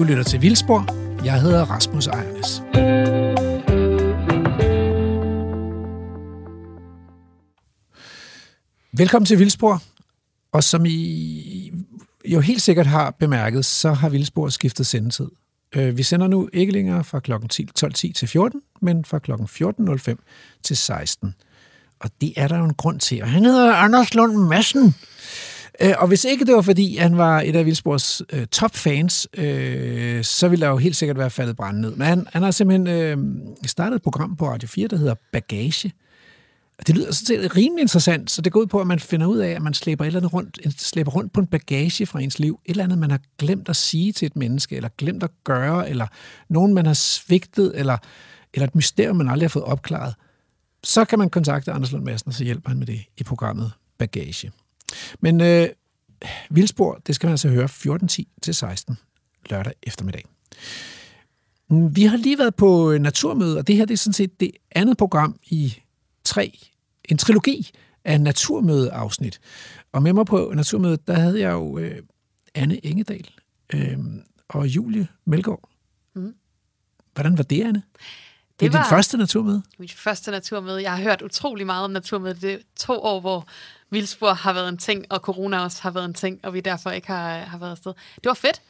Du lytter til Vildspor. Jeg hedder Rasmus Ejernes. Velkommen til Vildspor. Og som I jo helt sikkert har bemærket, så har Vildspor skiftet sendetid. Øh, vi sender nu ikke længere fra kl. 12.10 til 14, men fra kl. 14.05 til 16. Og det er der jo en grund til. Og han hedder Anders Lund Madsen. Øh, og hvis ikke det var, fordi han var et af Vildsborgs øh, topfans, øh, så ville der jo helt sikkert være faldet brænde ned. Men han, han har simpelthen øh, startet et program på Radio 4, der hedder Bagage. Og det lyder sådan set rimelig interessant, så det går ud på, at man finder ud af, at man slæber, et eller andet rundt, slæber rundt på en bagage fra ens liv. Et eller andet, man har glemt at sige til et menneske, eller glemt at gøre, eller nogen, man har svigtet, eller, eller et mysterium, man aldrig har fået opklaret. Så kan man kontakte Anders Lund Madsen, og så hjælper han med det i programmet Bagage. Men øh, Vildspor, det skal man altså høre 14.10 til 16 lørdag eftermiddag. Vi har lige været på naturmøde, og det her det er sådan set det andet program i tre, en trilogi af naturmødeafsnit. Og med mig på naturmødet, der havde jeg jo øh, Anne Engedal øh, og Julie Melgaard. Mm. Hvordan var det, Anne? Det, det var dit første naturmøde? Mit første naturmøde. Jeg har hørt utrolig meget om naturmødet. Det er to år, hvor vildspor har været en ting, og corona også har været en ting, og vi derfor ikke har, har været afsted. Det var fedt.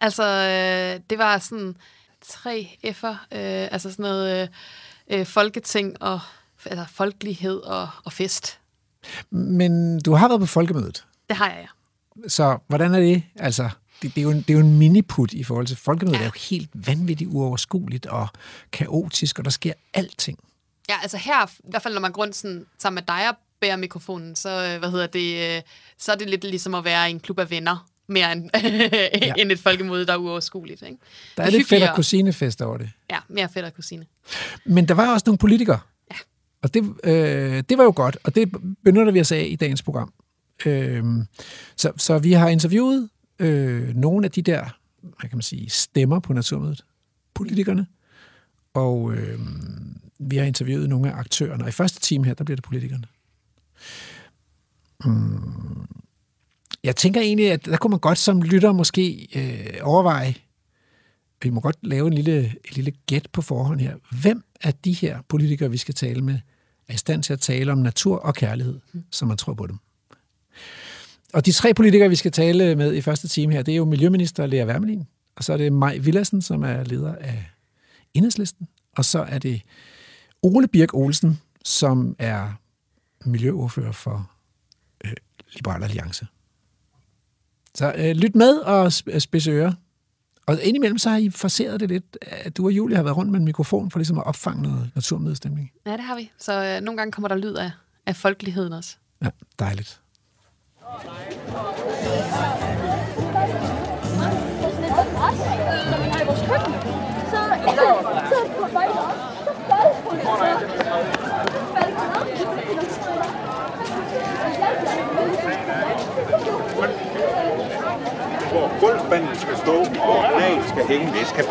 Altså, øh, det var sådan tre F'er, øh, altså sådan noget øh, øh, folketing og altså folkelighed og, og fest. Men du har været på folkemødet? Det har jeg, ja. Så hvordan er det? Altså, det, det, er, jo en, det er jo en miniput i forhold til folkemødet. Ja. Det er jo helt vanvittigt uoverskueligt og kaotisk, og der sker alting. Ja, altså her, i hvert fald når man går rundt sådan, sammen med dig og bærer mikrofonen, så, øh, hvad hedder det, øh, så er det lidt ligesom at være i en klub af venner, mere end, ja. end et folkemøde, der er uoverskueligt. Ikke? Der er lidt fedt og kusinefest over det. Ja, mere fedt og kusine. Men der var også nogle politikere. Ja. Og det, øh, det var jo godt, og det benytter vi os af i dagens program. Øh, så, så vi har interviewet øh, nogle af de der, hvad kan man sige, stemmer på Naturmødet. Politikerne. Og øh, vi har interviewet nogle af aktørerne. Og i første time her, der bliver det politikerne. Mm. Jeg tænker egentlig, at der kunne man godt som lytter måske øh, overveje, vi må godt lave en lille, en lille gæt på forhånd her. Hvem af de her politikere, vi skal tale med, er i stand til at tale om natur og kærlighed, mm. som man tror på dem? Og de tre politikere, vi skal tale med i første time her, det er jo Miljøminister Lea Wermelin, og så er det Maj Villassen, som er leder af Enhedslisten, og så er det Ole Birk Olsen, som er miljøordfører for øh, Liberal Alliance. Så øh, lyt med og spidse ører. Og indimellem så har I forseret det lidt, at du og Julie har været rundt med en mikrofon for ligesom at opfange noget naturmødestemning. Ja, det har vi. Så øh, nogle gange kommer der lyd af, af folkeligheden også. Ja, dejligt. Hvor gulvspanden skal stå, og skal hænge, det skal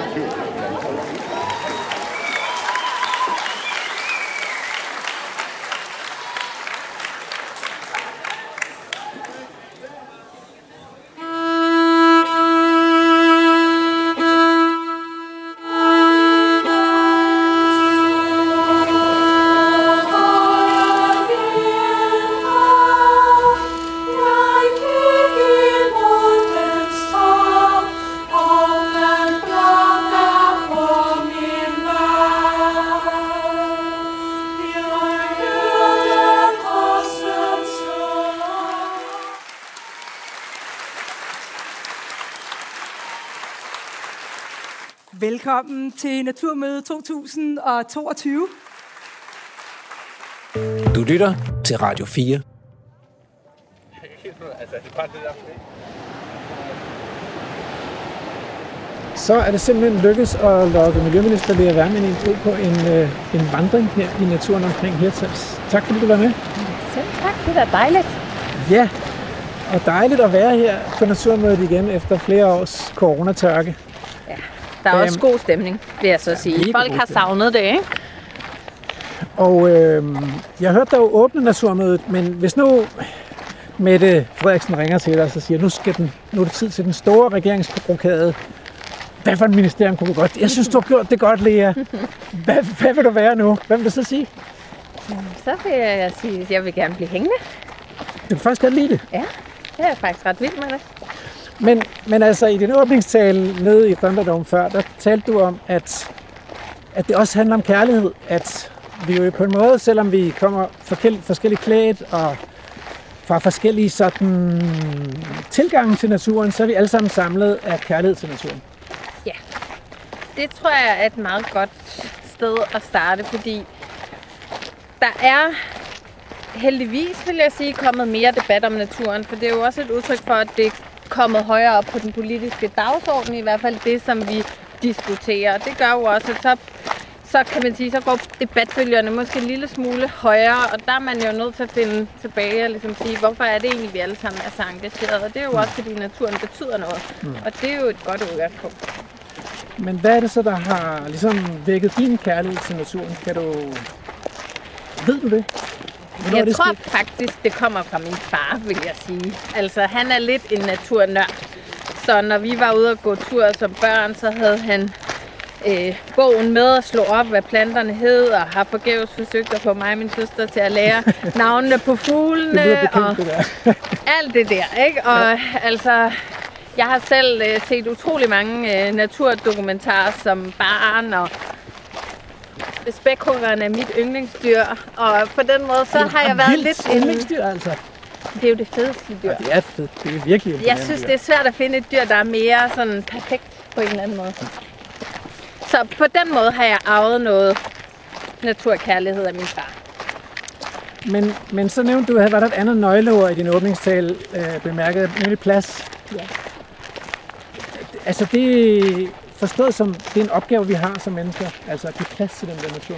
Velkommen til Naturmøde 2022. Du lytter til Radio 4. Så er det simpelthen lykkedes at lokke Miljøminister Lea Wermann ud på en, øh, en vandring her i naturen omkring Hirtshals. Tak fordi du var med. Selv tak, det er dejligt. Ja, og dejligt at være her på Naturmødet igen efter flere års coronatørke. Der er også øhm, god stemning, vil jeg så ja, sige. Folk har savnet det, ikke? Og øh, jeg hørte dig jo åbne naturmødet, men hvis nu Mette Frederiksen ringer til dig og siger, nu, skal den, nu er det tid til den store regeringsbrokade, hvad for et ministerium kunne du godt? Jeg synes, du har gjort det godt, Lea. Hvad, hvad vil du være nu? Hvad vil du så sige? Så vil jeg sige, at jeg vil gerne blive hængende. Du kan faktisk godt lide det. Ja, det er faktisk ret vild med det. Men, men altså, i din åbningstale nede i Thunderdome før, der talte du om, at, at det også handler om kærlighed. At vi jo på en måde, selvom vi kommer forskelligt, klædt og fra forskellige sådan tilgange til naturen, så er vi alle sammen samlet af kærlighed til naturen. Ja, det tror jeg er et meget godt sted at starte, fordi der er heldigvis, vil jeg sige, kommet mere debat om naturen, for det er jo også et udtryk for, at det kommet højere op på den politiske dagsorden, i hvert fald det, som vi diskuterer. Det gør jo også, at så, så kan man sige, så går debatbølgerne måske en lille smule højere, og der er man jo nødt til at finde tilbage og ligesom sige, hvorfor er det egentlig, vi alle sammen er så engagerede? Og det er jo også, fordi naturen betyder noget, mm. og det er jo et godt udgangspunkt. Men hvad er det så, der har ligesom vækket din kærlighed til naturen? Kan du... Ved du det? Hvornår jeg tror sket? faktisk, det kommer fra min far, vil jeg sige. Altså, han er lidt en naturnørd. Så når vi var ude og gå tur som børn, så havde han øh, bogen med at slå op, hvad planterne hed, og har forgæves forsøgt at få mig og min søster til at lære navnene på fuglene. Det bekendt, og det alt det der, ikke? Og ja. altså, jeg har selv øh, set utrolig mange øh, naturdokumentarer som barn, og spækhuggeren er mit yndlingsdyr, og på den måde, så har jeg været lidt... yndlingsdyr, altså. Det er jo det fedeste dyr. Ja, det er fedt. Det er virkelig Jeg synes, det er svært at finde et dyr, der er mere sådan perfekt på en eller anden måde. Så på den måde har jeg arvet noget naturkærlighed af min far. Men, men så nævnte du, at var der et andet nøgleord i din åbningstale, øh, bemærket, nemlig plads. Ja. Altså det forstået som, det er en opgave, vi har som mennesker, altså at give plads til den der natur.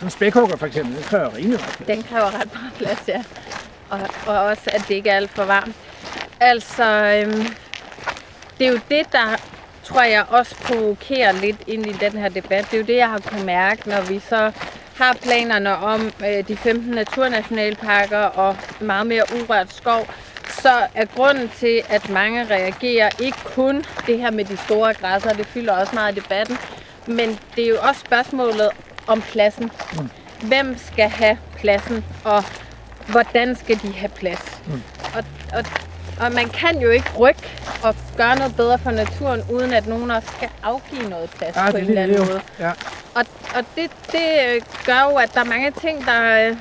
Som spækhugger for eksempel, den kræver rimelig meget plads. Den kræver ret meget plads, ja. Og, og også, at det ikke er alt for varmt. Altså, øhm, det er jo det, der tror jeg også provokerer lidt ind i den her debat. Det er jo det, jeg har kunnet mærke, når vi så har planerne om øh, de 15 naturnationalparker og meget mere urørt skov, så er grunden til, at mange reagerer ikke kun det her med de store græsser, det fylder også meget i debatten, men det er jo også spørgsmålet om pladsen. Mm. Hvem skal have pladsen, og hvordan skal de have plads? Mm. Og, og, og man kan jo ikke rykke og gøre noget bedre for naturen, uden at nogen også skal afgive noget plads ja, på en eller anden måde. Ja. Og, og det, det gør jo, at der er mange ting, der,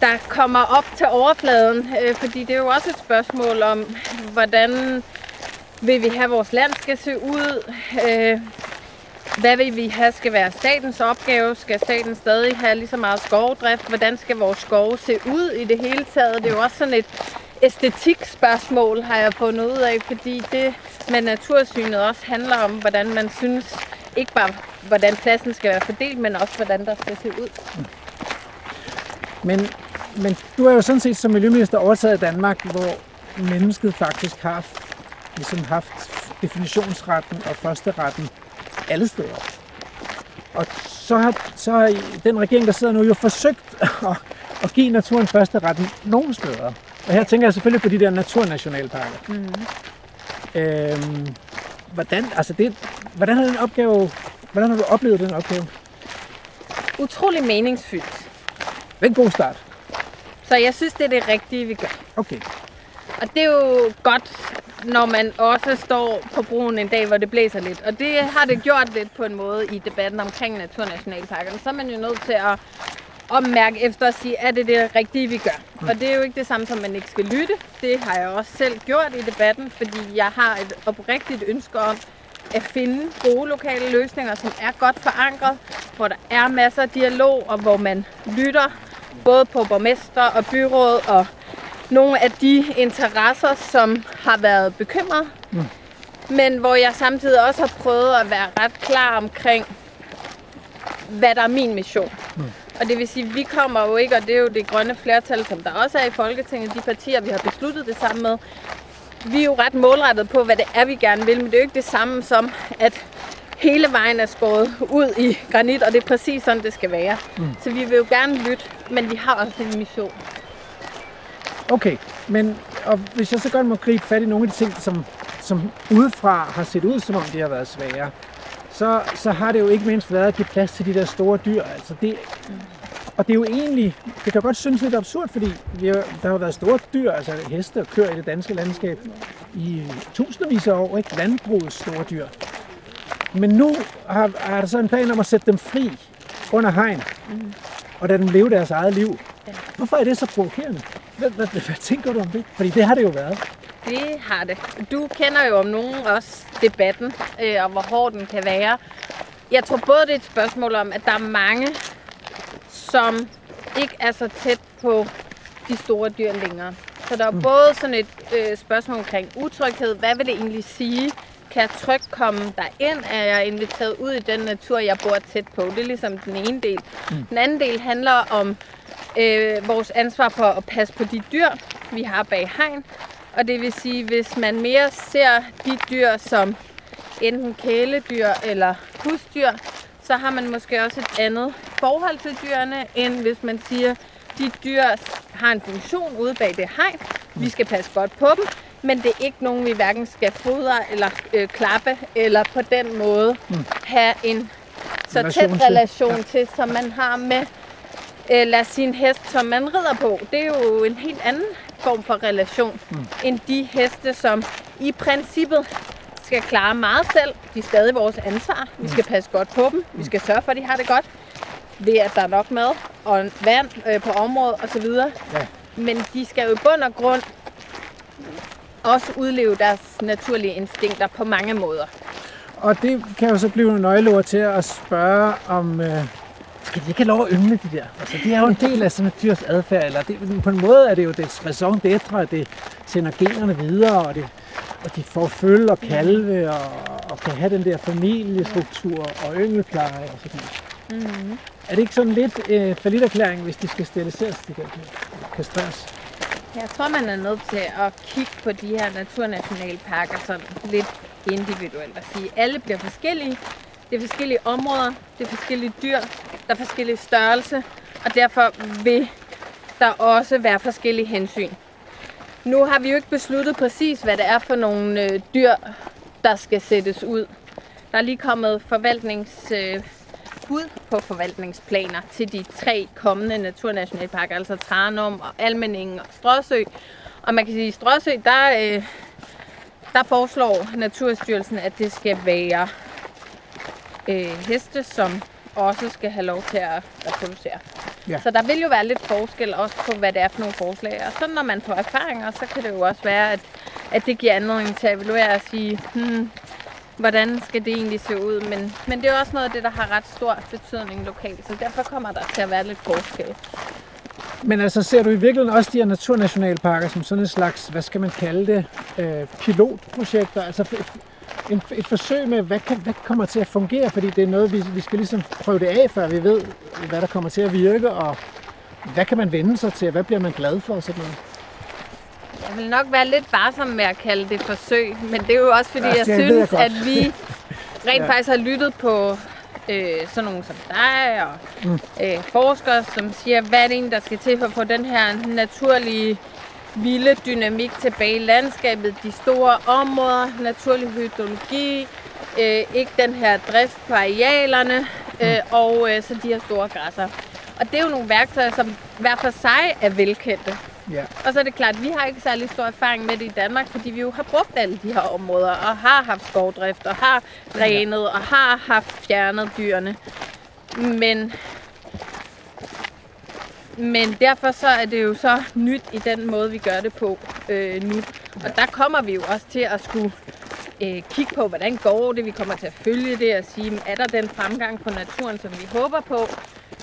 der kommer op til overfladen, øh, fordi det er jo også et spørgsmål om, hvordan vil vi have vores land skal se ud, øh, hvad vil vi have skal være statens opgave, skal staten stadig have lige så meget skovdrift, hvordan skal vores skove se ud i det hele taget, det er jo også sådan et æstetikspørgsmål, har jeg fundet ud af, fordi det med natursynet også handler om, hvordan man synes, ikke bare hvordan pladsen skal være fordelt, men også hvordan der skal se ud. Men, men du har jo sådan set som miljøminister overtaget Danmark, hvor mennesket faktisk har ligesom haft definitionsretten og førsteretten alle steder. Og så har, så har den regering, der sidder nu, jo forsøgt at, at give naturen første retten nogle steder. Og her tænker jeg selvfølgelig på de der naturnationalparker. Mm. Øhm, hvordan, altså det, hvordan har den opgave, hvordan har du oplevet den opgave? Utrolig meningsfyldt. Det er en god start. Så jeg synes, det er det rigtige, vi gør. Okay. Og det er jo godt, når man også står på broen en dag, hvor det blæser lidt. Og det har det gjort lidt på en måde i debatten omkring naturnationalparkerne. Så er man jo nødt til at ommærke efter at sige, er det det rigtige, vi gør? Mm. Og det er jo ikke det samme som, at man ikke skal lytte. Det har jeg også selv gjort i debatten, fordi jeg har et oprigtigt ønske om at finde gode lokale løsninger, som er godt forankret, hvor der er masser af dialog, og hvor man lytter både på borgmester og byråd og nogle af de interesser, som har været bekymret. Mm. Men hvor jeg samtidig også har prøvet at være ret klar omkring, hvad der er min mission. Mm. Og det vil sige, at vi kommer jo ikke, og det er jo det grønne flertal, som der også er i Folketinget, de partier, vi har besluttet det samme med. Vi er jo ret målrettet på, hvad det er, vi gerne vil, men det er jo ikke det samme som, at hele vejen er skåret ud i granit, og det er præcis sådan, det skal være. Mm. Så vi vil jo gerne lytte, men vi har også en mission. Okay, men og hvis jeg så godt må gribe fat i nogle af de ting, som, som udefra har set ud, som om de har været svære, så, så har det jo ikke mindst været at give plads til de der store dyr. Altså det, og det er jo egentlig, det kan godt synes lidt absurd, fordi vi har, der har været store dyr, altså heste og køer i det danske landskab i tusindvis af år, ikke? Landbrugets store dyr. Men nu har, har der så en plan om at sætte dem fri under hegn, og lade dem leve deres eget liv. Hvorfor er det så provokerende? Hvad, hvad, hvad, hvad tænker du om det? Fordi det har det jo været. Det har det. Du kender jo om nogen også debatten, øh, og hvor hård den kan være. Jeg tror både, det er et spørgsmål om, at der er mange, som ikke er så tæt på de store dyr længere. Så der er mm. både sådan et øh, spørgsmål omkring utryghed. Hvad vil det egentlig sige? Kan jeg trygt komme derind? Er jeg inviteret ud i den natur, jeg bor tæt på? Det er ligesom den ene del. Mm. Den anden del handler om øh, vores ansvar for at passe på de dyr, vi har bag hegn. Og det vil sige, hvis man mere ser de dyr som enten kæledyr eller husdyr, så har man måske også et andet forhold til dyrene, end hvis man siger, de dyr har en funktion ude bag det hegn. Vi skal passe godt på dem, men det er ikke nogen, vi hverken skal fodre eller øh, klappe, eller på den måde have en så Relation tæt til. relation til, som man har med, øh, lad os sige, en hest, som man rider på. Det er jo en helt anden form for relation, mm. end de heste, som i princippet skal klare meget selv. De er stadig vores ansvar. Vi skal passe godt på dem. Vi skal sørge for, at de har det godt. Ved at der er nok mad og vand øh, på området osv. Ja. Men de skal jo i bund og grund også udleve deres naturlige instinkter på mange måder. Og det kan jo så blive nogle nøgleord til at spørge om, øh, skal de ikke have lov at yngle de der? Altså, det er jo en del af sådan et dyrs adfærd, eller det, på en måde er det jo det raison d'etre, at det sender generne videre, og, det, og de får følge og kalve, og, og kan have den der familiestruktur og yngelpleje og sådan noget. Mm-hmm. Er det ikke sådan lidt øh, erklæring, hvis de skal steriliseres, de der dyr? Kastreres? Jeg tror, man er nødt til at kigge på de her naturnationalparker sådan lidt individuelt og sige, at alle bliver forskellige. Det er forskellige områder, det er forskellige dyr, der er forskellige størrelse, og derfor vil der også være forskellige hensyn. Nu har vi jo ikke besluttet præcis, hvad det er for nogle øh, dyr, der skal sættes ud. Der er lige kommet forvaltnings... Øh, Bud på forvaltningsplaner til de tre kommende naturnationalparker, altså Tranum og Almeningen og Stråsø. Og man kan sige, at i Stråsø, der, øh, der foreslår Naturstyrelsen, at det skal være øh, heste, som også skal have lov til at reproducere. Ja. Så der vil jo være lidt forskel også på, hvad det er for nogle forslag. Og så når man får erfaringer, så kan det jo også være, at, at det giver anledning til at evaluere og sige, hmm, hvordan skal det egentlig se ud. Men, men det er også noget af det, der har ret stor betydning lokalt. Så derfor kommer der til at være lidt forskel. Men altså, ser du i virkeligheden også de her naturnationalparker som sådan en slags, hvad skal man kalde det, øh, pilotprojekter? Altså en, et forsøg med, hvad, kan, hvad kommer til at fungere? Fordi det er noget, vi, vi skal ligesom prøve det af, før vi ved, hvad der kommer til at virke, og hvad kan man vende sig til, og hvad bliver man glad for og sådan noget? Jeg vil nok være lidt varsom med at kalde det forsøg, men det er jo også fordi, Ja, jeg jeg synes, godt. at vi rent Ja. faktisk har lyttet på øh, sådan nogle som dig og Mm. øh, forskere, som siger, hvad er det egentlig, der skal til for at få den her naturlige vilde dynamik tilbage i landskabet, de store områder, naturlig hydrologi, øh, ikke den her drift på arealerne, øh, og øh, så de her store græsser. Og det er jo nogle værktøjer, som hver for sig er velkendte. Ja. Og så er det klart, at vi har ikke særlig stor erfaring med det i Danmark, fordi vi jo har brugt alle de her områder, og har haft skovdrift, og har drænet, og har haft fjernet dyrene. Men, men derfor så er det jo så nyt i den måde, vi gør det på øh, nu. Og der kommer vi jo også til at skulle øh, kigge på, hvordan går det. Vi kommer til at følge det og sige, er der den fremgang for naturen, som vi håber på?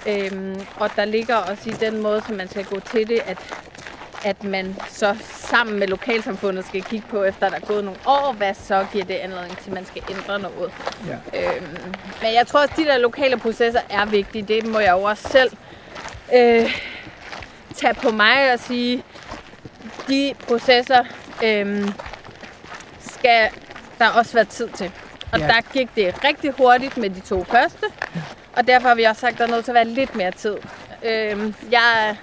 Øhm, og der ligger også i den måde, som man skal gå til det, at, at man så sammen med lokalsamfundet skal kigge på, efter der er gået nogle år, hvad så giver det anledning til, at man skal ændre noget. Ja. Øhm, men jeg tror også, at de der lokale processer er vigtige. Det må jeg jo også selv øh, tage på mig og sige, de processer øh, skal der også være tid til. Og Ja. ja. der gik det rigtig hurtigt med de to første, og derfor har vi også sagt, at der er nødt til at være lidt mere tid. Øh, jeg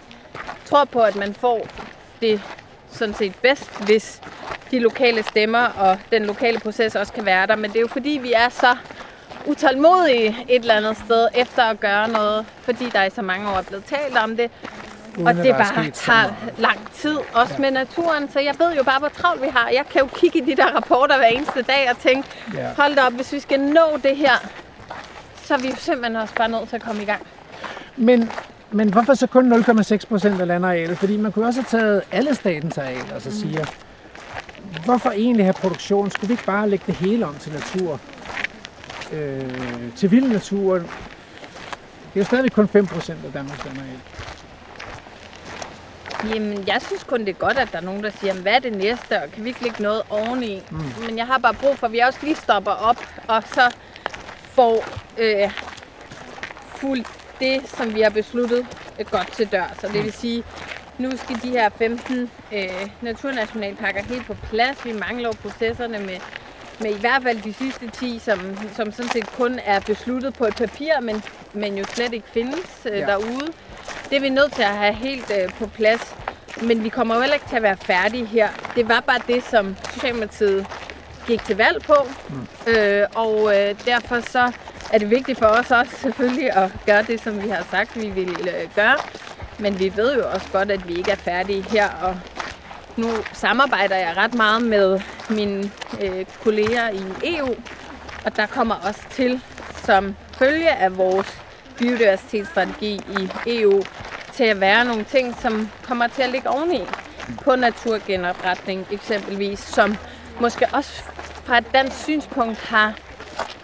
tror på, at man får det sådan set bedst, hvis de lokale stemmer og den lokale proces også kan være der. Men det er jo fordi, vi er så utålmodige et eller andet sted efter at gøre noget, fordi der i så mange år er blevet talt om det. Uden og det bare tager lang tid, også ja. med naturen. Så jeg ved jo bare, hvor travlt vi har. Jeg kan jo kigge i de der rapporter hver eneste dag og tænke, Ja. hold da op, hvis vi skal nå det her, så er vi jo simpelthen også bare nødt til at komme i gang. Men, men hvorfor så kun 0,6 procent af landarealet? Fordi man kunne også have taget alle statens arealer og så siger, hvorfor egentlig have produktion? Skulle vi ikke bare lægge det hele om til natur? Øh, til vild natur? Det er jo stadigvæk kun 5 procent af Danmarks landareal. Jamen, jeg synes kun, det er godt, at der er nogen, der siger, hvad er det næste, og kan vi ikke lægge noget oveni? Mm. Men jeg har bare brug for, at vi også lige stopper op, og så får øh, fuldt det, som vi har besluttet, øh, godt til dør. Så det vil sige, nu skal de her 15 øh, naturnationalparker helt på plads. Vi mangler processerne med, med i hvert fald de sidste 10, som, som sådan set kun er besluttet på et papir, men, men jo slet ikke findes øh, ja. derude. Det er vi nødt til at have helt øh, på plads. Men vi kommer jo heller ikke til at være færdige her. Det var bare det, som Socialdemokratiet gik til valg på. Mm. Øh, og øh, derfor så er det vigtigt for os også selvfølgelig at gøre det, som vi har sagt, vi vil øh, gøre. Men vi ved jo også godt, at vi ikke er færdige her. Og nu samarbejder jeg ret meget med mine øh, kolleger i EU. Og der kommer også til, som følge af vores biodiversitetsstrategi i EU, til at være nogle ting, som kommer til at ligge oveni på naturgenopretning eksempelvis, som måske også fra et dansk synspunkt har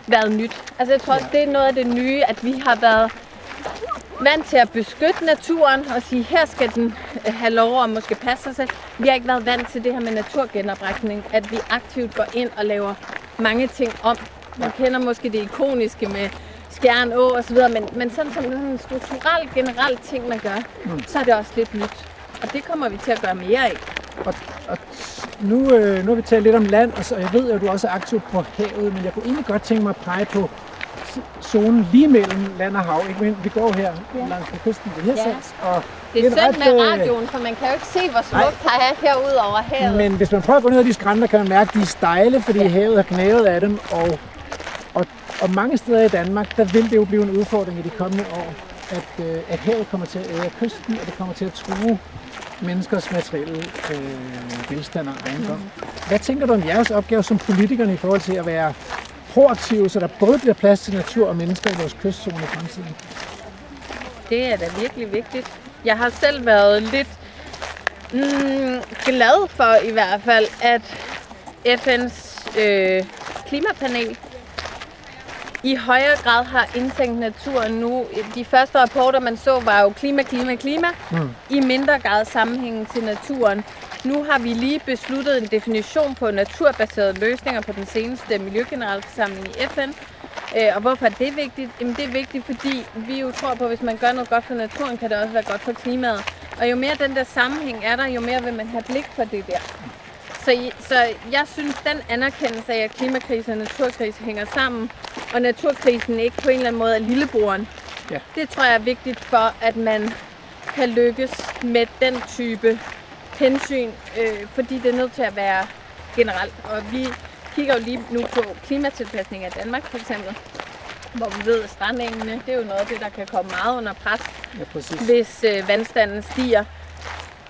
været nyt. Altså jeg tror også, det er noget af det nye, at vi har været vant til at beskytte naturen og sige, her skal den øh, have lov at måske passe sig selv. Vi har ikke været vant til det her med naturgenopretning, at vi aktivt går ind og laver mange ting om. Man kender måske det ikoniske med Skjern Å og så videre, men, men sådan som en strukturel, generelt ting, man gør, mm. så er det også lidt nyt. Og det kommer vi til at gøre mere af. Og, og nu, øh, nu har vi talt lidt om land, og så jeg ved jo, at du også er aktiv på havet, men jeg kunne egentlig godt tænke mig at pege på zonen lige mellem land og hav. Ikke? Men vi går her ja. langs på kysten ved Hirsals, og Det er synd med øh, radioen, for man kan jo ikke se, hvor smukt der er herude over havet. Men hvis man prøver at gå ned ad de skrænter, kan man mærke, at de er stejle, fordi ja. havet har knævet af dem. Og, og, og mange steder i Danmark, der vil det jo blive en udfordring i de kommende år, at, øh, at havet kommer til at æde kysten, og det kommer til at true menneskers materielle øh, velstand og ejendom. Hvad tænker du om jeres opgave som politikerne i forhold til at være proaktive, så der både bliver plads til natur og mennesker i vores kystzone i fremtiden? Det er da virkelig vigtigt. Jeg har selv været lidt mm, glad for i hvert fald, at FN's øh, klimapanel i højere grad har indtænkt naturen nu. De første rapporter, man så, var jo klima, klima, klima. Mm. I mindre grad sammenhængen til naturen. Nu har vi lige besluttet en definition på naturbaserede løsninger på den seneste miljøgeneralforsamling i FN. Øh, og hvorfor er det vigtigt? Jamen det er vigtigt, fordi vi jo tror på, at hvis man gør noget godt for naturen, kan det også være godt for klimaet. Og jo mere den der sammenhæng er der, jo mere vil man have blik for det der. Så, så jeg synes, den anerkendelse af, at klimakrise og naturkrise hænger sammen, og naturkrisen ikke på en eller anden måde er lillebroren, Ja. det tror jeg er vigtigt for, at man kan lykkes med den type hensyn, øh, fordi det er nødt til at være generelt. Og vi kigger jo lige nu på klimatilpasning af Danmark for eksempel, hvor vi ved, at strandengene, det er jo noget af det, der kan komme meget under pres Ja, præcis. hvis øh, vandstanden stiger.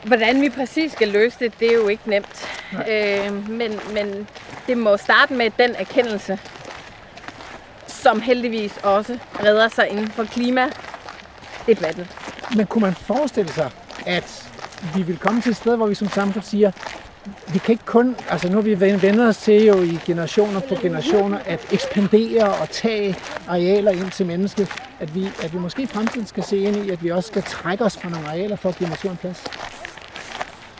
Hvordan vi præcis skal løse det, det er jo ikke nemt. Øh, men, men det må starte med den erkendelse, som heldigvis også redder sig inden for klimadebatten. Men kunne man forestille sig, at vi vil komme til et sted, hvor vi som samfund siger, vi kan ikke kun, altså nu har vi vendt os til jo i generationer på generationer, at ekspandere og tage arealer ind til mennesket, at vi, at vi måske i fremtiden skal se ind i, at vi også skal trække os fra nogle arealer for at give naturen plads.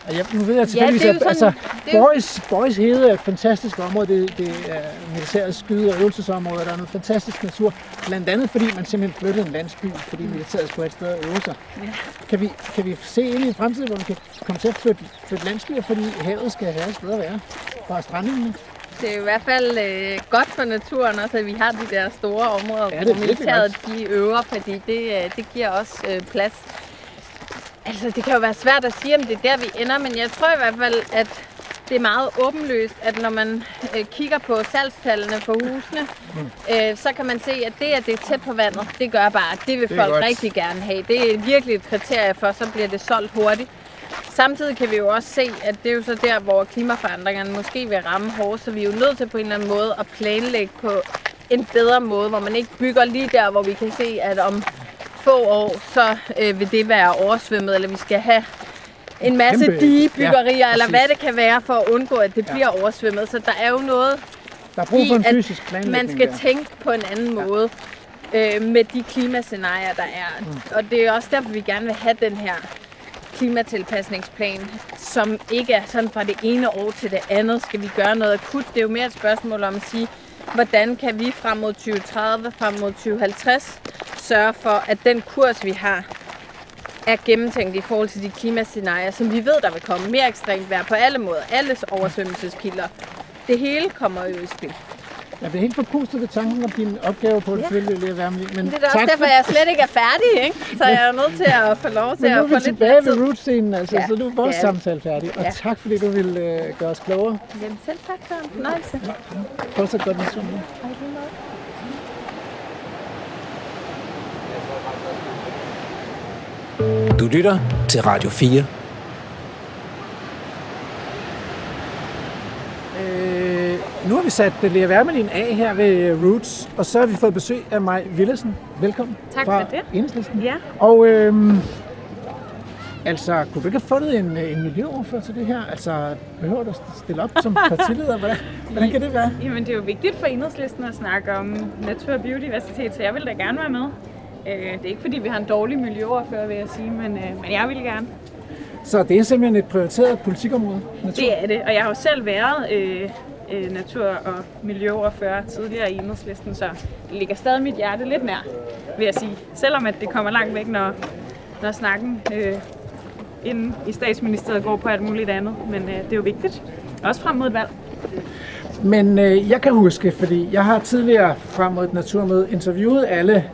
Og jeg, nu ved jeg tilfældigvis, jo at altså, det er Boris, Boris Hede er et fantastisk område. Det, det er militærets skyde- og øvelsesområde. Der er noget fantastisk natur. Blandt andet fordi man simpelthen flyttede en landsby, fordi militæret skulle have et sted at øve sig. Kan vi, kan vi se ind i en fremtid, hvor vi kan komme til at flytte, flytte landsbyer, fordi havet skal have et sted at være? Fra strandene. Det er i hvert fald øh, godt for naturen også, at vi har de der store områder, Ja, ja, hvor militæret de øver, fordi det, øh, det giver også øh, plads. Altså, det kan jo være svært at sige, om det er der, vi ender, men jeg tror i hvert fald, at det er meget åbenlyst, at når man øh, kigger på salgstallene for husene, øh, så kan man se, at det, at det er tæt på vandet, det gør bare, at det vil Det folk godt. rigtig gerne have. Det er virkelig et kriterie for, så bliver det solgt hurtigt. Samtidig kan vi jo også se, at det er jo så der, hvor klimaforandringerne måske vil ramme hårdt, så vi er jo nødt til på en eller anden måde at planlægge på en bedre måde, hvor man ikke bygger lige der, hvor vi kan se, at om få år, så øh, vil det være oversvømmet, eller vi skal have en masse Kæmpe- digebyggerier, ja, eller hvad det kan være, for at undgå, at det bliver oversvømmet. Så der er jo noget Der er brug for en fysisk planlægning man skal der. tænke på en anden måde øh, med de klimascenarier, der er. Mm. Og det er også derfor, vi gerne vil have den her klimatilpasningsplan, som ikke er sådan fra det ene år til det andet. Skal vi gøre noget akut? Det er jo mere et spørgsmål om at sige, hvordan kan vi frem mod 2030, frem mod 2050 sørge for, at den kurs, vi har, er gennemtænkt i forhold til de klimascenarier, som vi ved, der vil komme. Mere ekstremt vejr på alle måder. Alles oversvømmelseskilder. Det hele kommer jo i spil. Jeg bliver helt forpustet ved tanken om din opgave på det selvfølgelig, Lea Wermelin. Men Det er da også tak derfor, jeg slet ikke er færdig, ikke? Så jeg er nødt til at få lov til Men nu at er få vi lidt tilbage ved root-scenen, altså, Ja, så nu er vores vi. samtale færdig. Og Ja. tak, fordi du ville øh, gøre os klogere. Jamen selv tak, det var en fornøjelse. Fortsat godt med sådan Du lytter til Radio 4. Øh, nu har vi sat øh, Lea Wermelin af her ved øh, Roots, og så har vi fået besøg af Maj Willesen. Velkommen. Tak fra for det. Enhedslisten. Ja. Og øhm, altså, kunne du ikke have fundet en, øh, en miljøoverfører til det her? Altså, behøver du at stille op som partileder? Hvordan, hvordan kan det være? Jamen, det er jo vigtigt for enhedslisten at snakke om natur og biodiversitet, så jeg vil da gerne være med. Øh, det er ikke fordi, vi har en dårlig miljøoverfører, vil jeg sige, men, øh, men jeg vil gerne. Så det er simpelthen et prioriteret politikområde? Natur. Det er det, og jeg har jo selv været øh, øh, natur- og miljøoverfører tidligere i enhedslisten, så det ligger stadig mit hjerte lidt nær, vil jeg sige. Selvom at det kommer langt væk, når, når snakken øh, inden i statsministeriet går på alt muligt andet. Men øh, det er jo vigtigt, også frem mod et valg. Men øh, jeg kan huske, fordi jeg har tidligere frem mod et naturmøde interviewet alle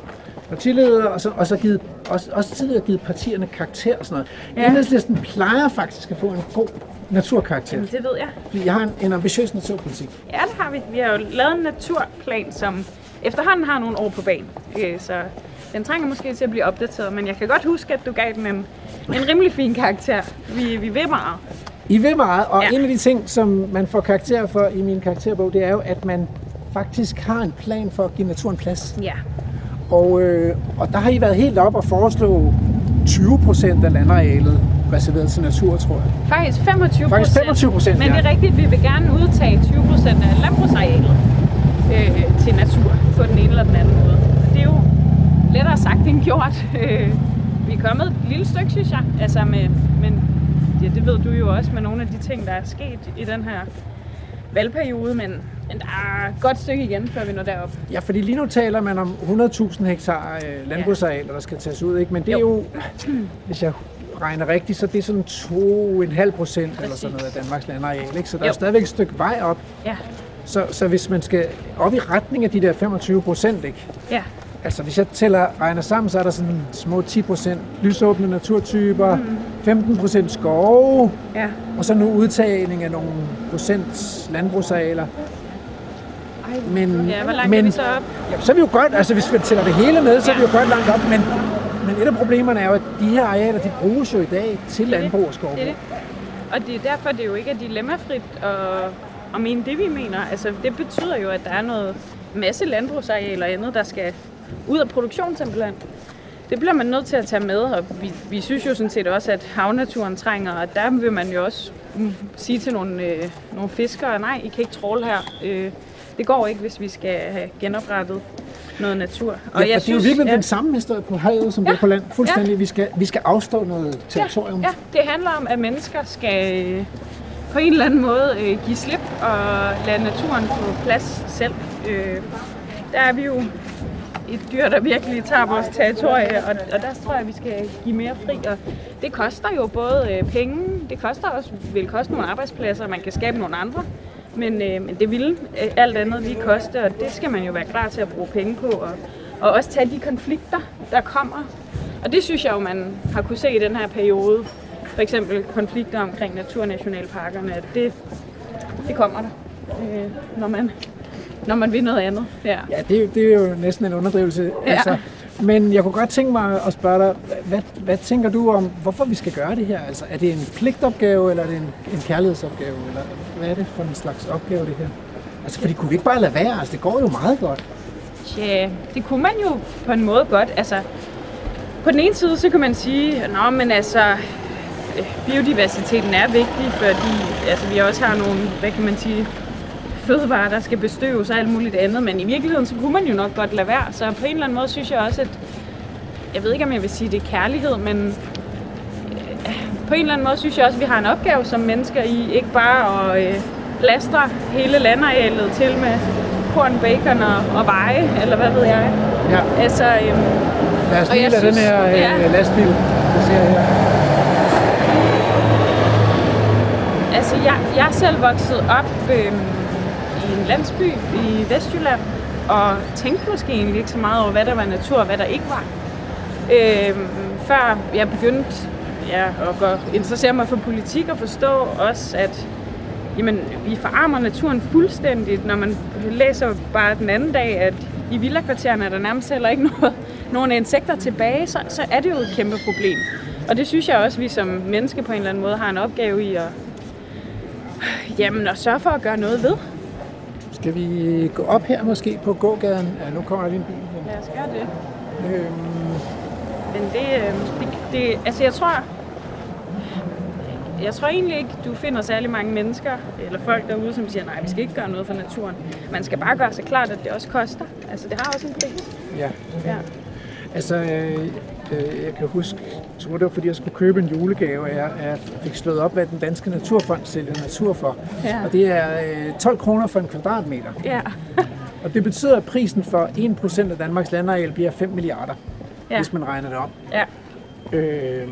partiledere, og så, og så givet, også, også tidligere givet partierne karakter og sådan noget. Ja. Enhedslisten plejer faktisk at få en god naturkarakter. Jamen, det ved jeg. Fordi jeg har en, en ambitiøs naturpolitik. Ja, det har vi. Vi har jo lavet en naturplan, som efterhånden har nogle år på banen. Øh, Så den trænger måske til at blive opdateret, men jeg kan godt huske, at du gav den en, en rimelig fin karakter. Vi, vi vil meget. I vil meget, og. Ja. en af de ting, som man får karakter for i min karakterbog, det er jo, at man faktisk har en plan for at give naturen plads. Ja. Og, øh, og der har I været helt op og foreslå 20 procent af landarealet reserveret til natur, tror jeg. Faktisk 25 Faktisk 25%, Men ja. det er rigtigt, vi vil gerne udtage 20 procent af landbrugsarealet øh, til natur på den ene eller den anden måde. Og det er jo lettere sagt end gjort. Øh, vi er kommet et lille stykke, synes jeg. Altså med, men ja, det ved du jo også med nogle af de ting, der er sket i den her valgperiode, men, men der er et godt stykke igen, før vi når derop. Ja, fordi lige nu taler man om 100.000 hektar øh, landbrugsarealer, der skal tages ud, ikke? Men det er jo, hvis jeg regner rigtigt, så det er sådan 2,5 procent eller sådan noget af Danmarks landareal, ikke? Så der er Jo. stadigvæk et stykke vej op. Ja, Så, så hvis man skal op i retning af de der 25 procent, ikke? ja, Altså hvis jeg tæller, regner sammen, så er der sådan små 10 procent lysåbne naturtyper, Mm. 15 procent skove, ja. og så nu udtagning af nogle procent landbrugsarealer. Men, Ja, hvor langt men, er vi så op? Ja, så er vi jo godt, altså hvis vi tæller det hele med, så er vi jo godt langt op, men, men et af problemerne er jo, at de her arealer, de bruges jo i dag til Det landbrug og skovbrug. Det det. Og det er derfor, det jo ikke er dilemmafrit at, at mene det, vi mener. Altså, det betyder jo, at der er noget masse landbrugsarealer og andet, der skal ud af produktion simpelthen. Det bliver man nødt til at tage med, og vi, vi synes jo sådan set også, at havnaturen trænger, og der vil man jo også mm, sige til nogle, øh, nogle fiskere, nej, I kan ikke tråle her. Øh, det går ikke, hvis vi skal have genoprettet noget natur. Og ja, det er jo virkelig den samme historie på havet, som ja. det er på land. Fuldstændig. Ja. Vi, skal, vi skal afstå noget territorium. Ja, ja, det handler om, at mennesker skal øh, på en eller anden måde øh, give slip og lade naturen få plads selv. Øh, der er vi jo et dyr, der virkelig tager vores territorie, og, og der tror jeg, at vi skal give mere fri. Og det koster jo både øh, penge, det koster også, vil koste nogle arbejdspladser, man kan skabe nogle andre. Men, øh, men det vil øh, alt andet lige koste, og det skal man jo være klar til at bruge penge på. Og, og også tage de konflikter, der kommer. Og det synes jeg jo, man har kunne se i den her periode for eksempel konflikter omkring naturnationalparkerne, at det, det kommer der, øh, når, man, når man vil noget andet. Ja. Ja, det, er det er jo næsten en underdrivelse. Ja. Altså, men jeg kunne godt tænke mig at spørge dig, hvad, hvad tænker du om, hvorfor vi skal gøre det her? Altså, er det en pligtopgave, eller er det en, en kærlighedsopgave? Eller hvad er det for en slags opgave, det her? Altså, fordi kunne vi ikke bare lade være? Altså, det går jo meget godt. Ja, det kunne man jo på en måde godt. Altså, på den ene side, så kan man sige, at men altså, øh, biodiversiteten er vigtig, fordi altså, vi også har nogle, hvad kan man sige, fødevarer, der skal bestøves og alt muligt andet, men i virkeligheden, så kunne man jo nok godt lade være. Så på en eller anden måde synes jeg også, at, jeg ved ikke, om jeg vil sige, det er kærlighed, men øh, på en eller anden måde synes jeg også, at vi har en opgave som mennesker i, ikke bare at øh, plastre hele landarealet til med korn, bacon og, og veje, eller hvad ved jeg. Ja, Altså, øhm, lad os lige lade den her øh, ja. lastbil, vi ser her. altså jeg, jeg er selv vokset op i en landsby i Vestjylland, og tænkte måske egentlig ikke så meget over, hvad der var natur og hvad der ikke var. Øh, før jeg begyndte ja, at gå, interessere mig for politik og forstå også, at jamen, vi forarmer naturen fuldstændigt, når man læser bare den anden dag, at i villakvartererne er der nærmest heller ikke noget, nogen insekter tilbage, så, så er det jo et kæmpe problem. Og det synes jeg også, at vi som menneske på en eller anden måde har en opgave i at, jamen, at sørge for at gøre noget ved. Skal vi gå op her måske på gågaden? Ja, nu kommer der lige en bil. Lad os gøre det. Øhm, Men det, øh, det, det, altså jeg tror, jeg tror egentlig ikke, du finder særlig mange mennesker, eller folk derude, som siger, nej, vi skal ikke gøre noget for naturen. Man skal bare gøre sig klart, at det også koster. Altså det har også en pris. ja. Ja. Altså, øh, øh, jeg kan huske, jeg tror det var fordi, jeg skulle købe en julegave, at jeg, jeg fik slået op, hvad den danske naturfond sælger natur for. Ja. Og det er øh, 12 kroner for en kvadratmeter. Ja. Og det betyder, at prisen for 1% af Danmarks landareal bliver 5 milliarder, ja. Hvis man regner det om. ja. Øh,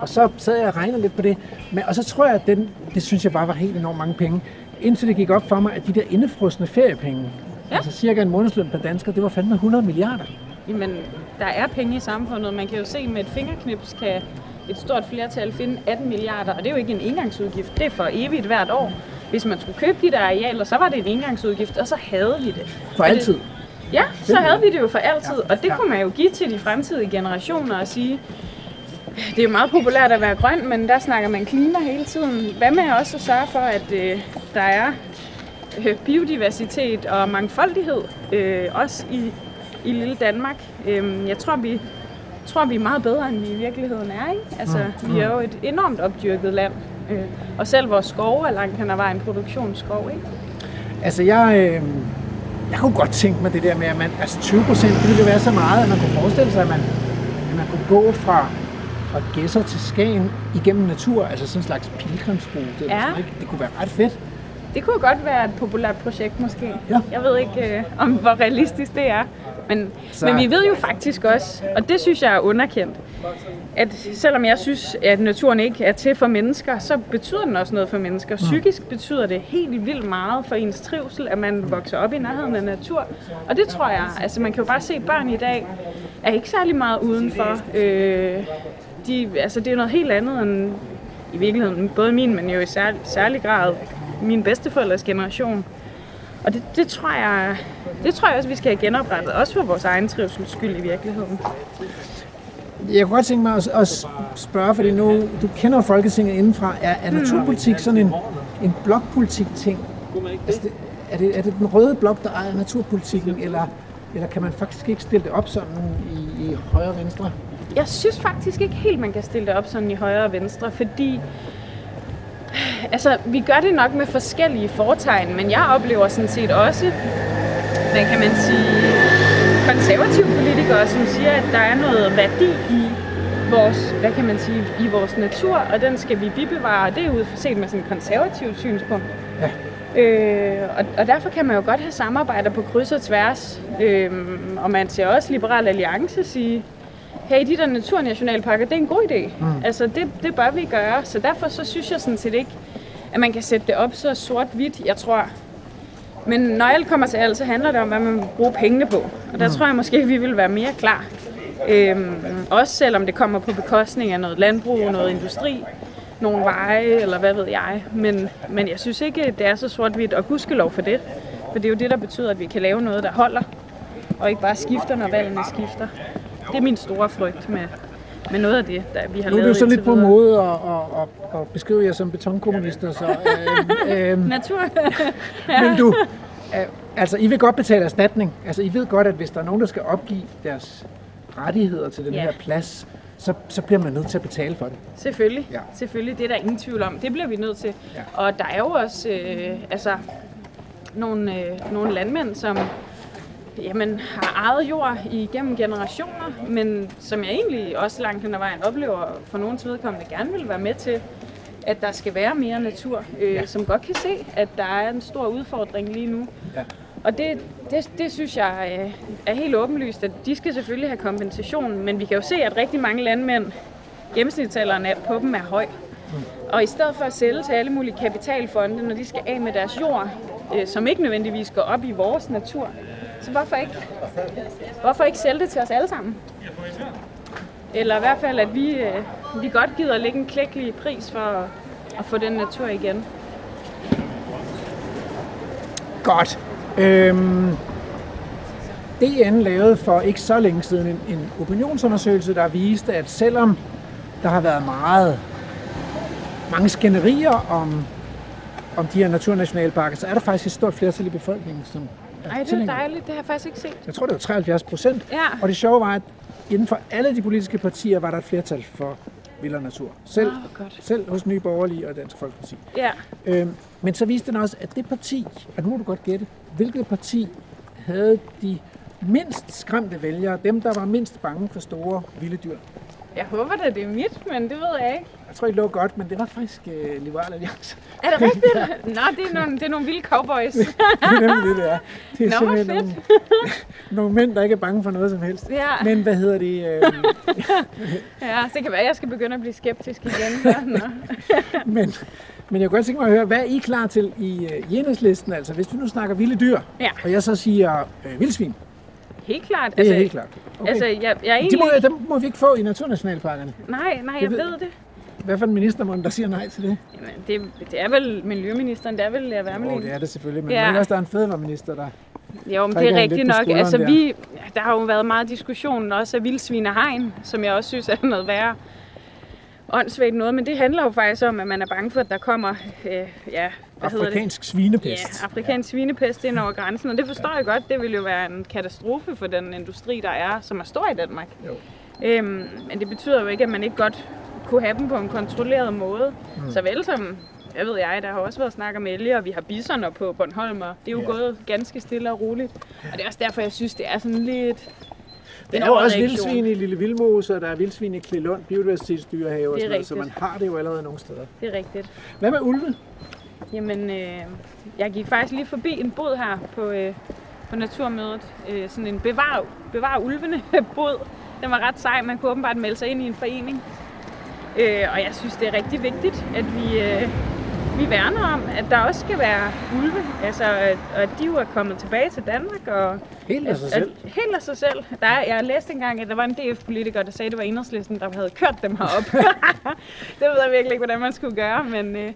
og så sad jeg og regnede lidt på det. Men, og så tror jeg, at den, det synes jeg bare var helt enormt mange penge. Indtil det gik op for mig, at de der indefrosne feriepenge. Ja. altså cirka en månedsløn per dansker, det var fandme 100 milliarder. Jamen, der er penge i samfundet. Man kan jo se, med et fingerknips kan et stort flertal finde 18 milliarder, og det er jo ikke en engangsudgift. Det er for evigt hvert år. Hvis man skulle købe de der arealer, så var det en engangsudgift, og så havde vi det. For altid. Ja, så havde vi det jo for altid, og det kunne man jo give til de fremtidige generationer og sige, det er jo meget populært at være grøn, men der snakker man klima hele tiden. Hvad med også at sørge for, at øh, der er øh, biodiversitet og mangfoldighed, øh, også i, i lille Danmark. Øh, jeg tror, vi tror, vi er meget bedre, end vi i virkeligheden er. Ikke? Altså, vi er jo et enormt opdyrket land, øh, og selv vores skove er langt hen ad vejen produktionsskov. Ikke? Altså, jeg, øh, jeg kunne godt tænke mig det der med, at man, altså 20 procent, det ville være så meget, at man kunne forestille sig, at man, at man kunne gå fra, fra Gæsser til Skagen igennem natur, altså sådan en slags pilgrimsrute. Ja. sådan, ikke? Det kunne være ret fedt. Det kunne godt være et populært projekt måske. Ja. Jeg ved ikke, øh, om hvor realistisk det er. Men, Så- men vi ved jo faktisk også, og det synes jeg er underkendt, at selvom jeg synes, at naturen ikke er til for mennesker, så betyder den også noget for mennesker. Psykisk betyder det helt vildt meget for ens trivsel, at man vokser op i nærheden af natur. Og det tror jeg, altså man kan jo bare se, at børn i dag er ikke særlig meget udenfor. Øh, de, altså det er noget helt andet end i virkeligheden, både min, men jo i særlig, særlig grad min bedsteforældres generation. Og det, det, tror jeg, det tror jeg også, vi skal have genoprettet, også for vores egen trivsels skyld i virkeligheden. Jeg kunne godt tænke mig at, at spørge, fordi nu, du kender Folketinget indenfra. Er, er naturpolitik sådan en, en blokpolitik-ting? Altså, det, er, det, er det den røde blok, der ejer naturpolitikken, eller, eller kan man faktisk ikke stille det op sådan i, i højre og venstre? Jeg synes faktisk ikke helt, man kan stille det op sådan i højre og venstre, fordi altså, vi gør det nok med forskellige fortegn, men jeg oplever sådan set også, hvad kan man sige, konservative politikere, som siger, at der er noget værdi i vores, hvad kan man sige, i vores natur, og den skal vi bibevare, og det er ud set med sådan et konservativt synspunkt. Ja. Øh, og, og derfor kan man jo godt have samarbejder på kryds og tværs, øh, og man ser også Liberal Alliance sige, hey, de der naturnationalparker, det er en god idé. Mm. Altså, det, det bør vi gøre. Så derfor så synes jeg sådan set ikke, at man kan sætte det op så sort-hvidt, jeg tror. Men når alt kommer til alt, så handler det om, hvad man vil bruge pengene på. Og der mm. tror jeg måske, at vi vil være mere klar. Øhm, også selvom det kommer på bekostning af noget landbrug og noget industri. nogle veje, eller hvad ved jeg. Men, men jeg synes ikke, det er så sort-hvidt, og gudskelov for det. For det er jo det, der betyder, at vi kan lave noget, der holder, og ikke bare skifter, når valgene skifter. Det er min store frygt med, med noget af det, der vi har Nu er lavet det jo så lidt på videre. mode at, at, at, at beskrive jer som betonkommunister, så... Øh, øh, Natur. Men du, øh, altså I vil godt betale erstatning. Altså I ved godt, at hvis der er nogen, der skal opgive deres rettigheder til den Ja. her plads, så, så bliver man nødt til at betale for det. Selvfølgelig, Ja. ja. selvfølgelig. Det er der ingen tvivl om. Det bliver vi nødt til. Ja. Ja. Og der er jo også øh, altså, nogle, øh, nogle landmænd, som jamen, har ejet jord igennem generationer, men som jeg egentlig også langt hen ad vejen oplever for nogens vedkommende gerne vil være med til, at der skal være mere natur, øh, ja. som godt kan se, at der er en stor udfordring lige nu. Ja. Og det, det, det synes jeg øh, er helt åbenlyst, at de skal selvfølgelig have kompensation, men vi kan jo se, at rigtig mange landmænd, gennemsnitsalderen på dem er høj. Og i stedet for at sælge til alle mulige kapitalfonde, når de skal af med deres jord, øh, som ikke nødvendigvis går op i vores natur, så hvorfor ikke, hvorfor ikke sælge det til os alle sammen? Eller i hvert fald, at vi, øh, vi godt gider lægge en klækkelig pris for at, at få den natur igen. Godt. Øhm, DN lavede for ikke så længe siden en, en opinionsundersøgelse, der viste, at selvom der har været meget mange skænderier om, om de her naturnationalparker, så er der faktisk et stort flertal i befolkningen, som ej, det er dejligt. Det har jeg faktisk ikke set. Jeg tror, det var 73 procent. Ja. Og det sjove var, at inden for alle de politiske partier var der et flertal for vild og natur. Selv, godt. selv hos Nye Borgerlige og Dansk Folkeparti. Ja. Øhm, men så viste den også, at det parti, og nu må du godt gætte, hvilket parti havde de mindst skræmte vælgere, dem der var mindst bange for store vilde dyr. Jeg håber da, det er mit, men det ved jeg ikke. Jeg tror, det lå godt, men det var faktisk øh, Liberal Alliance. Er det rigtigt? Nå, det er nogle, det er nogle vilde cowboys. det er nemlig det, er. Det er Nå, simpelthen nogle, nogle mænd, der ikke er bange for noget som helst. Ja. Men hvad hedder det? Øh, Ja, så det kan være, at jeg skal begynde at blive skeptisk igen. Men, men jeg kunne godt tænke mig at høre, hvad er I klar til i øh, enhedslisten? Altså, hvis vi nu snakker vilde dyr, Ja. og jeg så siger øh, vildsvin, Helt klart. det er helt klart. Okay. Altså, jeg, jeg er De egentlig... må, dem må vi ikke få i naturnationalparkerne. Nej, nej, Det jeg ved- ved det. Hvad for en ministermand, der siger nej til det? Jamen, det, det er vel miljøministeren, det er vel Lea Jo, Wermelin. det er det selvfølgelig, men Ja. ja. også, der er en fødevareminister, der... Jo, men det er rigtigt nok. Altså, der. vi, ja, der har jo været meget diskussion også af vildsvin og hegn, som jeg også synes er noget værre åndssvagt noget, men det handler jo faktisk om, at man er bange for, at der kommer, øh, ja, hvad hedder det? Afrikansk svinepest. Ja, afrikansk svinepest ind over grænsen, og det forstår jeg godt. Det vil jo være en katastrofe for den industri, der er, som er stor i Danmark. Jo. Øhm, men det betyder jo ikke, at man ikke godt kunne have dem på en kontrolleret måde. Mm. Så vel som, jeg ved jeg, der har også været snak om elge, og vi har bisoner på Bornholm, og det er jo Ja. gået ganske stille og roligt. Og det er også derfor, jeg synes, det er sådan lidt... Der er jo også vildsvin i Lille Vildmose, og der er vildsvin i Klilund, biodiversitetsdyrehave og sådan noget, så man har det jo allerede nogle steder. Det er rigtigt. Hvad med ulve? Jamen, øh, jeg gik faktisk lige forbi en bod her på, øh, på Naturmødet. Øh, sådan en bevar, bevar ulvene bod. Den var ret sej. Man kunne åbenbart melde sig ind i en forening. Øh, og jeg synes, det er rigtig vigtigt, at vi, øh, vi værner om, at der også skal være ulve. Altså, at, og at de jo er kommet tilbage til Danmark. Og, Helt af sig selv. At, helt af sig selv. Der er, jeg læste engang, at der var en DF-politiker, der sagde, at det var enhedslisten, der havde kørt dem herop. det ved jeg virkelig ikke, hvordan man skulle gøre, men... Øh,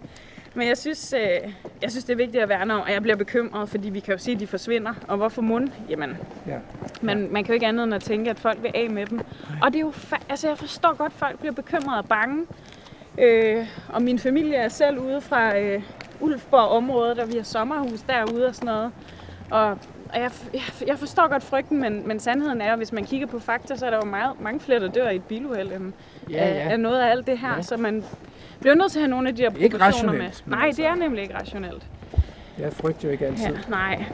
men jeg synes, øh, jeg synes, det er vigtigt at værne om, og jeg bliver bekymret, fordi vi kan jo se, at de forsvinder. Og hvorfor mund? Jamen, Ja. man, man kan jo ikke andet end at tænke, at folk vil af med dem. Og det er jo fa- altså, jeg forstår godt, at folk bliver bekymrede og bange. Øh, og min familie er selv ude fra øh, Ulfborg-området, og vi har sommerhus derude og sådan noget. Og, og jeg, jeg, jeg forstår godt frygten, men, men sandheden er, at hvis man kigger på fakta, så er der jo meget, mange flere, der dør i et biluheld, end Ja, af, ja. af noget af alt det her. Ja. Så man bliver nødt til at have nogle af de er ikke proportioner med. Nej, altså- det er nemlig ikke rationelt. Jeg frygter jo ikke altid. Ja, nej.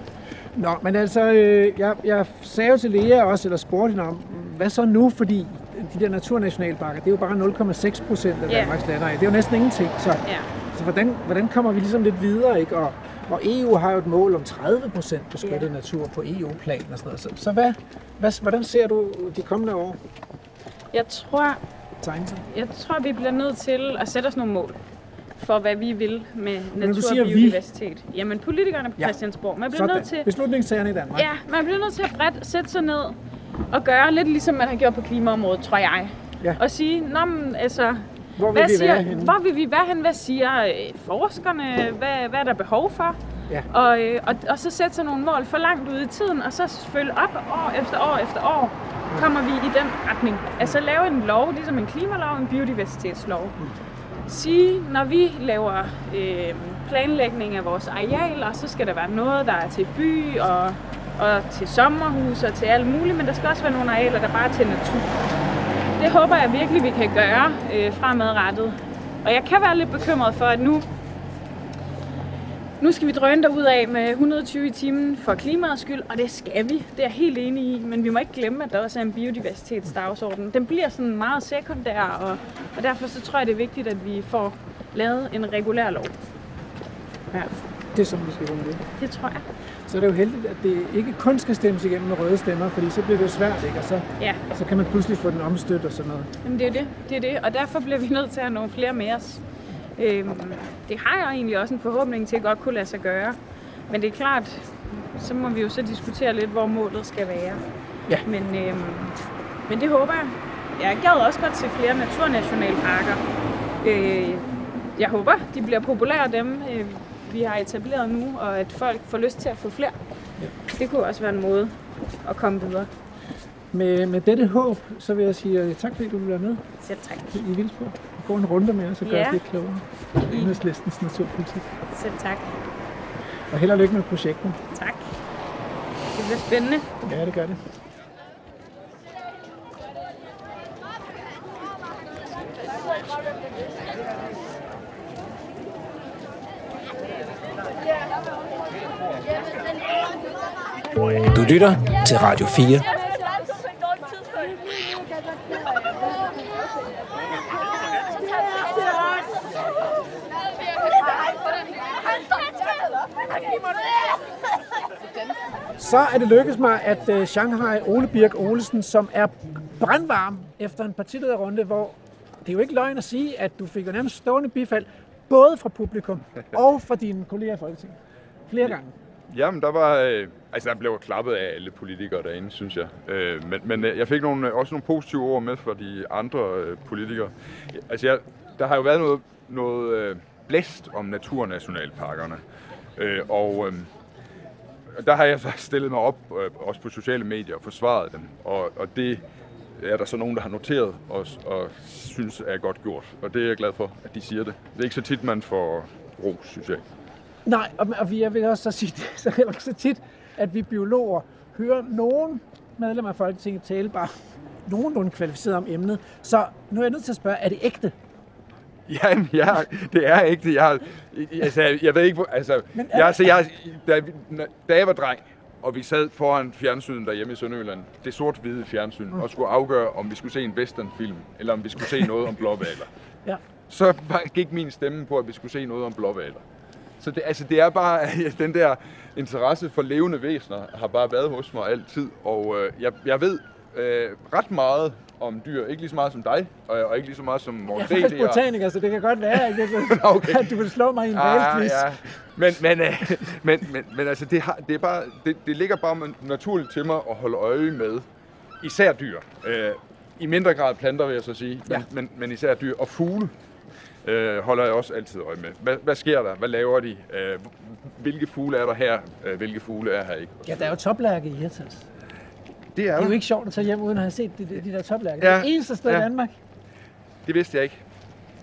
Nå, men altså, øh, jeg, jeg sagde jo til Lea også, eller spurgte hende om, hvad så nu, fordi de der naturnationalparker, det er jo bare 0,6 procent af Ja. Danmarks. Det er jo næsten ingenting. Så, Ja. så hvordan, hvordan kommer vi ligesom lidt videre, ikke? Og, og EU har jo et mål om 30 procent beskyttet Ja. natur på EU-plan og sådan noget. Så, så hvad, hvad, hvordan ser du de kommende år Jeg tror, tegne sig? jeg tror, vi bliver nødt til at sætte os nogle mål for, hvad vi vil med natur siger og vi- biodiversitet. Jamen, politikerne på Ja. Christiansborg. Man bliver Sådan. nødt til, Beslutningstagerne i Danmark. ja, man bliver nødt til at bredt sætte sig ned og gøre lidt ligesom man har gjort på klimaområdet, tror jeg. Ja. Og sige, Nå, men, altså, Hvor vil hvad vi siger, være henne? Hvor vil vi være hen? Hvad siger øh, forskerne? Hvad, hvad er der behov for? Ja. Og, øh, og, og så sætte sig nogle mål for langt ud i tiden, og så følge op år efter år efter år, kommer vi i den retning. Altså lave en lov, ligesom en klimalov, en biodiversitetslov. Sige, når vi laver øh, planlægning af vores arealer, så skal der være noget, der er til by og, og til sommerhus og til alt muligt, men der skal også være nogle arealer, der bare er til natur. Det håber jeg virkelig, vi kan gøre øh, fremadrettet. Og jeg kan være lidt bekymret for, at nu, nu skal vi drøne ud af med 120 i timen for klimaets skyld, og det skal vi. Det er jeg helt enig i, men vi må ikke glemme, at der også er en biodiversitetsdagsorden. Den bliver sådan meget sekundær, og, og derfor så tror jeg, det er vigtigt, at vi får lavet en regulær lov. Ja, det er sådan, vi skal runde det. Det tror jeg. Så er det jo heldigt, at det ikke kun skal stemmes igennem med røde stemmer, fordi så bliver det jo svært, ikke? Og så, Ja, så kan man pludselig få den omstødt og sådan noget. Jamen, det er det. det er det, og derfor bliver vi nødt til at have nogle flere med os. Øhm, det har jeg egentlig også en forhåbning til at godt kunne lade sig gøre. Men det er klart, så må vi jo så diskutere lidt, hvor målet skal være. Ja. Men, øhm, men det håber jeg. Jeg gad også godt til flere naturnationalparker. Øh, jeg håber, de bliver populære, dem øh, vi har etableret nu, og at folk får lyst til at få flere. Ja. Det kunne også være en måde at komme videre. Med, med dette håb, så vil jeg sige øh, tak, fordi du vil være med Selv tak. i Vildsborg. Gå en runde med os og gør Ja. os lidt klogere. Enhedslistens naturpolitik. Selv tak. Og held og lykke med projektet. Tak. Det bliver spændende. Ja, det gør det. Du lytter til Radio 4. Så er det lykkedes mig, at øh, Shanghai Ole Birk Olesen, som er brandvarm efter en partilederrunde, hvor det er jo ikke løgn at sige, at du fik jo nærmest stående bifald, både fra publikum og fra dine kolleger i Folketinget. Flere gange. Jamen, der var... Øh, altså, der blev klappet af alle politikere derinde, synes jeg. Øh, men men øh, jeg fik nogle, øh, også nogle positive ord med fra de andre øh, politikere. Altså, jeg, der har jo været noget, noget øh, blæst om naturnationalparkerne. Øh, og øh, der har jeg så stillet mig op, øh, også på sociale medier, og forsvaret dem. Og, og det er der så nogen, der har noteret og, og synes er godt gjort. Og det er jeg glad for, at de siger det. Det er ikke så tit, man får ros, synes jeg. Nej, og, og vi, jeg vil også så sige, det er så heller ikke så tit, at vi biologer hører nogen medlemmer af Folketinget tale bare nogenlunde kvalificeret om emnet. Så nu er jeg nødt til at spørge, er det ægte? Ja, ja, det er ikke det. Jeg, altså, jeg, jeg ved ikke, altså, Men er- jeg, altså, jeg, da, da jeg var dreng, og vi sad foran fjernsynet derhjemme i Sønderjylland, det sort-hvide fjernsyn, og skulle afgøre, om vi skulle se en westernfilm, eller om vi skulle se noget om blåvaler. Ja. Så gik min stemme på, at vi skulle se noget om blåvaler. Så det, altså, det er bare, den der interesse for levende væsener har bare været hos mig altid, og øh, jeg, jeg ved øh, ret meget om dyr. Ikke lige så meget som dig, og, og ikke lige så meget som Jeg Morten er faktisk er- botaniker, så det kan godt være, at, Okay. at du vil slå mig i en Ah, valgquiz. ja. Men, men, øh, men, men, men altså, det, har, det, er bare, det, det ligger bare naturligt til mig at holde øje med især dyr. Øh, I mindre grad planter, vil jeg så sige, men, ja. men, men især dyr. Og fugle øh, holder jeg også altid øje med. Hvad, hvad sker der? Hvad laver de? Øh, hvilke fugle er der her? Øh, hvilke fugle er her ikke? Ja, der er jo toplærke i Hirtals. Det er, Det er jo ikke sjovt at tage hjem, uden at have set de, de, de der toplærke. Ja. Ja. Det eneste sted ja. i Ja. Danmark. Det vidste jeg ikke.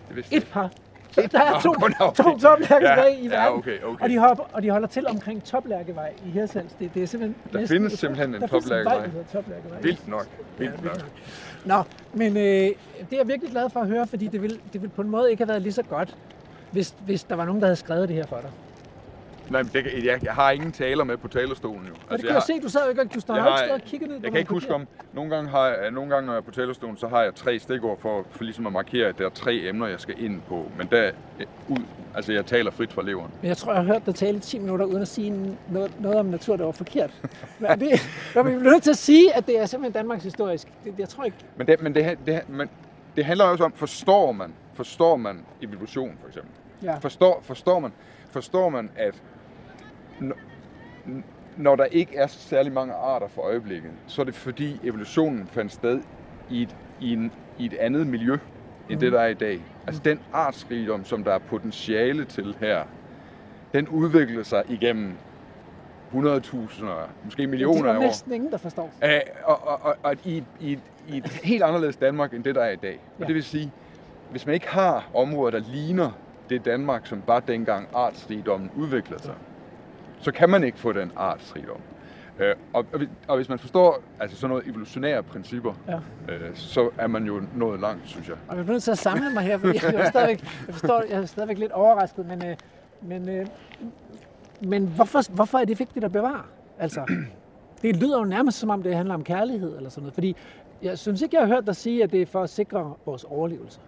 Det vidste jeg Et par. Så der er to, okay. to toplærke Ja, i ja, verden. okay, okay. Og, de hopper, og de holder til omkring Toplærkevej i Hirtshals. Det, det er simpelthen Der næsten findes simpelthen en Toplærkevej. Toplærkevej. Vildt nok. Ja, Vildt nok. Nå, men øh, det er jeg virkelig glad for at høre, fordi det ville, det ville på en måde ikke have været lige så godt, hvis, hvis der var nogen, der havde skrevet det her for dig. Nej, men det, kan- jeg, jeg har ingen taler med på talerstolen jo. Og det jeg kan jeg har- se, du sad jo ikke, du står Jeg ikke har- og kigget ned på Jeg kan ikke huske om, nogle gange, har jeg, nogle gange når jeg er på talerstolen, så har jeg tre stikord for, for ligesom at markere, at der er tre emner, jeg skal ind på. Men der øh, ud, altså jeg taler frit fra leveren. Men jeg tror, jeg har hørt dig tale i 10 minutter, uden at sige noget, noget om natur, der var forkert. Men det, jeg bliver nødt til at sige, at det er simpelthen Danmarks historisk. Det, jeg tror ikke... Men det, men det, det, men det handler også om, forstår man, forstår man evolution for eksempel? Ja. Forstår, forstår, man, forstår man, at når der ikke er særlig mange arter for øjeblikket, så er det fordi evolutionen fandt sted i et, i en, i et andet miljø, end det, der er i dag. Altså den artsrigdom, som der er potentiale til her, den udvikler sig igennem 100.000, måske millioner det er af år. næsten ingen, der forstår. Øh, og, og, og, og i, i, i et helt anderledes Danmark, end det der er i dag. Og Ja. det vil sige, hvis man ikke har områder, der ligner det Danmark, som bare dengang artsrigdommen udviklede sig, så kan man ikke få den artsrigdom. Øh, og, og, hvis- og hvis man forstår altså sådan noget evolutionære principper, Ja. øh, så er man jo nået langt, synes jeg. Og jeg bliver nødt til at samle mig her, fordi jeg er stadigvæk, jeg forstår, jeg er stadigvæk lidt overrasket, men, øh, men, øh, men hvorfor, hvorfor er det vigtigt at bevare? Altså, det lyder jo nærmest som om, det handler om kærlighed eller sådan noget, fordi jeg synes ikke, jeg har hørt dig sige, at det er for at sikre vores overlevelse.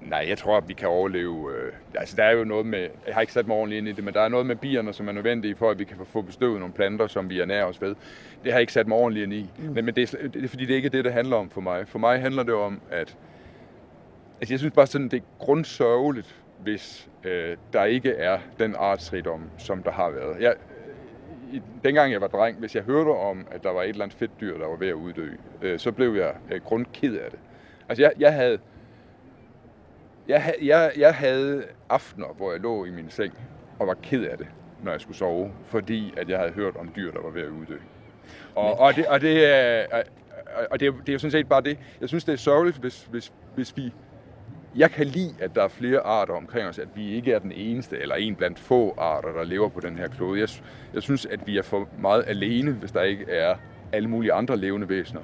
Nej, jeg tror, at vi kan overleve. Øh, altså, der er jo noget med, jeg har ikke sat mig ordentligt ind i det, men der er noget med bierne, som er nødvendige for, at vi kan få- bestøvet nogle planter, som vi ernærer os ved. Det har jeg ikke sat mig ordentligt ind i. Mm. Men, men det, er, det er fordi, det ikke er det, det handler om for mig. For mig handler det om, at altså, jeg synes bare sådan, det er grundsørgeligt, hvis øh, der ikke er den artsrigdom, som der har været. Jeg, i, dengang jeg var dreng, hvis jeg hørte om, at der var et eller andet fedt dyr, der var ved at uddø, øh, så blev jeg øh, grundked af det. Altså, jeg, jeg havde jeg, jeg, jeg havde aftener, hvor jeg lå i min seng og var ked af det, når jeg skulle sove, fordi at jeg havde hørt om dyr, der var ved at uddø. Og, og, det, og, det, er, og- det, er, det er jo sådan set bare det. Jeg synes, det er sørgeligt, hvis, hvis, hvis vi... Jeg kan lide, at der er flere arter omkring os, at vi ikke er den eneste, eller en blandt få arter, der lever på den her klode. Jeg, jeg synes, at vi er for meget alene, hvis der ikke er alle mulige andre levende væsener.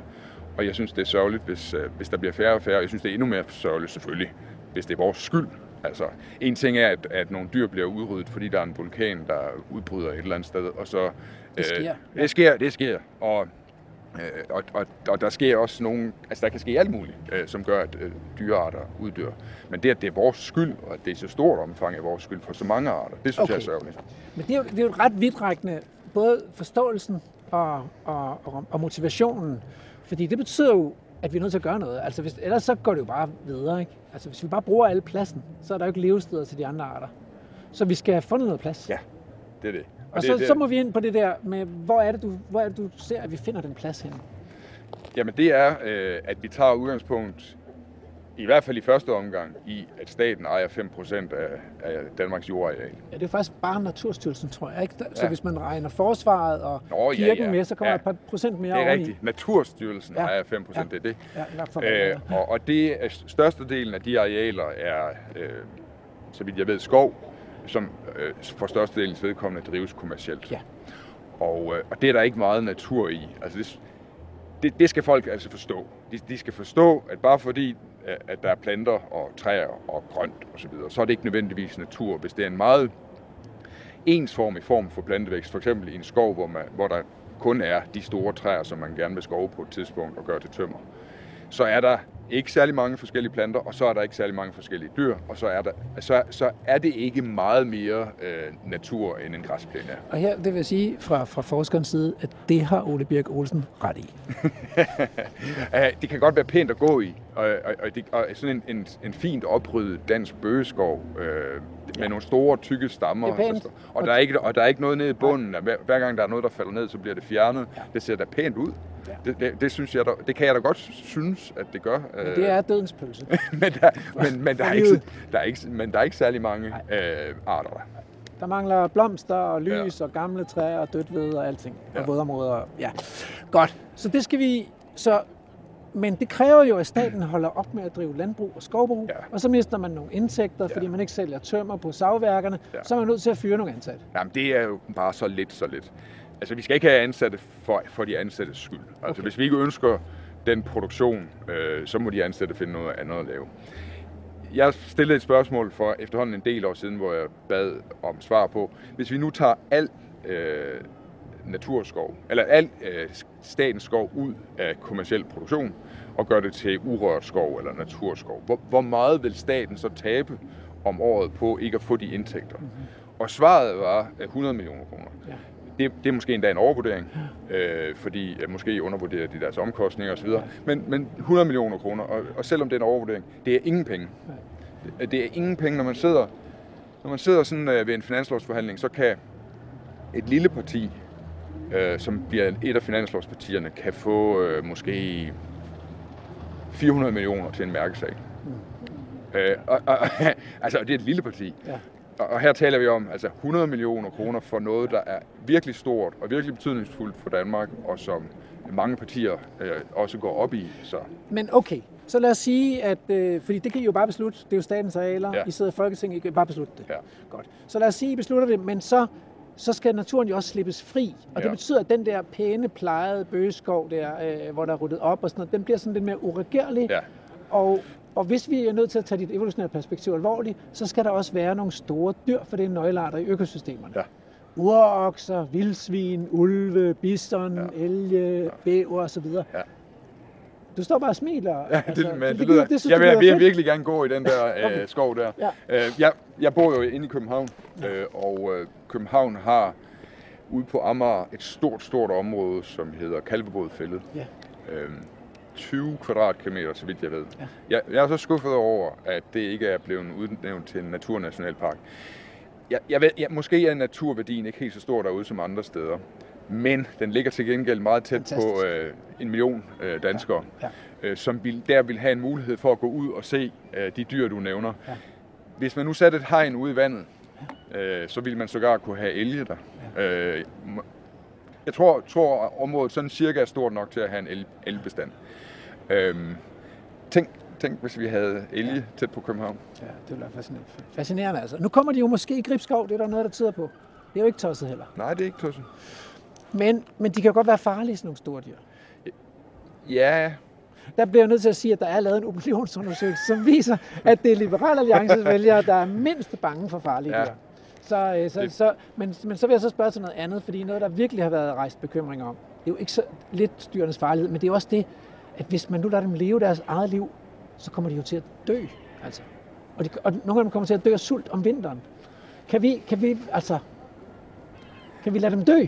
Og jeg synes, det er sørgeligt, hvis, øh, hvis der bliver færre og færre. Jeg synes, det er endnu mere sørgeligt, selvfølgelig, hvis det er vores skyld. Altså, en ting er, at, at nogle dyr bliver udryddet, fordi der er en vulkan, der udbryder et eller andet sted, og så... Det sker. Øh, det sker, det sker. Og, øh, og, og, og der sker også nogle... Altså, der kan ske alt muligt, øh, som gør, at øh, dyrearter uddør. Men det, at det er vores skyld, og at det er så stort omfang af vores skyld for så mange arter, det synes okay. jeg er sørgeligt. Men det er jo, det er jo ret vidtrækkende, både forståelsen og, og, og, og motivationen. Fordi det betyder jo, at vi er nødt til at gøre noget. Altså, hvis, ellers så går det jo bare videre, ikke? Altså, hvis vi bare bruger alle pladsen, så er der jo ikke levesteder til de andre arter. Så vi skal have fundet noget plads. Ja, det er det. Og det, er så, det, så må vi ind på det der med, hvor er det, du, hvor er det, du ser, at vi finder den plads henne? Jamen det er, øh, at vi tager udgangspunkt, i hvert fald i første omgang, i at staten ejer 5% af, af Danmarks jordareal. Ja, det er faktisk bare Naturstyrelsen, tror jeg. Ikke? Så Ja. hvis man regner forsvaret og Nå, ja, kirken ja. med, så kommer Ja. et par procent mere Det er oveni. rigtigt. Naturstyrelsen Ja. ja. ejer 5%, Ja. det er det. Ja, fald. Øh, og, og det er størstedelen af de arealer er, øh, så vidt jeg ved, skov, som øh, for størstedelens vedkommende drives kommercielt. Ja. Og, øh, og det er der ikke meget natur i. Altså det, det, det skal folk altså forstå. De, de skal forstå, at bare fordi, at der er planter og træer og grønt osv., så, videre, så er det ikke nødvendigvis natur. Hvis det er en meget ensformig form for plantevækst, for eksempel i en skov, hvor, man, hvor der kun er de store træer, som man gerne vil skove på et tidspunkt og gøre til tømmer, så er der ikke særlig mange forskellige planter, og så er der ikke særlig mange forskellige dyr, og så er, der, så, så er det ikke meget mere øh, natur, end en græsplæne. Og her det vil jeg sige fra, fra forskerens side, at det har Ole Birk Olsen ret i. Det kan godt være pænt at gå i, og, og, og, det, og sådan en, en, en fint opryddet dansk bøgeskov øh, med ja. nogle store, tykke stammer. Det er pænt. Og der, er ikke, og der er ikke noget nede i bunden. Hver, hver gang der er noget, der falder ned, så bliver det fjernet. Ja. Det ser da pænt ud. Ja. Det, det, det, synes jeg, der, det kan jeg da godt synes, at det gør. Men det er dødens pølse. men, der, men, men, der er ikke, der er ikke, men der er ikke særlig mange øh, arter der. Der mangler blomster og lys ja. og gamle træer og dødt ved og alting. Og Ja. vådområder. Ja. Godt. Så det skal vi... Så, men det kræver jo, at staten holder op med at drive landbrug og skovbrug, Ja. og så mister man nogle indtægter, Ja. fordi man ikke sælger tømmer på savværkerne. Ja. Så er man nødt til at fyre nogle ansatte. Jamen, det er jo bare så lidt, så lidt. Altså, vi skal ikke have ansatte for, for de ansattes skyld. Altså, Okay. hvis vi ikke ønsker den produktion, øh, så må de ansatte finde noget andet at lave. Jeg stillede et spørgsmål for efterhånden en del år siden, hvor jeg bad om svar på, hvis vi nu tager al øh, naturskov, eller al øh, statens skov ud af kommersiel produktion, og gør det til urørt skov eller naturskov, hvor, hvor meget vil staten så tabe om året på ikke at få de indtægter? Og svaret var øh, 100 millioner kroner. Ja. Det, det er måske endda en overvurdering, øh, fordi øh, måske undervurderer de deres omkostninger osv. Men, men 100 millioner kroner, og, og selvom det er en overvurdering, det er ingen penge. Det, det er ingen penge, når man sidder, når man sidder sådan øh, ved en finanslovsforhandling, så kan et lille parti, øh, som bliver et af finanslovspartierne, kan få øh, måske 400 millioner til en mærkesag. Øh, og, og, altså, det er et lille parti. Ja. Og, her taler vi om altså 100 millioner kroner for noget, der er virkelig stort og virkelig betydningsfuldt for Danmark, og som mange partier øh, også går op i. Så Men okay, så lad os sige, at... Øh, fordi det kan I jo bare beslutte. Det er jo statens arealer. Ja. I sidder i Folketinget, I kan bare beslutte det. ja. Godt. Så lad os sige, I beslutter det, men så, så skal naturen jo også slippes fri. Og det Ja. betyder, at den der pæne, plejede bøgeskov der, øh, hvor der er ryddet op og sådan noget, den bliver sådan lidt mere uregerlig. Ja. Og, og hvis vi er nødt til at tage dit evolutionære perspektiv alvorligt, så skal der også være nogle store dyr, for det er nøglearter i økosystemerne. Ja. Urokser, vildsvin, ulve, bison, ja. elge, bæver osv. Ja. Du står bare og smiler. Ja, det, men det, det, lyder, det, synes jeg vil, lyder vil virkelig gerne gå i den der Okay. øh, skov der. Ja. Øh, jeg, jeg bor jo inde i København, øh, og øh, København har ude på Amager et stort, stort område, som hedder Kalvebodfældet. Ja. Øh, 20 kvadratkilometer, så vidt jeg ved. Ja. Jeg, jeg er så skuffet over, at det ikke er blevet udnævnt til en naturnationalpark. Jeg, jeg ved, jeg, måske er naturværdien ikke helt så stor derude som andre steder, men den ligger til gengæld meget tæt Fantastisk. på øh, en million øh, danskere, Ja. øh, som vil, der vil have en mulighed for at gå ud og se øh, de dyr, du nævner. Ja. Hvis man nu satte et hegn ude i vandet, øh, så ville man sågar kunne have elge der. Øh, m- jeg tror, tror området sådan cirka er stort nok til at have en el, elbestand. Øhm, tænk, tænk, hvis vi havde elge ja. tæt på København. Ja, det ville være fascinerende. Fascinerende altså. Nu kommer de jo måske i Gribskov, det er der noget, der tyder på. Det er jo ikke tosset heller. Nej, det er ikke tosset. Men, men de kan jo godt være farlige, sådan nogle store dyr. Ja, Der bliver jeg nødt til at sige, at der er lavet en opinionsundersøgelse, som viser, at det er Liberal Alliances vælgere, der er mindst bange for farlige Ja. dyr. Så, øh, så, Det- så, men, men så vil jeg så spørge til noget andet, fordi noget, der virkelig har været rejst bekymring om, det er jo ikke så lidt dyrenes farlighed, men det er også det, at hvis man nu lader dem leve deres eget liv, så kommer de jo til at dø. Altså. Og, de, og nogle af dem kommer til at dø af sult om vinteren. Kan vi, kan vi, altså, kan vi lade dem dø?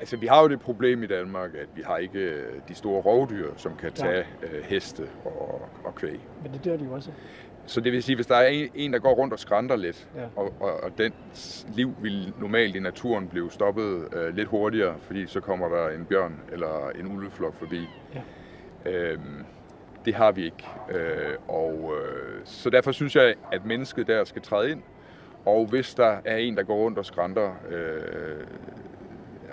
altså vi har jo det problem i Danmark, at vi har ikke øh, de store rovdyr, som kan tage øh, heste og, og kvæg. Men det dør de jo også. Så det vil sige, hvis der er en, der går rundt og skrænter lidt, Ja. og, og, og dens liv vil normalt i naturen blive stoppet øh, lidt hurtigere, fordi så kommer der en bjørn eller en ulveflok forbi. Ja. Øhm, det har vi ikke. Øh, og, øh, så derfor synes jeg, at mennesket der skal træde ind. Og hvis der er en, der går rundt og skrænter, øh,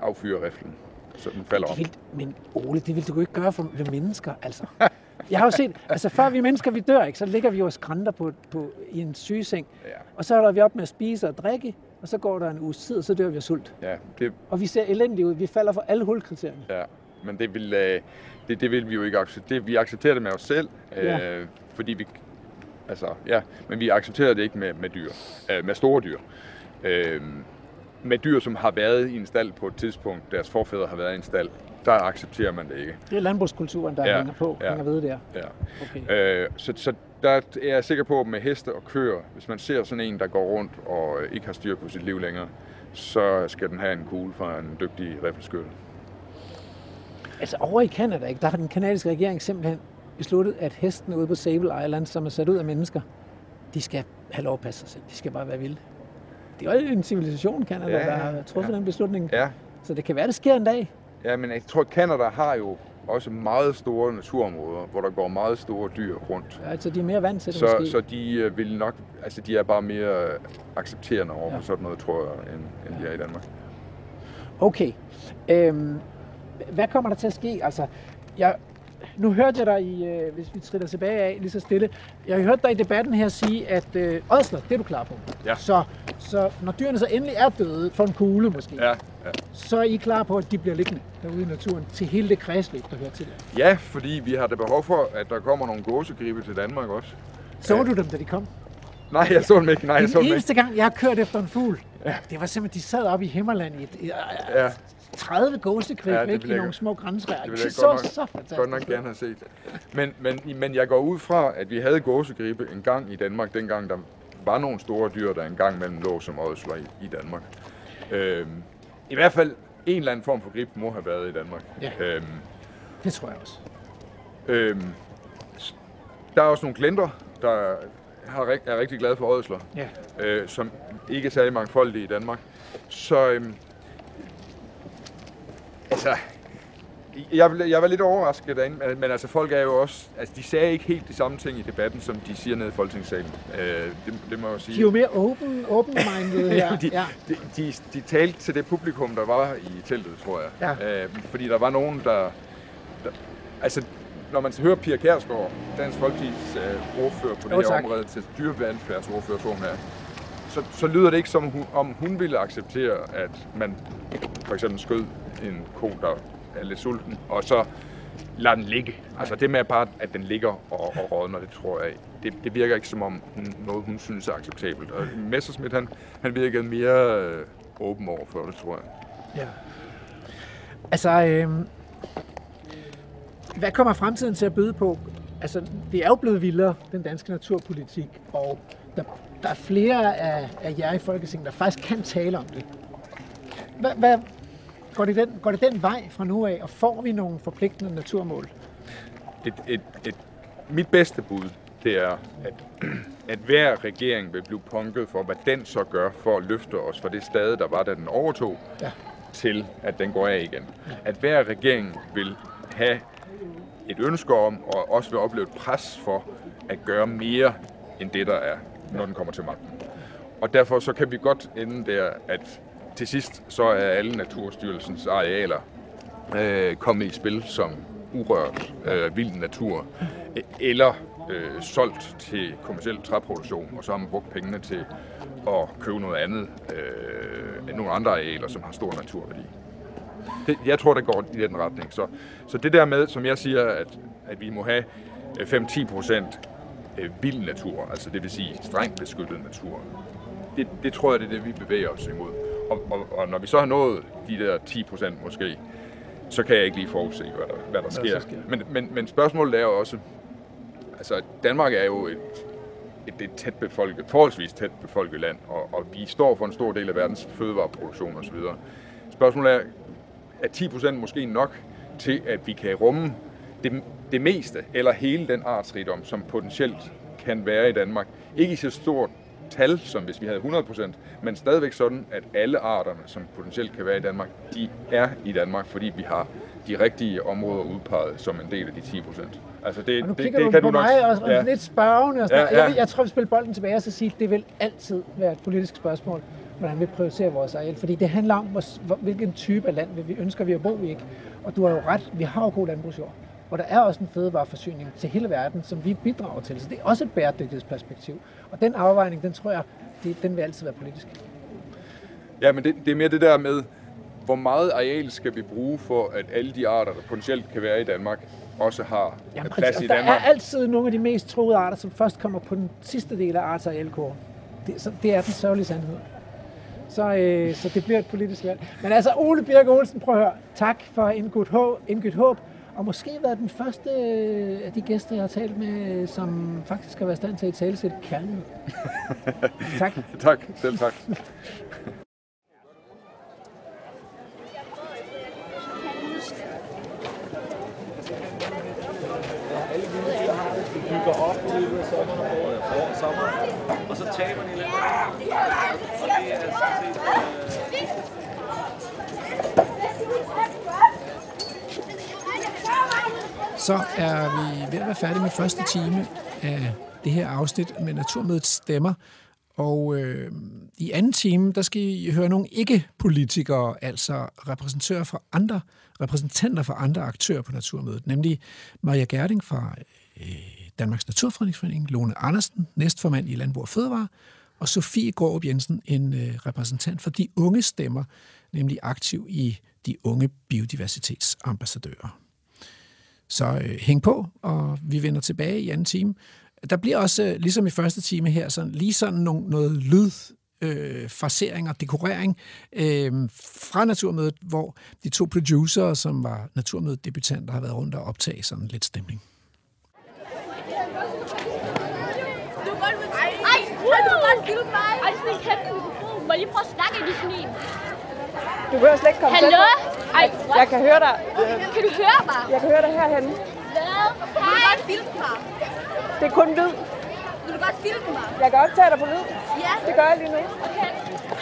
affyrer riflen, så den falder om. Vil, men Ole, det vil du jo ikke gøre for ved mennesker, altså. Jeg har jo set, altså før vi mennesker vi dør, ikke, så ligger vi jo og skrænter på, på, i en sygeseng, Ja, og så holder vi op med at spise og drikke, og så går der en uge tid, og så dør vi af sult. ja, det, Og vi ser elendige ud, vi falder for alle hulkriterierne. ja. Men det vil, øh, det, det vil vi jo ikke acceptere. Vi accepterer det med os selv, øh, Ja. fordi vi... Altså, ja, men vi accepterer det ikke med, med dyr, øh, med store dyr. Øh, med dyr, som har været i en stald på et tidspunkt, deres forfædre har været i en stald, der accepterer man det ikke. Det er landbrugskulturen, der Ja, hænger på, ja. hænger ved der. Ja. Okay. Øh, så, så der er jeg sikker på, at med heste og køer, hvis man ser sådan en, der går rundt og ikke har styr på sit liv længere, så skal den have en kugle fra en dygtig riffelskytte. Altså over i Canada, ikke, der har den kanadiske regering simpelthen besluttet, at hestene ude på Sable Island, som er sat ud af mennesker, de skal have lov at passe sig selv. De skal bare være vilde. Det er jo en civilisation, ja, ja, der har truffet ja. den beslutning. Ja, Så det kan være, det sker en dag. Ja men jeg tror, at Canada har jo også meget store naturområder, hvor der går meget store dyr rundt. Ja, altså, de er mere vant til det Så, måske. så de øh, vil nok, altså de er bare mere øh, accepterende over Ja. ja. sådan noget, tror jeg, end, end de er i Danmark. Okay. Øhm, hvad kommer der til at ske? Altså, jeg, nu hørte jeg dig i, øh, hvis vi triller tilbage af lige så stille, jeg har hørt dig i debatten her sige, at øh, ådsler, det er du klar på. Ja. Så, så når dyrene så endelig er døde, for en kugle måske, Ja, ja. så er I klar på, at de bliver liggende derude i naturen til hele det kredsløb, der hører til det. ja, fordi vi har det behov for, at der kommer nogle gåsegribe til Danmark også. Så Ja. du dem, da de kom? Nej, jeg så dem ikke. Nej, jeg så dem ikke. eneste gang, jeg har kørt efter en fugl, ja. det var simpelthen, de sad oppe i Himmerland i, et, i Ja. 30 gåsekvæg Ja, væk i nogle små grænsræer. Det Det, så nok- så fantastisk godt nok gerne have set. Men, men, men jeg går ud fra, at vi havde gåsegribe en gang i Danmark, dengang der var nogle store dyr, der engang mellem lå som ådsler i, i Danmark. Øhm, I hvert fald en eller anden form for grib må have været i Danmark. Ja. Øhm, Det tror jeg også. øhm, der er også nogle klienter, der har, er rigtig glade for ådsler, Ja. øh, som ikke er særlig mangfoldige i Danmark. Så øhm, altså, Jeg, jeg var lidt overrasket derinde, men, men altså folk er jo også, altså de sagde ikke helt de samme ting i debatten, som de siger nede i Folketingssalen. Øh, det, det må jeg jo sige. De er jo mere open, open-minded her. de, ja. de, de, de talte til det publikum, der var i teltet, tror jeg. Ja. Øh, fordi der var nogen, der, der... Altså, når man hører Pia Kjærsgaard, Dansk Folkeparti's øh, ordfører på det Jo, her tak. område til dyrevelfærdsordfører, tror hun er, så, så lyder det ikke som, om hun ville acceptere, at man for eksempel skød en ko, der er lidt sulten, og så lader den ligge. Altså det med bare, at den ligger og, og rådner, det tror jeg, det, det virker ikke som om hun, noget, hun synes er acceptabelt. Og Messerschmidt, han, han virkede mere øh, åben over for det, tror jeg. Ja. Altså, øh, hvad kommer fremtiden til at byde på? Altså, det er jo blevet vildere, den danske naturpolitik, og der, der er flere af, af jer i Folketinget, der faktisk kan tale om det. Hvad, hvad, går, det den, går det den vej fra nu af, og får vi nogle forpligtende naturmål? Et, et, et, mit bedste bud, det er, at, at hver regering vil blive punket for, hvad den så gør for at løfte os fra det stade, der var, da den overtog, Ja. til at den går af igen. At hver regering vil have et ønske om, og også vil opleve et pres for, at gøre mere end det, der er, når den kommer til magten. Og derfor så kan vi godt ende der, at til sidst så er alle Naturstyrelsens arealer øh, kommet i spil som urørt øh, vild natur, øh, eller øh, solgt til kommersiel træproduktion, og så har man brugt pengene til at købe noget andet, øh, nogle andre arealer, som har stor naturværdi. Det, jeg tror, det går i den retning. Så, så det der med, som jeg siger, at, at vi må have øh, 5-10 procent øh, vild natur, altså det vil sige strengt beskyttet natur, det, det tror jeg, det er det, vi bevæger os imod. Og, og, og når vi så har nået de der 10 procent måske, så kan jeg ikke lige forudse, hvad der, hvad der sker. sker. Men, men, men spørgsmålet er jo også, altså Danmark er jo et, et, et tæt befolket, forholdsvis tæt befolket land, og, og vi står for en stor del af verdens fødevareproduktion osv. Spørgsmålet er, er 10 procent måske nok til, at vi kan rumme det, det meste, eller hele den artsrigdom, som potentielt kan være i Danmark. Ikke i så stort tal, som hvis vi havde 100 procent, men stadigvæk sådan, at alle arterne, som potentielt kan være i Danmark, de er i Danmark, fordi vi har de rigtige områder udpeget som en del af de 10 procent. Altså det, Og nu det, kigger det du kan på du nok... mig og, ja. lidt spørgende. Og sådan Ja, ja. Jeg, vil- jeg tror, vi spiller bolden tilbage og så sige, at det vil altid være et politisk spørgsmål, hvordan vi prioriterer vores areal. Fordi det handler om, hvor, hvilken type af land vi ønsker vi at bo i. Ikke? Og du har jo ret, vi har jo god landbrugsjord. Og der er også en fødevareforsyning til hele verden, som vi bidrager til. Så det er også et bæredygtighedsperspektiv. Og den afvejning, den tror jeg, det, den vil altid være politisk. Ja, men det, det er mere det der med, hvor meget areal skal vi bruge for, at alle de arter, der potentielt kan være i Danmark, også har Jamen, plads præcis. i Og der Danmark. er altid nogle af de mest troede arter, som først kommer på den sidste del af artsarealkurven. Det, så det er den sørgelige sandhed. Så, øh, så det bliver et politisk valg. Men altså, Ole Birk Olsen, prøv at høre. Tak for indgydt håb, indgydt håb. Og måske været den første øh, af de gæster, jeg har talt med, som faktisk har været i stand til at tale til kærlighed. tak. Tak, selv tak. bygger op i løbet af sommeren og foråret, forår og sommer, og så taber de lidt. Og det er sådan set... Øh, så er vi ved at være færdige med første time af det her afsnit med Naturmødets stemmer. Og øh, i anden time, der skal I høre nogle ikke-politikere, altså repræsentører fra andre, repræsentanter fra andre aktører på Naturmødet, nemlig Maria Gerding fra øh, Danmarks Naturfredningsforening, Lone Andersen, næstformand i Landbrug og Fødevare, og Sofie Gråb Jensen, en øh, repræsentant for de unge stemmer, nemlig aktiv i de unge biodiversitetsambassadører. Så øh, hæng på, og vi vender tilbage i anden time. Der bliver også, øh, ligesom i første time her, sådan, lige sådan nogle, noget lyd, øh, frasering og dekorering øh, fra Naturmødet, hvor de to producer, som var Naturmødet-debutanter, har været rundt og optage sådan lidt stemning. Du godt Ej, ej, du kan godt filme mig. Ej, sådan en. Må jeg lige prøve at snakke ind i sådan en? Du behøver slet ikke komme Hallo? tæt Jeg kan høre dig. Kan du høre mig? Jeg kan høre dig herhenne. Hvad? Vil du godt filme mig? Det er kun lyd. Vil du godt filme mig? Jeg kan optage dig på lyd. Ja. Det gør jeg lige nu. Okay.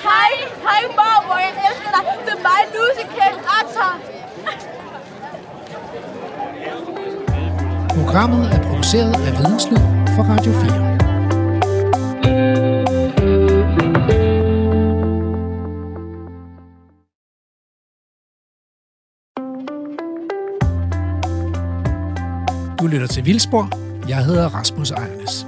Hej, hej mormor, jeg elsker dig. Det er mig, Lucy Kent Atter. Programmet er produceret af Videnslyd for Radio 4. Du lytter til Vildspor. Jeg hedder Rasmus Ejernes.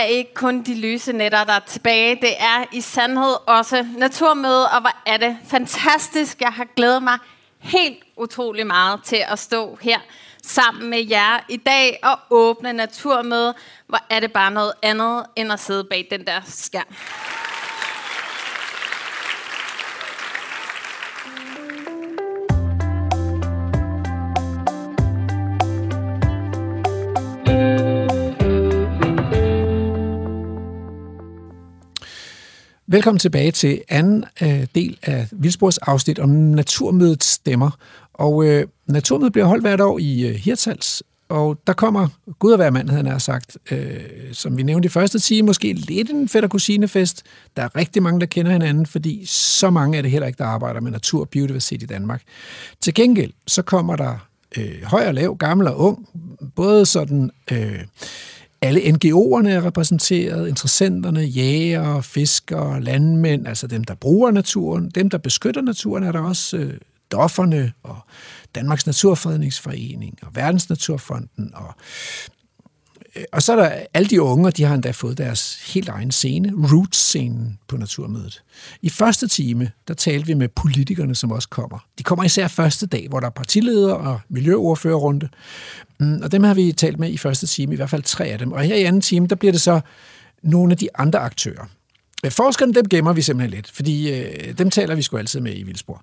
Er ikke kun de lyse nætter, der er tilbage. Det er i sandhed også naturmøde, og hvor er det fantastisk. Jeg har glædet mig helt utrolig meget til at stå her sammen med jer i dag og åbne naturmøde. Hvor er det bare noget andet end at sidde bag den der skærm. Velkommen tilbage til anden øh, del af Vildsborgs afsnit om Naturmødets stemmer. Og øh, Naturmødet bliver holdt hvert år i øh, Hirtals, og der kommer, Gud og hver mand, havde han sagt, øh, som vi nævnte i første time, måske lidt en fætter kusinefest. Der er rigtig mange, der kender hinanden, fordi så mange er det heller ikke, der arbejder med natur og biodiversitet i Danmark. Til gengæld, så kommer der øh, høj og lav, gammel og ung, både sådan... Øh, alle NGO'erne er repræsenteret, interessenterne, jæger, fiskere, landmænd, altså dem, der bruger naturen, dem, der beskytter naturen, er der også øh, dofferne og Danmarks Naturfredningsforening og Verdensnaturfonden og Øh, og så er der alle de unge, de har endda fået deres helt egen scene, Roots-scenen på Naturmødet. I første time, der talte vi med politikerne, som også kommer. De kommer især første dag, hvor der er partiledere og miljøordførerrunde. Mm, Og dem har vi talt med i første time, i hvert fald tre af dem. Og her i anden time, der bliver det så nogle af de andre aktører. Øh, forskerne, dem gemmer vi simpelthen lidt, fordi øh, dem taler vi sgu altid med i Vildsborg.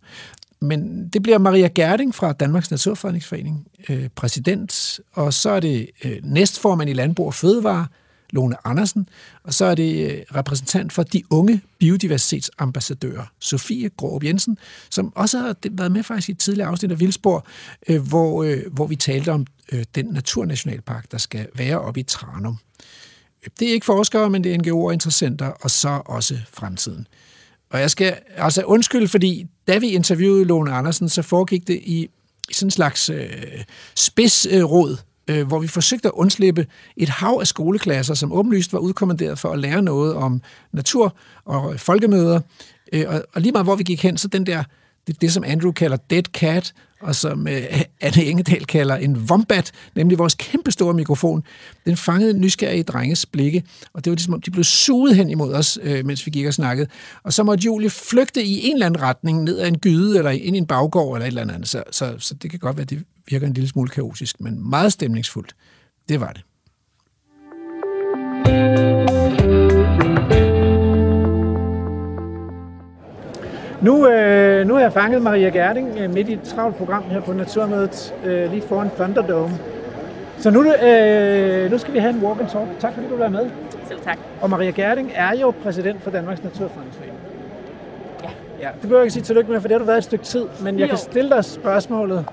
Men det bliver Maria Gerding fra Danmarks Naturfredningsforening, øh, præsident, og så er det øh, næstformand i Landbrug og Fødevare, Lone Andersen, og så er det øh, repræsentant for de unge biodiversitetsambassadører, Sofie Gråb Jensen, som også har været med faktisk i et tidligere afsnit af Vildsborg, øh, hvor, øh, hvor vi talte om øh, den naturnationalpark, der skal være oppe i Tranum. Det er ikke forskere, men det er NGO'er og interessenter, og så også fremtiden. Og jeg skal altså undskylde, fordi da vi interviewede Lone Andersen, så foregik det i, sådan en slags øh, spidsråd, øh, hvor vi forsøgte at undslippe et hav af skoleklasser, som åbenlyst var udkommanderet for at lære noget om natur og folkemøder. Øh, og, og lige meget hvor vi gik hen, så den der, det, det som Andrew kalder dead cat, og som øh, Anne Engedal kalder en wombat, nemlig vores kæmpestore mikrofon, den fangede nysgerrige drenges blikke, og det var ligesom, om de blev suget hen imod os, øh, mens vi gik og snakkede. Og så måtte Julie flygte i en eller anden retning, ned ad en gyde, eller ind i en baggård, eller et eller andet. Så, så, så det kan godt være, at det virker en lille smule kaotisk, men meget stemningsfuldt. Det var det. Nu, øh, nu har jeg fanget Maria Gerding øh, midt i et travlt program her på Naturmødet, øh, lige foran Thunderdome. Så nu, øh, nu skal vi have en walk and talk. Tak fordi du vil være med. Selv tak. Og Maria Gerding er jo præsident for Danmarks Naturfredningsforening. Ja. ja. Det behøver jeg ikke sige tillykke med, for det har du været et stykke tid. Men jeg Jo. kan stille dig spørgsmålet.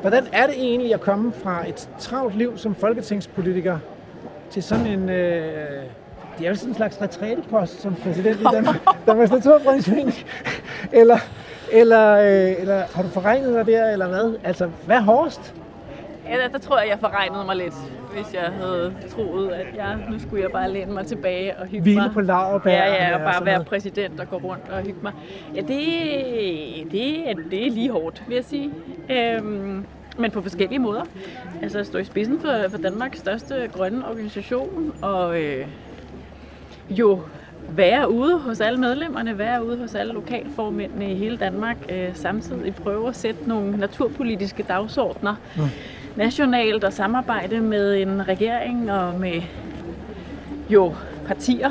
Hvordan er det egentlig at komme fra et travlt liv som folketingspolitiker til sådan en... Øh, det er jo sådan en slags retrætepost som præsident i Danmark, Danmarks Naturfredningsforening. eller, eller, øh, eller har du forregnet dig der, eller hvad? Altså, hvad er hårdest? Ja, der, der tror jeg, jeg forregnede mig lidt, hvis jeg havde troet, at jeg, nu skulle jeg bare læne mig tilbage og hygge Hvile mig. på laurbærrene Ja, ja, og bare være præsident og gå rundt og hygge mig. Ja, det, det, er, det er lige hårdt, vil jeg sige. Øhm, men på forskellige måder. Altså at stå i spidsen for, for Danmarks største grønne organisation, og øh, jo være ude hos alle medlemmerne, være ude hos alle lokalformændene i hele Danmark, øh, samtidig prøve at sætte nogle naturpolitiske dagsordner Mm. nationalt og samarbejde med en regering og med jo partier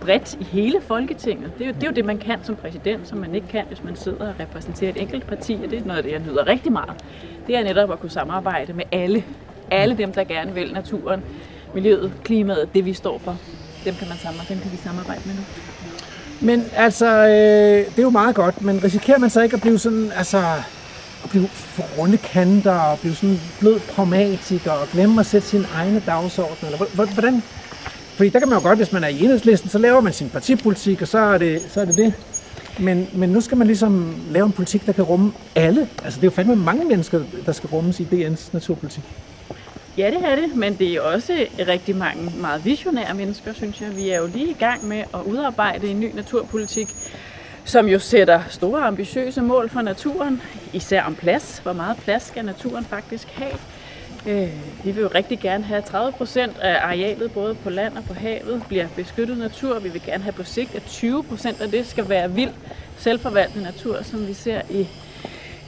bredt i hele Folketinget. Det er, jo, det er jo det, man kan som præsident, som man ikke kan, hvis man sidder og repræsenterer et enkelt parti, og det er noget af det, jeg nyder rigtig meget. Det er netop at kunne samarbejde med alle. Alle dem, der gerne vil naturen, miljøet, klimaet, det vi står for. Dem kan man samarbejde, dem kan vi samarbejde med nu. Men altså, øh, det er jo meget godt, men risikerer man så ikke at blive sådan, altså, at blive for runde kanter og blive sådan blød pragmatiker og glemme at sætte sine egne dagsordner? Eller hvor- hvor- hvordan? Fordi der kan man jo godt, hvis man er i enhedslisten, så laver man sin partipolitik, og så er det så er det. det. Men, men nu skal man ligesom lave en politik, der kan rumme alle. Altså, det er jo fandme mange mennesker, der skal rummes i DN's naturpolitik. Ja, det er det, men det er også rigtig mange meget visionære mennesker, synes jeg. Vi er jo lige i gang med at udarbejde en ny naturpolitik, som jo sætter store ambitiøse mål for naturen, især om plads. Hvor meget plads skal naturen faktisk have? Øh, vi vil jo rigtig gerne have 30 procent af arealet, både på land og på havet, bliver beskyttet natur. Vi vil gerne have på sigt, at 20 procent af det skal være vild, selvforvaltet natur, som vi ser i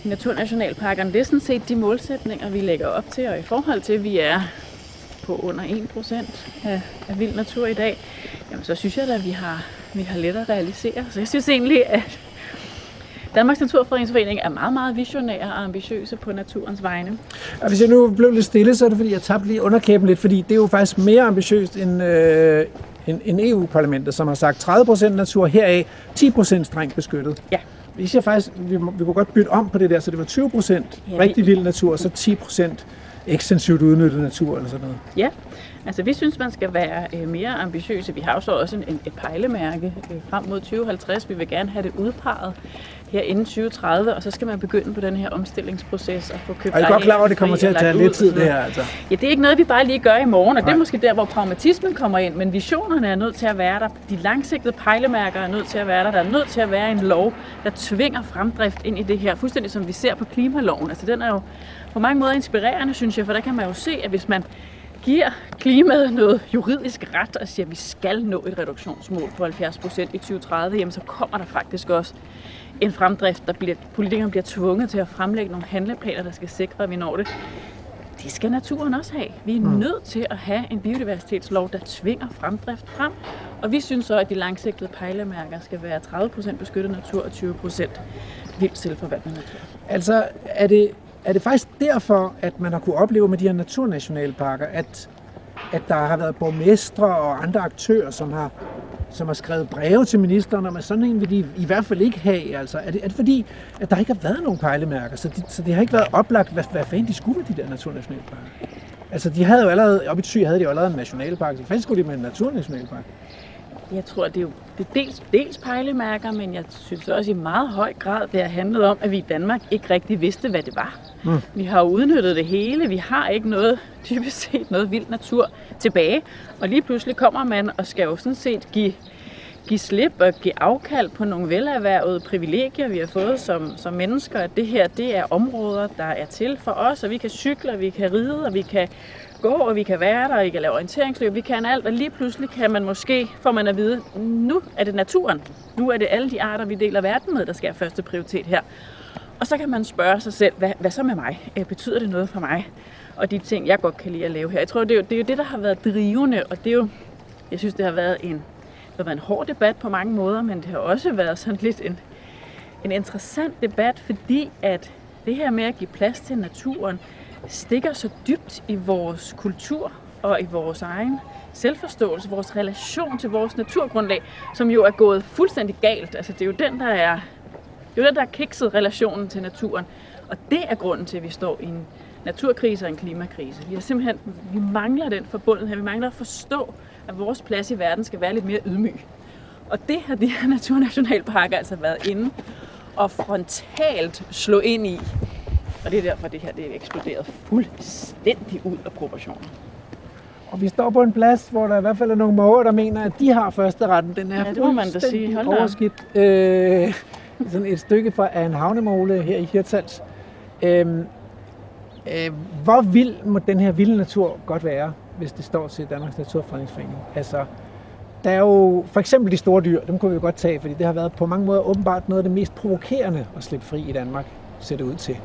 naturnationalparkerne. Det er sådan set de målsætninger, vi lægger op til, og i forhold til, at vi er på under 1% af, af vild natur i dag, jamen så synes jeg da, at vi har, vi har let at realisere. Så jeg synes egentlig, at Danmarks Naturfredningsforening er meget, meget visionære og ambitiøse på naturens vegne. Og hvis jeg nu blev lidt stille, så er det fordi, jeg tabte lige underkæben lidt, fordi det er jo faktisk mere ambitiøst end, øh, end, end EU-parlamentet, som har sagt 30% natur, heraf 10% strengt beskyttet. Ja. Vi siger faktisk, vi, vi kunne godt bytte om på det der, så det var 20% Ja, rigtig vild natur, og så 10% ekstensivt udnyttet natur eller sådan noget. Ja, altså vi synes, man skal være øh, mere ambitiøse. Vi har jo så også en, et pejlemærke øh, frem mod 2050. Vi vil gerne have det udpeget her inden 2030, og så skal man begynde på den her omstillingsproces og få købt Og jeg er godt klar over, at det kommer til at tage lidt tid, det her altså. Ja, det er ikke noget, vi bare lige gør i morgen, og det er Nej. måske der, hvor pragmatismen kommer ind, men visionerne er nødt til at være der. De langsigtede pejlemærker er nødt til at være der. Der er nødt til at være en lov, der tvinger fremdrift ind i det her, fuldstændig som vi ser på klimaloven. Altså den er jo på mange måder inspirerende, synes jeg, for der kan man jo se, at hvis man giver klimaet noget juridisk ret og siger, at vi skal nå et reduktionsmål på 70 procent i 2030, jamen så kommer der faktisk også en fremdrift, der bliver, politikerne bliver tvunget til at fremlægge nogle handleplaner, der skal sikre, at vi når det. Det skal naturen også have. Vi er Mm. nødt til at have en biodiversitetslov, der tvinger fremdrift frem. Og vi synes så, at de langsigtede pejlemærker skal være 30% beskyttet natur og 20% vildt selvforvaltende natur. Altså, er det, er det faktisk derfor, at man har kunne opleve med de her naturnationalparker, at, at der har været borgmestre og andre aktører, som har, som har skrevet breve til ministeren om, at sådan en vil de i hvert fald ikke have. Altså, er, det, er det fordi, at der ikke har været nogen pejlemærker, så, det, så det har ikke været oplagt, hvad, hvad fanden de skulle med de der naturnationalparker? Altså, de havde jo allerede, oppe i Thy havde de jo allerede en nationalpark, så fanden skulle de med en naturnationalpark? Jeg tror, det er jo det er dels, dels pejlemærker, men jeg synes også i meget høj grad, det har handlet om, at vi i Danmark ikke rigtig vidste, hvad det var. Mm. Vi har udnyttet det hele. Vi har ikke noget, typisk set noget vild natur tilbage. Og lige pludselig kommer man og skal jo sådan set give, give slip og give afkald på nogle velerhvervede privilegier, vi har fået som, som mennesker. At det her, det er områder, der er til for os, og vi kan cykle, og vi kan ride, og vi kan gå, og vi kan være der, og vi kan lave orienteringsløb, vi kan alt, og lige pludselig kan man måske, får man at vide, nu er det naturen. Nu er det alle de arter, vi deler verden med, der skal have første prioritet her. Og så kan man spørge sig selv, hvad, hvad så med mig? Øh, betyder det noget for mig? Og de ting, jeg godt kan lide at lave her. Jeg tror, det er jo det, er jo det der har været drivende, og det er jo, jeg synes, det har været en, det har været en hård debat på mange måder, men det har også været sådan lidt en, en interessant debat, fordi at det her med at give plads til naturen stikker så dybt i vores kultur og i vores egen selvforståelse, vores relation til vores naturgrundlag, som jo er gået fuldstændig galt. Altså det er jo den, der er, det er jo den, der har kikset relationen til naturen. Og det er grunden til, at vi står i en naturkrise og en klimakrise. Vi har simpelthen, vi mangler den forbundethed. Vi mangler at forstå, at vores plads i verden skal være lidt mere ydmyg. Og det har de her naturnationalparker altså været inde og frontalt slå ind i. Og det er derfor, det her det er eksploderet fuldstændig ud af proportioner. Og vi står på en plads, hvor der i hvert fald er nogle måger, der mener, at de har første retten. Den er Ja, det må man da sige. Hold overskidt. Øh, sådan et stykke fra af en havnemåle her i Hirtshals. Øhm, øh, hvor vild må den her vilde natur godt være, hvis det står til Danmarks Naturfredningsforening? Altså, der er jo for eksempel de store dyr, dem kunne vi jo godt tage, fordi det har været på mange måder åbenbart noget af det mest provokerende at slippe fri i Danmark, ser det ud til.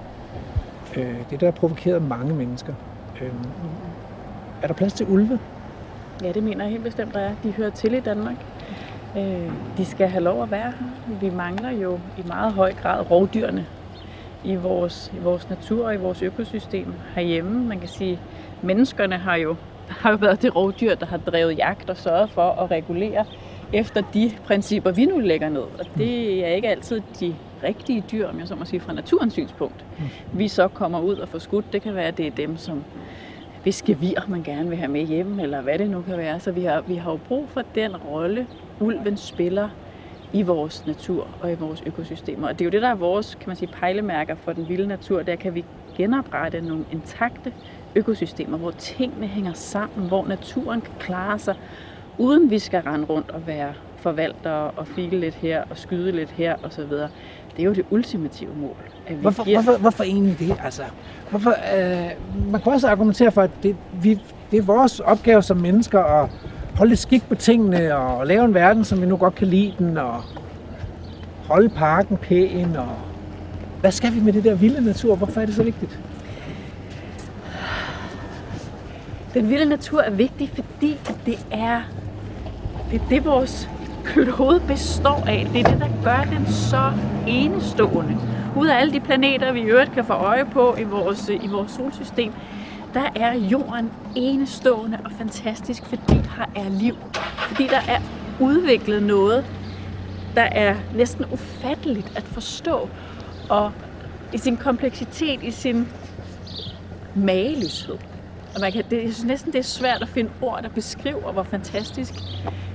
Øh, det er der har provokeret mange mennesker. Øh, er der plads til ulve? Ja, det mener jeg helt bestemt, der er. De hører til i Danmark. Øh, de skal have lov at være her. Vi mangler jo i meget høj grad rovdyrene i vores, i vores natur og i vores økosystem herhjemme. Man kan sige, menneskerne har jo, har jo været det rovdyr, der har drevet jagt og sørget for at regulere efter de principper, vi nu lægger ned. Og det er ikke altid de rigtige dyr, om jeg så må sige, fra naturens synspunkt. Vi så kommer ud og får skudt. Det kan være, at det er dem, som hvis gevir man gerne vil have med hjem, eller hvad det nu kan være. Så vi har, vi har jo brug for den rolle, ulven spiller i vores natur og i vores økosystemer. Og det er jo det, der er vores kan man sige, pejlemærker for den vilde natur. Der kan vi genoprette nogle intakte økosystemer, hvor tingene hænger sammen, hvor naturen kan klare sig, uden vi skal rende rundt og være forvaltere og file lidt her og skyde lidt her osv. Det er jo det ultimative mål. At vi Hvorfor, giver... hvorfor, hvorfor egentlig det? Altså, hvorfor, øh, man kan også argumentere for, at det, vi, det er vores opgave som mennesker at holde lidt skik på tingene og lave en verden, som vi nu godt kan lide den, og holde parken pæn. Og hvad skal vi med det der vilde natur? Hvorfor er det så vigtigt? Den vilde natur er vigtig, fordi det er det, er det vores klode består af. Det er det, der gør den så enestående. Ud af alle de planeter, vi i øvrigt kan få øje på i vores, øh, i vores solsystem, der er jorden enestående og fantastisk, fordi her er liv. Fordi der er udviklet noget, der er næsten ufatteligt at forstå. Og i sin kompleksitet, i sin mageløshed. Og man kan, det, jeg synes næsten, det er svært at finde ord, der beskriver, hvor fantastisk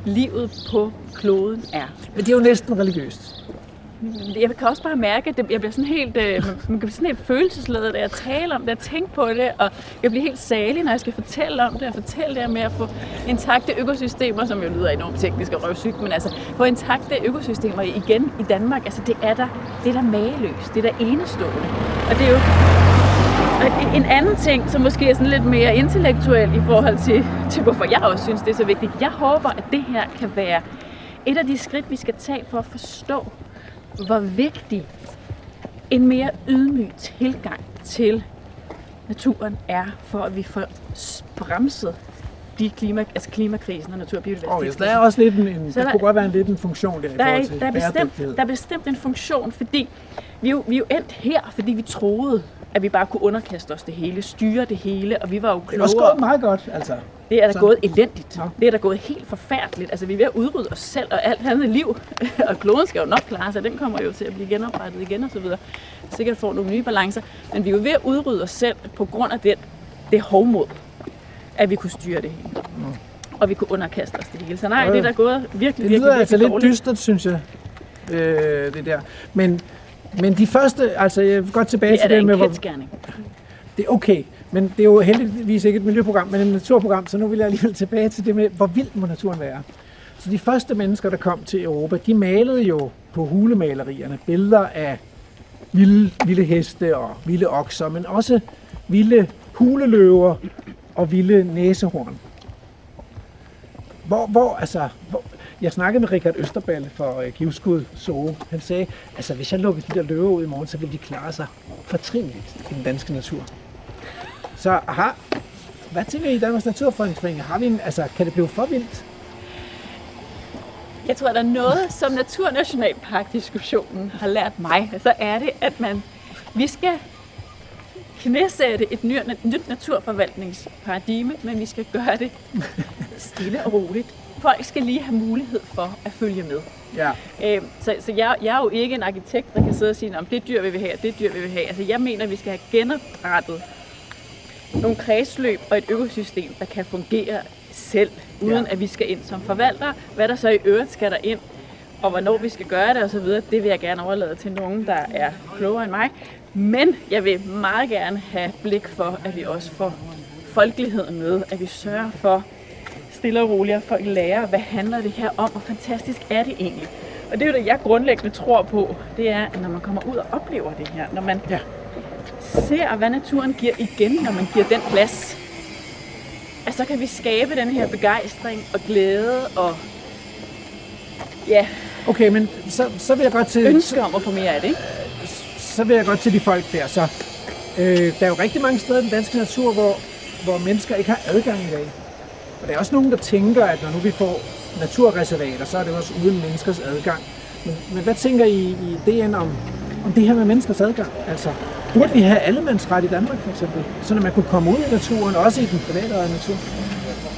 livet på kloden er. Men det er jo næsten religiøst. Jeg kan også bare mærke, at jeg bliver sådan helt, øh, man man kan blive sådan helt følelsesladet, da jeg taler om det, at tænke på det, og jeg bliver helt salig, når jeg skal fortælle om det, og fortælle det med at få intakte økosystemer, som jo lyder enormt teknisk og røvsygt, men altså få intakte økosystemer igen i Danmark, altså det er der, det er der mageløst, det er der enestående. Og det er jo en anden ting, som måske er sådan lidt mere intellektuel i forhold til, til, hvorfor jeg også synes, det er så vigtigt. Jeg håber, at det her kan være et af de skridt, vi skal tage for at forstå, hvor vigtig en mere ydmyg tilgang til naturen er, for at vi får bremset de klima, altså klimakrisen og natur- og Og ja, biodiversitetskrisen. der er også lidt en, en Så der, der- kunne godt være en lidt en funktion der, i Der er, forhold til der, er bestemt, der er bestemt en funktion, fordi vi jo, vi jo endt her, fordi vi troede, at vi bare kunne underkaste os det hele, styre det hele, og vi var jo Det er klogere. også gået meget godt, altså. Det er da Så- gået elendigt. Det er da gået helt forfærdeligt. Altså, vi er ved at udrydde os selv og alt andet liv. og kloden skal jo nok klare sig. Den kommer jo til at blive genoprettet igen og så videre. Sikkert får nogle nye balancer. Men vi er jo ved at udrydde os selv på grund af den, det hovmod, at vi kunne styre det hele. Og vi kunne underkaste os det hele. Så nej, jo. det er da gået virkelig, Det virkelig, lyder virkelig altså lidt dårligt. dystert, synes jeg, øh, det der. Men, men de første, altså jeg vil godt tilbage Det er til da det en med, hvor, det er okay, men det er jo heldigvis ikke et miljøprogram, men et naturprogram, så nu vil jeg alligevel tilbage til det med, hvor vild må naturen være. Så de første mennesker, der kom til Europa, de malede jo på hulemalerierne billeder af vilde, vilde heste og vilde okser, men også vilde huleløver og vilde næsehorn. Hvor, hvor, altså, hvor, jeg snakkede med Richard Østerballe for øh, Givskud Zoo. Han sagde, altså hvis jeg lukkede de der løver ud i morgen, så ville de klare sig fortrinligt i den danske natur. Så har, hvad tænker I i Danmarks Naturfredningsforening? Har vi en, altså, kan det blive for vildt? Jeg tror, der er noget, som Naturnationalpark-diskussionen har lært mig, så er det, at man, vi skal knæsætte et nyt, et nyt naturforvaltningsparadigme, men vi skal gøre det stille og roligt. Folk skal lige have mulighed for at følge med. Ja. Øh, så så jeg, jeg er jo ikke en arkitekt, der kan sidde og sige, om det dyr vil vi have, og det dyr vil vi have. Altså, jeg mener, at vi skal have genoprettet nogle kredsløb og et økosystem, der kan fungere selv, uden ja. at vi skal ind som forvalter. Hvad der så i øvrigt skal der ind, og hvornår vi skal gøre det osv., det vil jeg gerne overlade til nogen, der er klogere end mig. Men jeg vil meget gerne have blik for, at vi også får folkeligheden med, at vi sørger for stille og roligt, at folk lærer, hvad handler det her om, og fantastisk er det egentlig. Og det er jo det, jeg grundlæggende tror på, det er, at når man kommer ud og oplever det her, når man ja. ser, hvad naturen giver igen, når man giver den plads, at så kan vi skabe den her begejstring og glæde og ja, Okay, men så, så vil jeg godt til... ønske om at få mere af det. Ikke? Så vil jeg godt til de folk der. Så, øh, der er jo rigtig mange steder i den danske natur, hvor, hvor mennesker ikke har adgang i dag. Og der er også nogen, der tænker, at når nu vi får naturreservater, så er det også uden menneskers adgang. Men, men hvad tænker I i DN om, om det her med menneskers adgang? Altså, burde vi have allemandsret i Danmark for eksempel? Så man kunne komme ud i naturen, også i den private natur?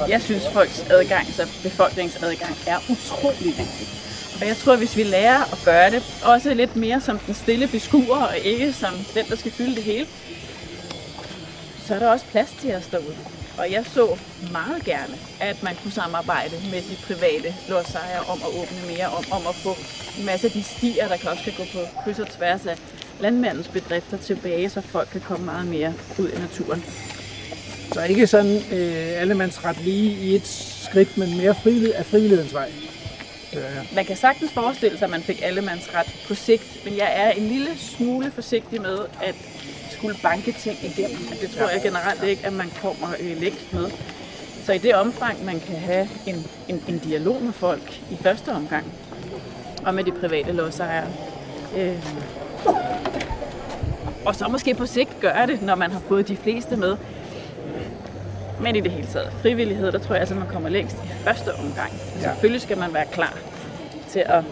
Jeg synes, folks adgang, så altså, befolkningens adgang, er utrolig vigtig. Og jeg tror, hvis vi lærer at gøre det, også lidt mere som den stille beskuer, og ikke som den, der skal fylde det hele, så er der også plads til os derude. Og jeg så meget gerne, at man kunne samarbejde med de private lodsejere om at åbne mere, om, om at få en masse af de stier, der kan også kan gå på kryds og tværs af landmandens bedrifter tilbage, så folk kan komme meget mere ud i naturen. Så ikke sådan øh, allemandsret lige i et skridt, men mere frivillig, af frivillighedens vej. Ja, ja. Man kan sagtens forestille sig, at man fik allemandsret på sigt, men jeg er en lille smule forsigtig med at skulle banke ting igennem. Det tror jeg generelt ikke, at man kommer øh, længst med. Så i det omfang, man kan have en, en, en dialog med folk i første omgang, og med de private lodsejere, øh, og så måske på sigt gøre det, når man har fået de fleste med. Men i det hele taget, frivillighed, der tror jeg, at man kommer længst i første omgang. Ja. Selvfølgelig skal man være klar til at,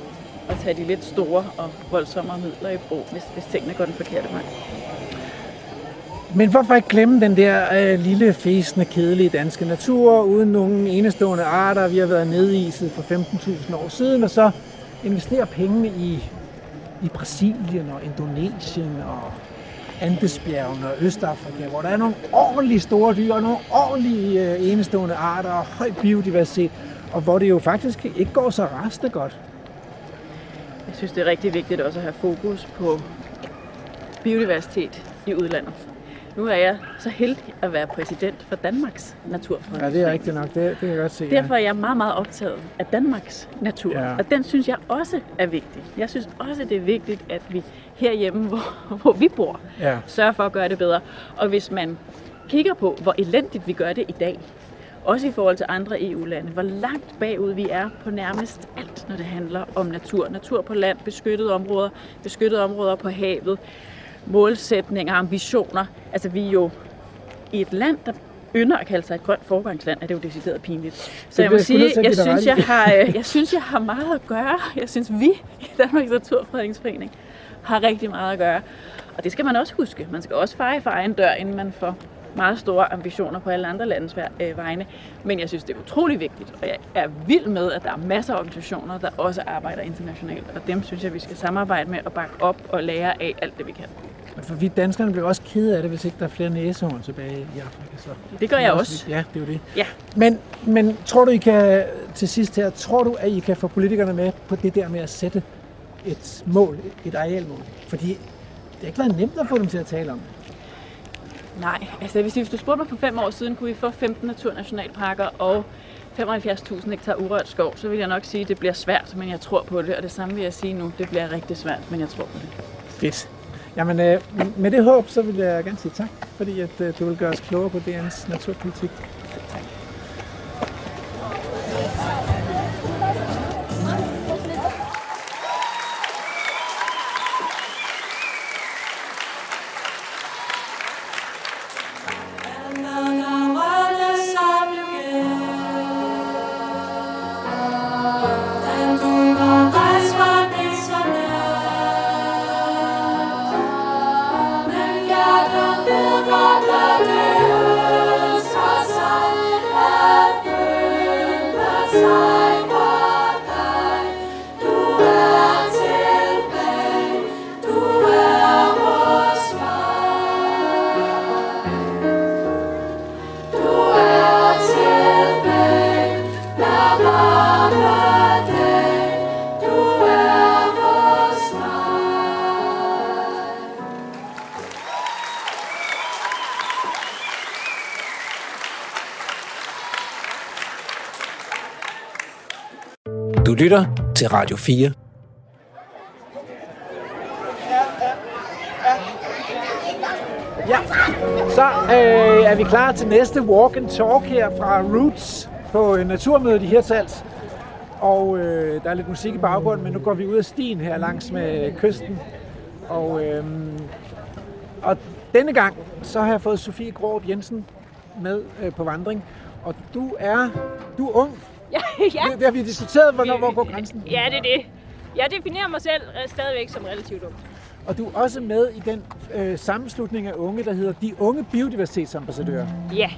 at tage de lidt store og voldsommere midler i brug, hvis, hvis tingene går den forkerte vej. Men hvorfor ikke glemme den der øh, lille, fæsende, kedelige danske natur, uden nogen enestående arter, vi har været nediset for 15.000 år siden, og så investere pengene i, i Brasilien og Indonesien og Andesbjergene og Østafrika, hvor der er nogle ordentlige store dyr og nogle ordentlige øh, enestående arter og høj biodiversitet, og hvor det jo faktisk ikke går så raste godt. Jeg synes, det er rigtig vigtigt også at have fokus på biodiversitet i udlandet. Nu er jeg så heldig at være præsident for Danmarks Naturfond. Ja, det er rigtigt nok. Det, det kan jeg godt se. Derfor er jeg meget, meget optaget af Danmarks natur. Ja. Og den synes jeg også er vigtig. Jeg synes også, det er vigtigt, at vi herhjemme, hvor, hvor vi bor, Ja. sørger for at gøre det bedre. Og hvis man kigger på, hvor elendigt vi gør det i dag, også i forhold til andre EU-lande, hvor langt bagud vi er på nærmest alt, når det handler om natur. Natur på land, beskyttede områder, beskyttede områder på havet, målsætninger, ambitioner. Altså vi er jo i et land, der ynder at kalde sig et grønt forgangsland, er det jo decideret pinligt. Så jeg må sige, jeg synes, jeg har, øh, jeg synes, jeg har meget at gøre. Jeg synes, vi i Danmarks Naturfredningsforening har rigtig meget at gøre. Og det skal man også huske. Man skal også feje for egen dør, inden man får meget store ambitioner på alle andre landes øh, vegne. Men jeg synes, det er utrolig vigtigt, og jeg er vild med, at der er masser af organisationer, der også arbejder internationalt. Og dem synes jeg, vi skal samarbejde med og bakke op og lære af alt det, vi kan. For vi danskerne bliver også kede af det, hvis ikke der er flere næsehorn tilbage i Afrika. Så. Det gør jeg også. Ja, det er jo det. Ja. Men, men tror du, I kan, til sidst her, tror du, at I kan få politikerne med på det der med at sætte et mål, et arealmål? Fordi det har ikke været nemt at få dem til at tale om det. Nej, altså hvis, hvis du spurgte mig for fem år siden, kunne vi få 15 naturnationalparker og 75.000 hektar urørt skov, så vil jeg nok sige, at det bliver svært, men jeg tror på det. Og det samme vil jeg sige nu, det bliver rigtig svært, men jeg tror på det. Fedt. Jamen, øh, med det håb, så vil jeg gerne sige tak, fordi at, øh, du vil gøre os klogere på DN's naturpolitik. Radio 4. Ja, så øh, er vi klar til næste walk and talk her fra Roots på øh, Naturmødet i Hirtshals. Og øh, der er lidt musik i baggrunden, men nu går vi ud af stien her langs med kysten. Og, øh, og denne gang, så har jeg fået Sofie Gråb Jensen med øh, på vandring. Og du er, du er ung. Ja, ja. Det, har vi diskuteret, hvornår, hvor går grænsen? Ja, det er det. Jeg definerer mig selv øh, stadigvæk som relativt ung. Og du er også med i den øh, sammenslutning af unge, der hedder De Unge Biodiversitetsambassadører. Ja.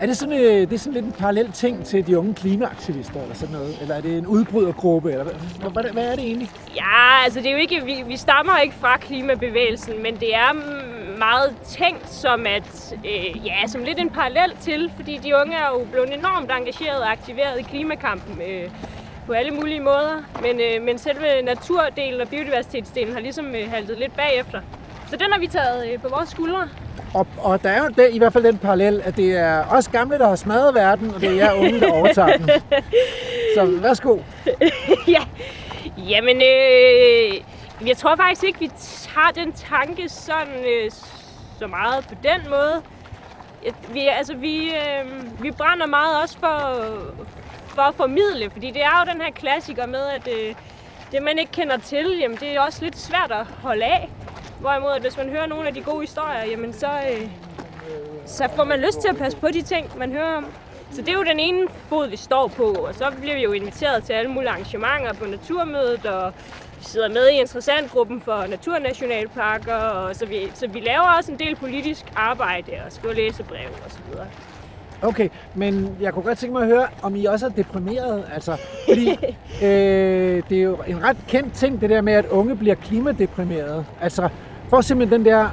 Er det sådan, øh, det er sådan lidt en parallel ting til de unge klimaaktivister eller sådan noget? Eller er det en udbrydergruppe? Eller hvad, hvad, hvad er det egentlig? Ja, altså det er jo ikke, vi, vi stammer ikke fra klimabevægelsen, men det er meget tænkt som at, øh, ja, som lidt en parallel til, fordi de unge er jo blevet enormt engageret og aktiveret i klimakampen øh, på alle mulige måder. Men, øh, men selve naturdelen og biodiversitetsdelen har ligesom øh, haltet lidt bagefter. Så den har vi taget øh, på vores skuldre. Og, og der er jo det, i hvert fald den parallel, at det er os gamle, der har smadret verden, og det er jer unge, der overtager den. Så værsgo. ja, jamen, øh, jeg tror faktisk ikke, vi har den tanke sådan øh, så meget på den måde. Vi, altså, vi, øh, vi brænder meget også for, for at formidle, fordi det er jo den her klassiker med, at øh, det, man ikke kender til, jamen, det er også lidt svært at holde af. Hvorimod, at hvis man hører nogle af de gode historier, jamen så, øh, så får man lyst til at passe på de ting, man hører om. Så det er jo den ene fod, vi står på, og så bliver vi jo inviteret til alle mulige arrangementer på Naturmødet, og vi sidder med i interessantgruppen for Naturnationalparker, og så vi, så vi laver også en del politisk arbejde og skriver læsebrev og så videre. Okay, men jeg kunne godt tænke mig at høre, om I også er deprimeret. Altså, fordi øh, det er jo en ret kendt ting, det der med, at unge bliver klimadeprimeret. Altså, for simpelthen den der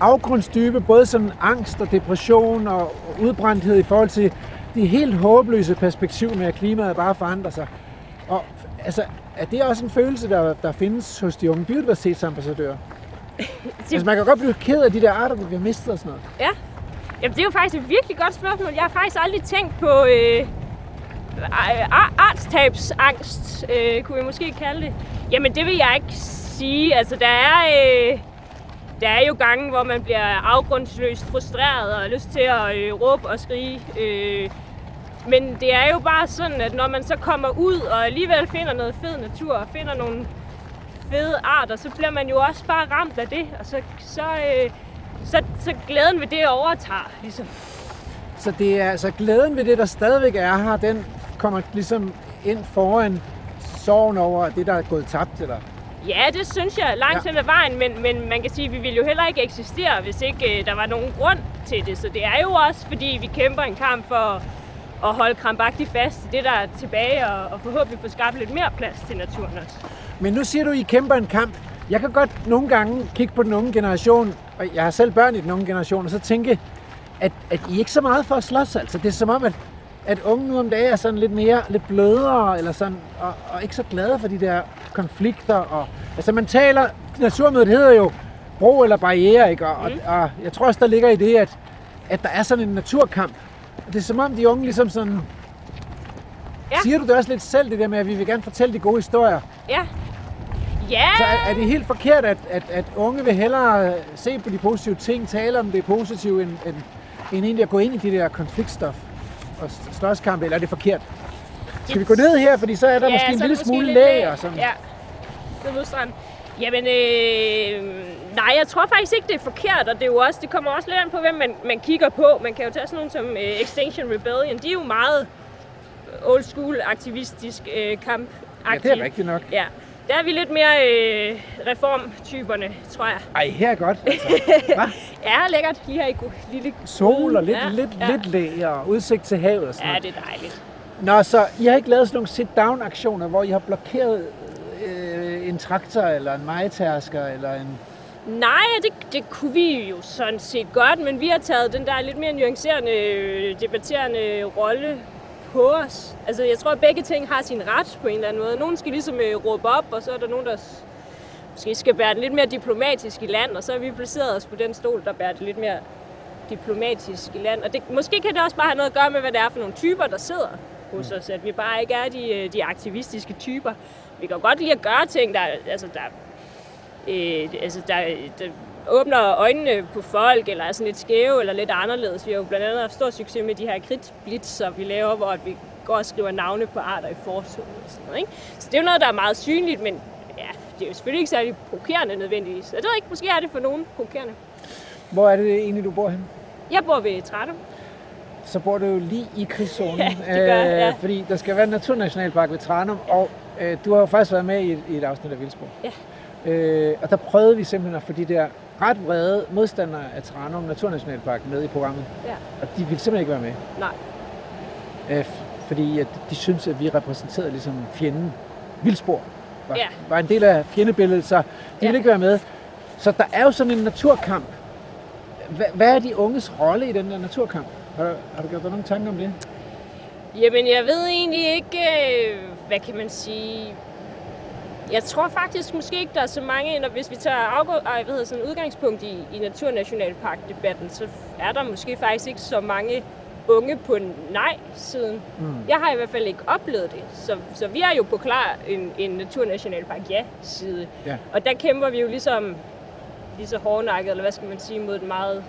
afgrundsdybe, både sådan angst og depression og udbrændthed i forhold til det helt håbløse perspektiv med, at klimaet bare forandrer sig. Og altså, er det også en følelse, der, der findes hos de unge biodiversitetsambassadører? altså, man kan godt blive ked af de der arter, der bliver mistet og sådan noget. Ja, Jamen, det er jo faktisk et virkelig godt spørgsmål. Jeg har faktisk aldrig tænkt på øh, artstabsangst, øh, kunne jeg måske kalde det. Jamen, det vil jeg ikke sige. Altså, der er, øh, der er jo gange, hvor man bliver afgrundsløst frustreret og har lyst til at øh, råbe og skrige. Øh, men det er jo bare sådan, at når man så kommer ud og alligevel finder noget fed natur og finder nogle fede arter, så bliver man jo også bare ramt af det. Og så, så øh, så, så glæden ved det overtager, ligesom. Så det er altså glæden ved det, der stadigvæk er her, den kommer ligesom ind foran sorgen over det, der er gået tabt, eller? Ja, det synes jeg langt hen ad vejen, men, men man kan sige, at vi ville jo heller ikke eksistere, hvis ikke øh, der var nogen grund til det. Så det er jo også, fordi vi kæmper en kamp for at holde krampagtigt fast i det, der er tilbage, og, og forhåbentlig få skabt lidt mere plads til naturen også. Men nu siger du, at I kæmper en kamp. Jeg kan godt nogle gange kigge på den unge generation, og jeg har selv børn i den unge generation, og så tænke, at, at I ikke så meget for at slås. Altså. Det er som om, at, at unge nu om dagen er sådan lidt mere, lidt blødere, eller sådan, og, og ikke så glade for de der konflikter. Og, altså man taler, naturmødet hedder jo bro eller barriere, ikke? Og, mm. og, og jeg tror også, der ligger i det, at, at der er sådan en naturkamp. Det er som om, de unge ligesom sådan... Ja. Siger du det også lidt selv, det der med, at vi vil gerne fortælle de gode historier? Ja, Ja. Så er, er det helt forkert, at, at, at unge vil hellere se på de positive ting, tale om det positive, end, end, end egentlig at gå ind i de der konfliktstof og slåskampe, eller er det forkert? Skal vi gå ned her, fordi så er der ja, måske en lille måske smule læg og sådan. Ja, det er strand. Jamen, øh, nej, jeg tror faktisk ikke, det er forkert, og det, er jo også, det kommer også lidt an på, hvem man, man kigger på. Man kan jo tage sådan nogle som øh, Extinction Rebellion, de er jo meget old school aktivistisk øh, kamp. Ja, det er rigtigt nok. Ja, der er vi lidt mere øh, reformtyperne, tror jeg. Ej, her er godt. Altså. ja, lækkert. Lige her i lille Sol og lidt, ja, lidt, ja. lidt læ og udsigt til havet og sådan Ja, noget. det er dejligt. Nå, så I har ikke lavet sådan nogle sit-down-aktioner, hvor I har blokeret øh, en traktor, eller en majtærsker, eller en... Nej, det, det kunne vi jo sådan set godt, men vi har taget den der lidt mere nuancerende, debatterende rolle på os. Altså, jeg tror, at begge ting har sin ret på en eller anden måde. Nogen skal ligesom øh, råbe op, og så er der nogen, der måske skal bære det lidt mere diplomatisk i land, og så har vi placeret os på den stol, der bærer det lidt mere diplomatisk i land. Og det, måske kan det også bare have noget at gøre med, hvad det er for nogle typer, der sidder hos os, at vi bare ikke er de, øh, de aktivistiske typer. Vi kan godt lide at gøre ting, der, altså, der, øh, altså, der, der åbner øjnene på folk, eller er sådan lidt skæve, eller lidt anderledes. Vi har jo blandt andet haft stor succes med de her kridtblitzer, vi laver, hvor vi går og skriver navne på arter i fortonet og sådan noget. Ikke? Så det er jo noget, der er meget synligt, men ja, det er jo selvfølgelig ikke særlig provokerende nødvendigvis. Jeg ved ikke, måske er det for nogen provokerende. Hvor er det egentlig, du bor hen? Jeg bor ved Trætte. Så bor du jo lige i krigszonen. Ja, det gør jeg, ja. øh, Fordi der skal være en naturnationalpark ved Tranum, og øh, du har jo faktisk været med i et, i et afsnit af Vildsborg. Ja. Øh, og der prøvede vi simpelthen at få de der ret vrede modstandere af Tranum Naturnationalpark med i programmet. Ja. Og de ville simpelthen ikke være med. Nej. Øh, fordi at de synes, at vi repræsenterede ligesom fjenden. Vildsborg var, Ja. var en del af fjendebilledet, så de ville Ja. ikke være med. Så der er jo sådan en naturkamp. Hva, hvad er de unges rolle i den der naturkamp? Har, du- har du gjort dig nogle tanker om det? Jamen, jeg ved egentlig ikke, øh, hvad kan man sige... Jeg tror faktisk måske ikke, der er så mange, når hvis vi tager afgå, ej, hvad hedder, sådan udgangspunkt i, i Naturnationalpark-debatten, så er der måske faktisk ikke så mange unge på nej-siden. Mm. Jeg har i hvert fald ikke oplevet det. Så, så vi er jo på klar en, en Naturnationalpark ja-side. Ja. Og der kæmper vi jo ligesom lige så hårdnakket, eller hvad skal man sige, mod den meget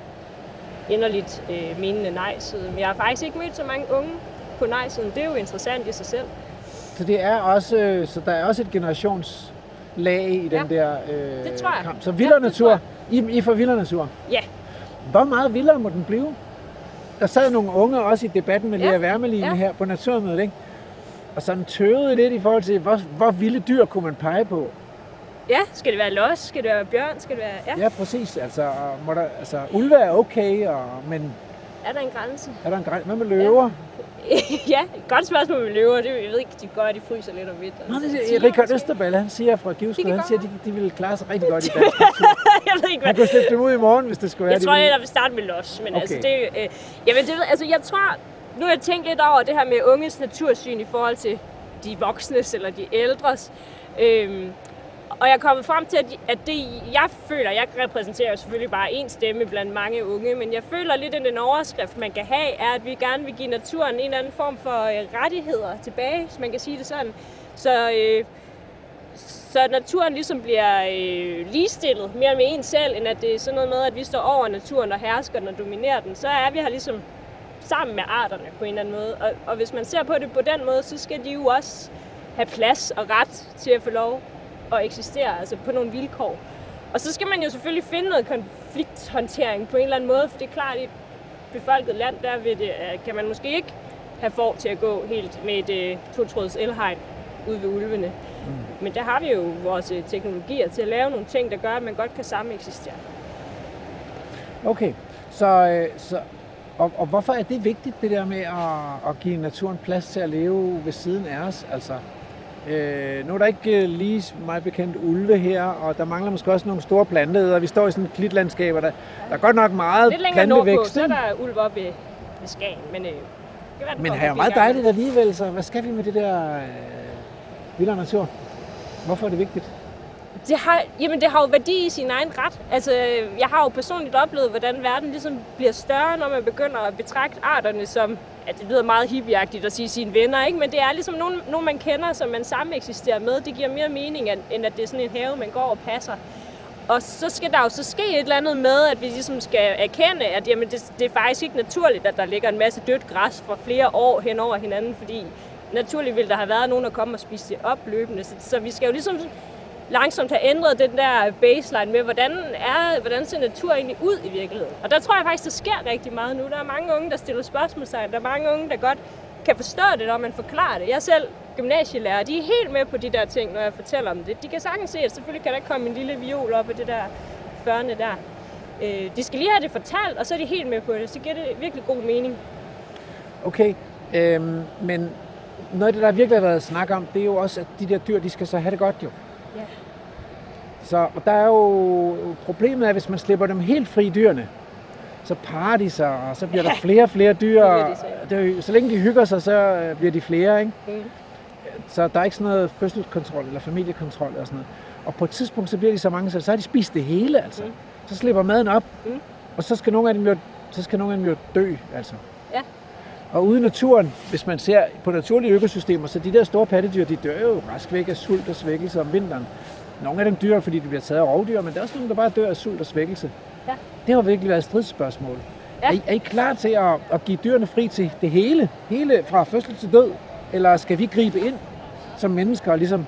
inderligt øh, menende nej-side. Men jeg har faktisk ikke mødt så mange unge på nej-siden. Det er jo interessant i sig selv. Så det er også, øh, så der er også et generationslag i den Ja, der øh, det tror jeg. kamp. Så vildere Ja, natur. I, I får vildere natur. Ja. Hvor meget vildere må den blive? Der sad nogle unge også i debatten med Ja, Lea Wermelin ja. her på Naturmødet, ikke? Og sådan tøvede lidt i forhold til, hvor, hvor vilde dyr kunne man pege på? Ja, skal det være los? Skal det være bjørn? Skal det være... Ja. Ja, præcis. Altså, må der, altså ulve er okay, og, men Er der en grænse? er der en grænse? Hvad med løver? ja, et godt spørgsmål med løver. Det, jeg ved ikke, de gør, at de fryser lidt om vinteren. Nå, det er Richard? Østerballe, han siger fra Givskud, han siger, at de, de ville klare sig rigtig godt i dansk jeg ved ikke, Han kunne slippe dem ud i morgen, hvis det skulle være. Jeg tror, jeg vil starte med los, men Okay. altså det, øh, jamen det ved, altså jeg tror, nu har jeg tænkt lidt over det her med unges natursyn i forhold til de voksnes eller de ældres. Øhm, og jeg er kommet frem til, at, at det jeg føler, jeg repræsenterer selvfølgelig bare én stemme blandt mange unge, men jeg føler lidt, at den overskrift, man kan have, er, at vi gerne vil give naturen en eller anden form for øh, rettigheder tilbage, hvis man kan sige det sådan. Så øh, så naturen ligesom bliver øh, ligestillet mere med en selv, end at det er sådan noget med, at vi står over naturen og hersker den og dominerer den, så er vi her ligesom sammen med arterne på en eller anden måde. Og, og hvis man ser på det på den måde, så skal de jo også have plads og ret til at få lov at eksistere, altså på nogle vilkår. Og så skal man jo selvfølgelig finde noget konflikthåndtering på en eller anden måde, for det er klart, at i et befolket land, der vil det, øh, kan man måske ikke have for til at gå helt med et øh, totråds elhegn ude ved ulvene. Mm. Men der har vi jo vores øh, teknologier til at lave nogle ting, der gør, at man godt kan sameksistere. Okay, så, så og, og hvorfor er det vigtigt, det der med at, at give naturen plads til at leve ved siden af os? Altså, øh, nu er der ikke øh, lige meget bekendt ulve her, og der mangler måske også nogle store planteæder. Vi står i sådan et klitlandskab, og der, der er godt nok meget Lidt længere nordpå, så er der ulv oppe ved, ved Skagen, men øh, det kan være, Men her er meget dejligt alligevel, så hvad skal vi med det der øh, vildere natur? Hvorfor er det vigtigt? Det har, jamen, det har jo værdi i sin egen ret. Altså, jeg har jo personligt oplevet, hvordan verden ligesom bliver større, når man begynder at betragte arterne som, at det lyder meget hippieagtigt at sige sine venner, ikke? men det er ligesom nogen, nogen, man kender, som man sammen eksisterer med. Det giver mere mening, end- at det er sådan en have, man går og passer. Og så skal der jo så ske et eller andet med, at vi ligesom skal erkende, at jamen, det, det er faktisk ikke naturligt, at der ligger en masse dødt græs for flere år hen over hinanden, fordi naturligt ville der have været nogen, der kom og spiste det op løbende. Så, så vi skal jo ligesom langsomt have ændret den der baseline med, hvordan, er, hvordan ser natur egentlig ud i virkeligheden. Og der tror jeg faktisk, der sker rigtig meget nu. Der er mange unge, der stiller spørgsmålstegn. Der er mange unge, der godt kan forstå det, når man forklarer det. Jeg er selv gymnasielærer, de er helt med på de der ting, når jeg fortæller om det. De kan sagtens se, at selvfølgelig kan der komme en lille viol op af det der førne der. Øh, de skal lige have det fortalt, og så er de helt med på det. Så giver det virkelig god mening. Okay, øhm, men noget af det, der virkelig har været snak om, det er jo også, at de der dyr, de skal så have det godt jo. Så og der er jo problemet er, hvis man slipper dem helt fri dyrene, så parer de sig, og så bliver der flere og flere dyr. Det de det så længe de hygger sig, så øh, bliver de flere, ikke? Mm. Så der er ikke sådan noget fødselskontrol eller familiekontrol og sådan noget. Og på et tidspunkt, så bliver de så mange, så så har de spist det hele, altså. Mm. Så slipper maden op, Mm. og så skal nogle af dem jo, så skal nogle af dem jo dø, altså. Ja. Og ude i naturen, hvis man ser på naturlige økosystemer, så de der store pattedyr, de dør jo rask væk af sult og svækkelse om vinteren. Nogle af dem dør, fordi de bliver taget af rovdyr, men der er også nogle, der bare dør af sult og svækkelse. Ja. Det har virkelig været et stridsspørgsmål. Ja. Er, I, er I klar til at, at give dyrene fri til det hele? Hele fra fødsel til død? Eller skal vi gribe ind som mennesker og ligesom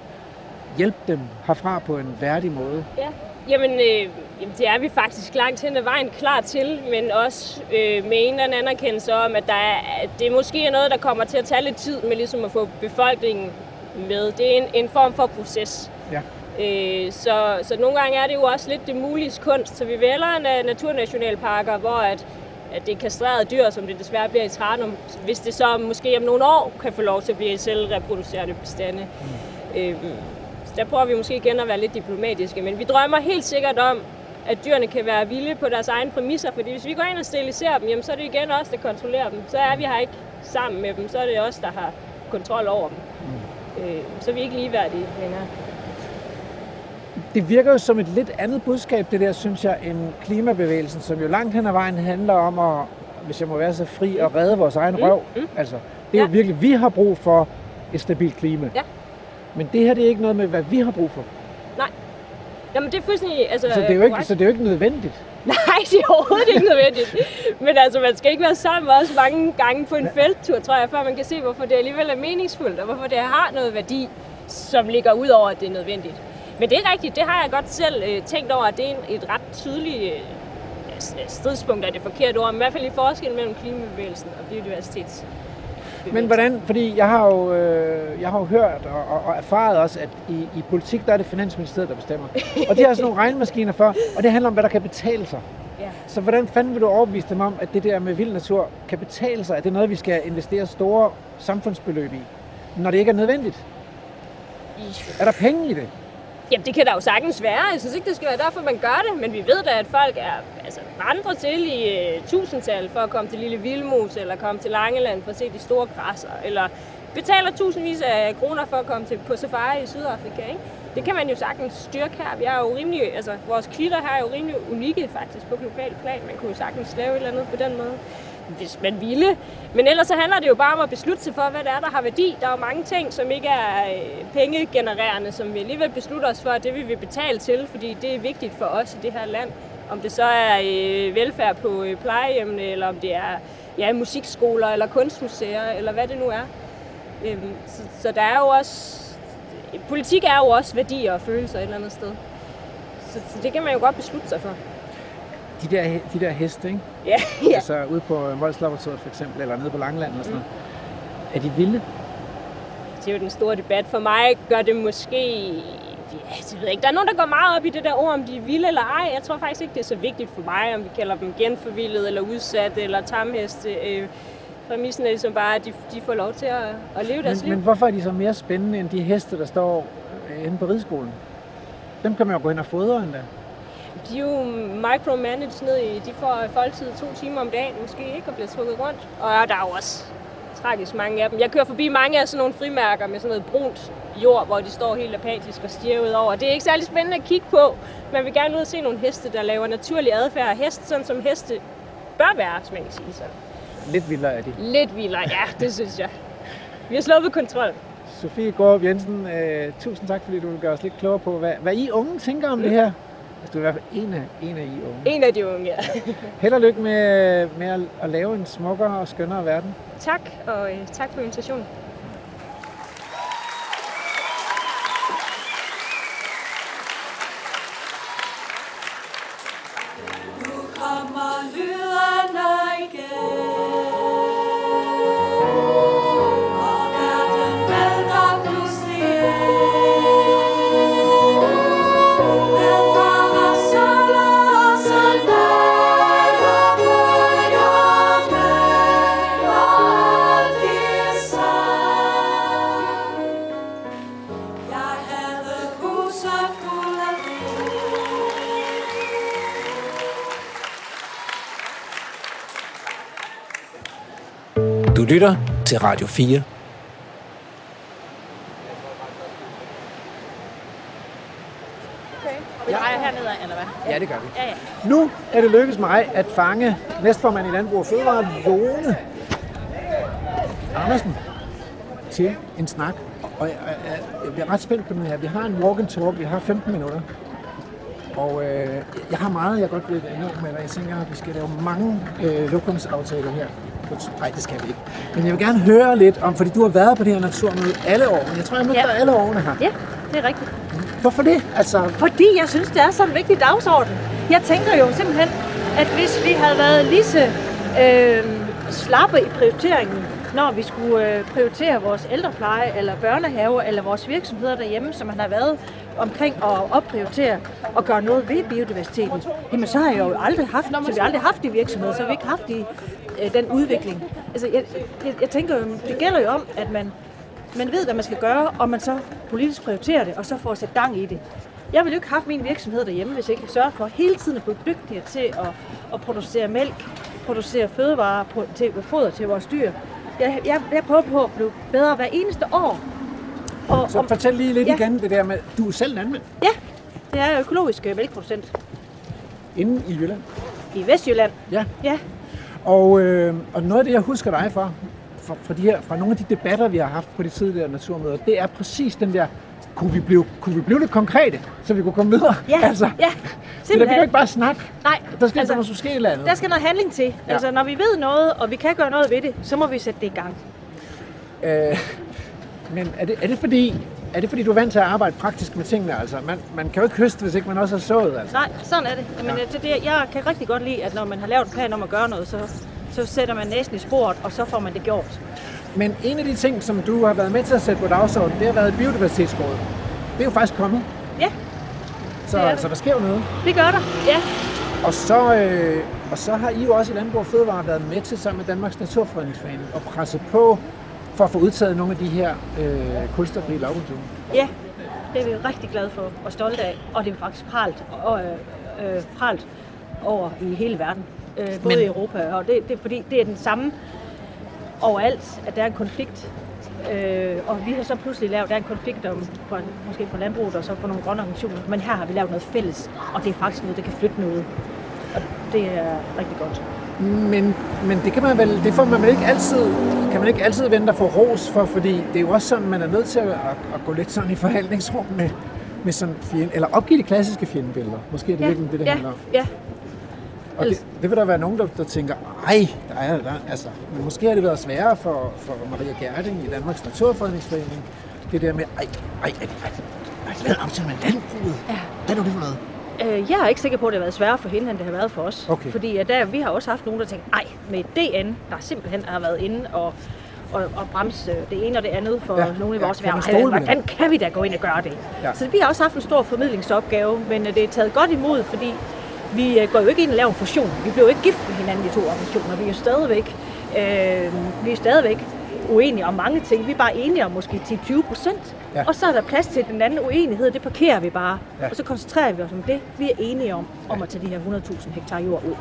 hjælpe dem herfra på en værdig måde? Ja, jamen, øh, jamen det er vi faktisk langt hen ad vejen klar til, men også øh, med en eller anden anerkendelse om, at, der er, at det måske er noget, der kommer til at tage lidt tid med ligesom at få befolkningen med. Det er en, en form for proces. Ja. Øh, så, så nogle gange er det jo også lidt det mulige kunst, så vi vælger na- naturnationalparker, hvor at, at det er kastrerede dyr, som det desværre bliver i Tranum, hvis det så måske om nogle år kan få lov til at blive selvreproducerende bestande. Mm. Øh, så der prøver vi måske igen at være lidt diplomatiske, men vi drømmer helt sikkert om, at dyrene kan være vilde på deres egne præmisser, fordi hvis vi går ind og steriliserer dem, jamen, så er det igen os, der kontrollerer dem. Så er vi her ikke sammen med dem, så er det os, der har kontrol over dem. Mm. Øh, så er vi ikke ligeværdige længere. Det virker jo som et lidt andet budskab, det der, synes jeg, end klimabevægelsen, som jo langt hen ad vejen handler om at, hvis jeg må være så fri, at redde vores egen røv. Mm. Altså, det er jo virkelig, vi har brug for et stabilt klima. Ja. Men det her, det er ikke noget med, hvad vi har brug for. Nej. Jamen, det er fuldstændig... Altså, Så det er jo ikke, så det er jo ikke nødvendigt. Nej, det er overhovedet ikke nødvendigt. Men altså, man skal ikke være sammen os mange gange på en felttur, tror jeg, før man kan se, hvorfor det alligevel er meningsfuldt, og hvorfor det har noget værdi, som ligger ud over, at det er nødvendigt. Men det er rigtigt, det har jeg godt selv øh, tænkt over, at det er en, et ret tydeligt øh, stridspunkt, er det forkerte ord, men i hvert fald i forskel mellem klimabevægelsen og biodiversitets. Men hvordan, fordi jeg har jo, øh, jeg har jo hørt og, og, og erfaret også, at i, i politik, der er det Finansministeriet, der bestemmer. Og de har sådan nogle regnmaskiner for, og det handler om, hvad der kan betale sig. Ja. Så hvordan fanden vil du overbevise dem om, at det der med vild natur kan betale sig? At det er noget, vi skal investere store samfundsbeløb i, når det ikke er nødvendigt? Er der penge i det? Jamen, det kan der jo sagtens være. Jeg synes ikke, det skal være derfor, man gør det. Men vi ved da, at folk er altså, vandrer til i uh, tusindtal for at komme til Lille Vilmos, eller komme til Langeland for at se de store græsser, eller betaler tusindvis af kroner for at komme til, på safari i Sydafrika. Ikke? Det kan man jo sagtens styrke her. Vi er jo rimelig, altså, vores klitter her er jo rimelig unikke faktisk på global plan. Man kunne jo sagtens lave et eller andet på den måde hvis man ville. Men ellers så handler det jo bare om at beslutte sig for, hvad det er, der har værdi. Der er jo mange ting, som ikke er øh, pengegenererende, som vi alligevel beslutter os for, at det vil vi betale til, fordi det er vigtigt for os i det her land. Om det så er øh, velfærd på øh, plejehjemmene, eller om det er ja, musikskoler, eller kunstmuseer, eller hvad det nu er. Øhm, så, så der er jo også... Politik er jo også værdier og følelser et eller andet sted. Så, så det kan man jo godt beslutte sig for. De der, de der heste, ikke? Ja, ja. Altså ude på Voldslaboratoriet for eksempel, eller nede på Langeland eller sådan noget. Er de vilde? Det er jo den store debat. For mig gør det måske... Ja, det ved jeg ikke. Der er nogen, der går meget op i det der ord, om de er vilde eller ej. Jeg tror faktisk ikke, det er så vigtigt for mig, om vi kalder dem genforvildet, eller udsatte, eller tamheste. Øh, præmissen er ligesom bare, at de, de får lov til at, at leve deres Men, liv. men hvorfor er de så mere spændende end de heste, der står øh, inde på rideskolen? Dem kan man jo gå hen og fodre endda. De er jo micromanaged ned i, de får foldtid to timer om dagen måske ikke, og bliver trukket rundt. Og der er jo også tragisk mange af dem. Jeg kører forbi mange af sådan nogle frimærker med sådan noget brunt jord, hvor de står helt apatisk og stiger ud over. Det er ikke særlig spændende at kigge på. Man vil gerne ud og se nogle heste, der laver naturlig adfærd af hest, sådan som heste bør være, som man kan sige sådan. Lidt vildere er de. Lidt vildere, ja, det synes jeg. Vi har sluppet kontrol. Sofie Gård Jensen, øh, tusind tak, fordi du vil gøre os lidt klogere på, hvad, hvad I unge tænker om det her. Altså, du er i hvert fald en af, en af I unge. En af de unge, ja. Held og lykke med, med at, at lave en smukkere og skønnere verden. tak, og øh, tak for invitationen. Nu kommer lyderne igen lytter til Radio 4. Vi drejer hernede, eller hvad? Ja, det gør vi. Ja, ja. Nu er det lykkedes mig at fange næstformand i Landbrug og Fødevare, Lone. Andersen til en snak. Og jeg, jeg, jeg bliver ret spændt på den her. Vi har en walk and talk, vi har 15 minutter. Og øh, jeg har meget, jeg godt vil ende med, og jeg tænker, at vi skal lave mange øh, lokumsaftaler her. Nej, det skal vi ikke. Men jeg vil gerne høre lidt om, fordi du har været på det her naturmøde alle årene. Jeg tror, jeg mødte Ja. dig alle årene her. Ja, det er rigtigt. Hvorfor det? Altså, Fordi jeg synes, det er sådan en vigtig dagsorden. Jeg tænker jo simpelthen, at hvis vi havde været lige så øh, slappe i prioriteringen, når vi skulle øh, prioritere vores ældrepleje, eller børnehaver, eller vores virksomheder derhjemme, som man har været omkring at opprioritere og gøre noget ved biodiversiteten, jamen så har jeg jo aldrig haft, så vi har aldrig haft de virksomheder, så har vi ikke haft de, øh, den udvikling. Altså, jeg, jeg, jeg tænker jo, det gælder jo om, at man man ved, hvad man skal gøre, og man så politisk prioriterer det, og så får sat gang i det. Jeg ville jo ikke have haft min virksomhed derhjemme, hvis jeg ikke sørger for hele tiden at blive dygtigere til at, at producere mælk, producere fødevarer, til foder til vores dyr. Jeg, jeg, jeg prøver på at blive bedre hver eneste år. Og, så fortæl lige lidt Ja. igen det der med, du er selv landmand Ja, det er økologisk øh, mælkeproducent inde i Jylland. i Vestjylland. Ja. Ja, Og, øh, og noget af det, jeg husker dig for, fra, fra, de her, fra nogle af de debatter, vi har haft på de tidligere naturmøder, det er præcis den der, kunne vi blive, kunne vi blive lidt konkrete, så vi kunne komme videre? ja, altså, ja. det der, vi Simpelthen. kan jo ikke bare snakke. Nej, Der skal altså, måske et eller andet. der skal noget handling til. Ja. Altså, når vi ved noget, og vi kan gøre noget ved det, så må vi sætte det i gang. Øh, men er det, er, det fordi, er det fordi, du er vant til at arbejde praktisk med tingene? Altså, man, man kan jo ikke høste, hvis ikke man også har sået. Altså. Nej, sådan er det. Jamen, Ja. ja. det, det, jeg kan rigtig godt lide, at når man har lavet en plan om at gøre noget, så, så sætter man næsten i sporet, og så får man det gjort. Men en af de ting, som du har været med til at sætte på dagsordenen, det har været biodiversitetsrådet. Det er jo faktisk kommet. Ja. Så Det er altså, der sker jo noget. Det gør der, ja. Og så, øh, og så har I jo også i Landbrug og Fødevare været med til sammen med Danmarks Naturfredningsforening og presse på for at få udtaget nogle af de her øh, kulstofrige lavbundsjord. Ja, det er vi rigtig glade for og stolte af, og det er faktisk pralt, og, øh, øh, pralt over i hele verden, øh, både Men- i Europa, og det, det er fordi, det er den samme overalt, at der er en konflikt. Øh, og vi har så pludselig lavet, der er en konflikt om, for, måske for landbruget og så for nogle grønne organisationer, men her har vi lavet noget fælles, og det er faktisk noget, der kan flytte noget. Og det er rigtig godt. Men, men det kan man vel, det får man vel ikke altid, kan man ikke altid vente at få ros for, fordi det er jo også sådan, man er nødt til at, at, gå lidt sådan i forhandlingsrum med, med sådan fjende, eller opgive de klassiske fjendebilleder. Måske er det Ja, virkelig det, det ja, handler om. ja. Og det, det vil der være nogen, der, der tænker, ej, der er, der, altså, men måske har det været sværere for, for Maria Gerding i Danmarks Naturfredningsforening, det der med, ej, ej, ej, ej, ej, lad op til med landbruget. Ja. Hvad er nu det for noget? Øh, jeg er ikke sikker på, at det har været sværere for hende, end det har været for os. Okay. Fordi at der, vi har også haft nogen, der tænkt, ej, med DN, der simpelthen har været inde og, og, og bremse det ene og det andet for Ja, ja. nogle ja, vores man erhverv. Hvordan kan vi da gå ind og gøre det? Ja. Ja. Så vi har også haft en stor formidlingsopgave, men øh, det er taget godt imod, fordi vi øh, går jo ikke ind og laver en fusion. Vi bliver jo ikke gift med hinanden, de to organisationer. Vi er jo stadigvæk, øh, vi er stadigvæk uenige om mange ting. Vi er bare enige om måske 10-20 procent. Ja. Og så er der plads til den anden uenighed, det parkerer vi bare. Ja. Og så koncentrerer vi os om det, vi er enige om, om at tage de her 100.000 hektar jord ud.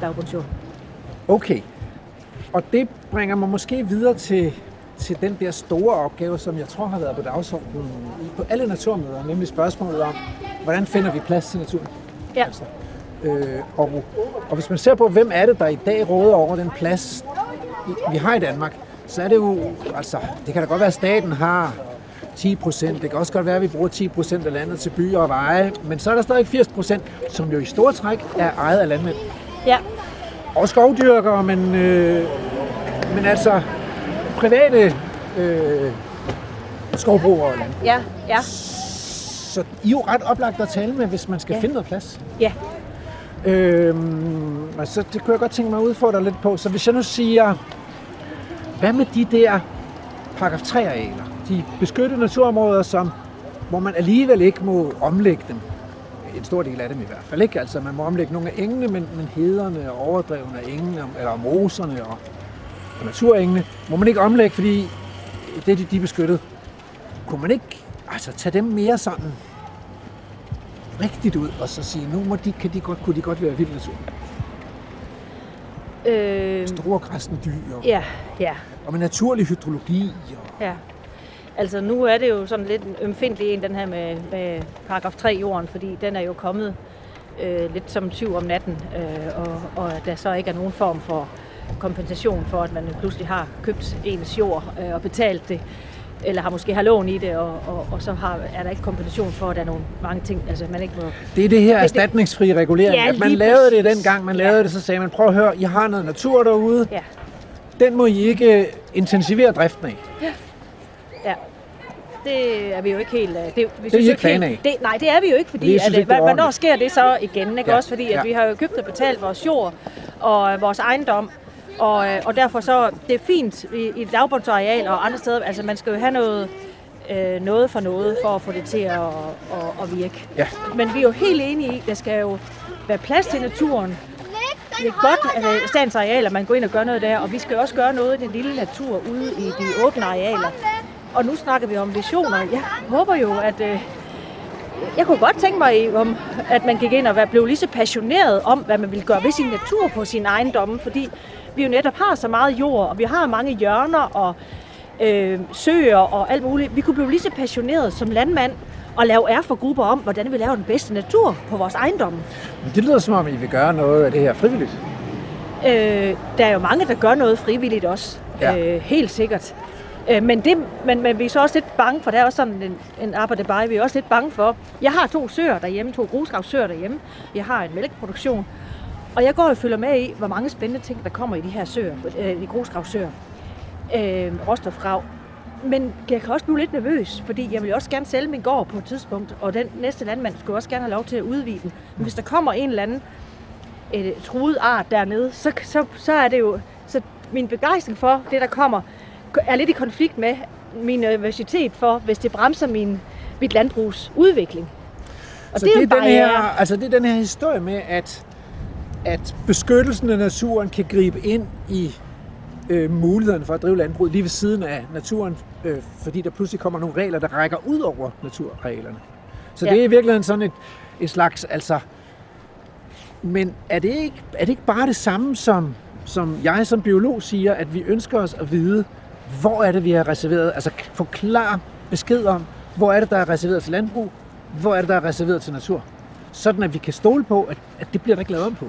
Lavbundsjord. Okay. Og det bringer mig måske videre til, til den der store opgave, som jeg tror har været på dagsordenen på alle naturmøder, nemlig spørgsmålet om, hvordan finder vi plads til naturen? Ja. Altså, øh, og, og hvis man ser på, hvem er det, der i dag råder over den plads, vi har i Danmark, så er det jo, altså, det kan da godt være, at staten har 10 procent. Det kan også godt være, at vi bruger 10 procent af landet til byer og veje, men så er der stadig 80 procent, som jo i store træk er ejet af landmænd. Ja. Og skovdyrkere, men, øh, men altså private øh, skovbrugere. og landbrug. Ja, ja. Så I er jo ret oplagt at tale med, hvis man skal Ja. finde noget plads. Ja. Øhm, altså, det kunne jeg godt tænke mig at udfordre lidt på. Så hvis jeg nu siger, hvad med de der paragraf 3 arealer, de beskyttede naturområder, som, hvor man alligevel ikke må omlægge dem. En stor del af dem i hvert fald ikke. Altså, man må omlægge nogle af engene, men, men hederne og overdrevene af engene, eller moserne og, og naturengene, må man ikke omlægge, fordi det er de, de er beskyttet. Kunne man ikke altså, tage dem mere sådan rigtigt ud, og så sige, nu må de, kan de godt, kunne de godt være vild natur. Øh, Store græsne dyr, og, ja, ja, og med naturlig hydrologi. Og, ja. Altså nu er det jo sådan lidt ømfindelig en, den her med, med paragraf 3 jorden, fordi den er jo kommet øh, lidt som tyv om natten, øh, og, og der så ikke er nogen form for kompensation for, at man pludselig har købt ens jord øh, og betalt det eller har måske har lån i det, og, og, og så har, er der ikke kompensation for, at der er nogle mange ting, altså man ikke må... Det er det her erstatningsfri regulering. Ja, at man lavede det præcis. dengang, man lavede det, så sagde man, prøv at høre, I har noget natur derude. Ja. Den må I ikke intensivere driften af. Ja. Det er vi jo ikke helt... øh, Det, vi Det er I ikke fan af. Det, nej, det er vi jo ikke, fordi... At, ikke, det øh, hvornår sker det så igen? Ikke? Ja. Også fordi, at Ja. vi har jo købt og betalt vores jord og øh, vores ejendom, og, øh, og derfor så... Det er fint i, i et lavbundsareal og andre steder. Altså, man skal jo have noget, øh, noget for noget, for at få det til at, at, at virke. Ja. Men vi er jo helt enige i, at der skal jo være plads til naturen. Det er godt, at er statens arealer, man går ind og gør noget der, og vi skal også gøre noget i den lille natur ude i de åbne arealer. Og nu snakker vi om visioner. Jeg håber jo, at... Øh, jeg kunne godt tænke mig, om, at man gik ind og blev lige så passioneret om, hvad man ville gøre ved sin natur på sin ejendomme, fordi vi jo netop har så meget jord, og vi har mange hjørner og øh, søer og alt muligt. Vi kunne blive lige så passioneret som landmand og lave erfagrupper om, hvordan vi laver den bedste natur på vores ejendomme. Men det lyder som om, I vil gøre noget af det her frivilligt. Øh, der er jo mange, der gør noget frivilligt også. Ja. Øh, helt sikkert. Øh, men, det, men, men vi er så også lidt bange for, der er også sådan en, en arbejde bare, vi er også lidt bange for. Jeg har to søer derhjemme, to grusgravsøer derhjemme. Jeg har en mælkeproduktion. Og jeg går og følger med i, hvor mange spændende ting, der kommer i de her søer, øh, de grusgravsøer. Øh, råstofgrav. Men jeg kan også blive lidt nervøs, fordi jeg vil også gerne sælge min gård på et tidspunkt, og den næste landmand skulle også gerne have lov til at udvide den. Men hvis der kommer en eller anden et truet art dernede, så, så, så er det jo... Så min begejstring for det, der kommer, er lidt i konflikt med min nervøsitet for, hvis det bremser min, mit landbrugs udvikling. Og så det er det, er den her, altså det er den her historie med, at, at beskyttelsen af naturen kan gribe ind i øh, mulighederne for at drive landbrug lige ved siden af naturen, øh, fordi der pludselig kommer nogle regler, der rækker ud over naturarealerne. Så Ja. ja. det er i virkeligheden sådan et, et slags, altså... Men er det ikke, er det ikke bare det samme, som, som jeg som biolog siger, at vi ønsker os at vide, hvor er det, vi har reserveret, altså få klar besked om, hvor er det, der er reserveret til landbrug, hvor er det, der er reserveret til natur. Sådan at vi kan stole på, at, at det bliver der ikke lavet om på.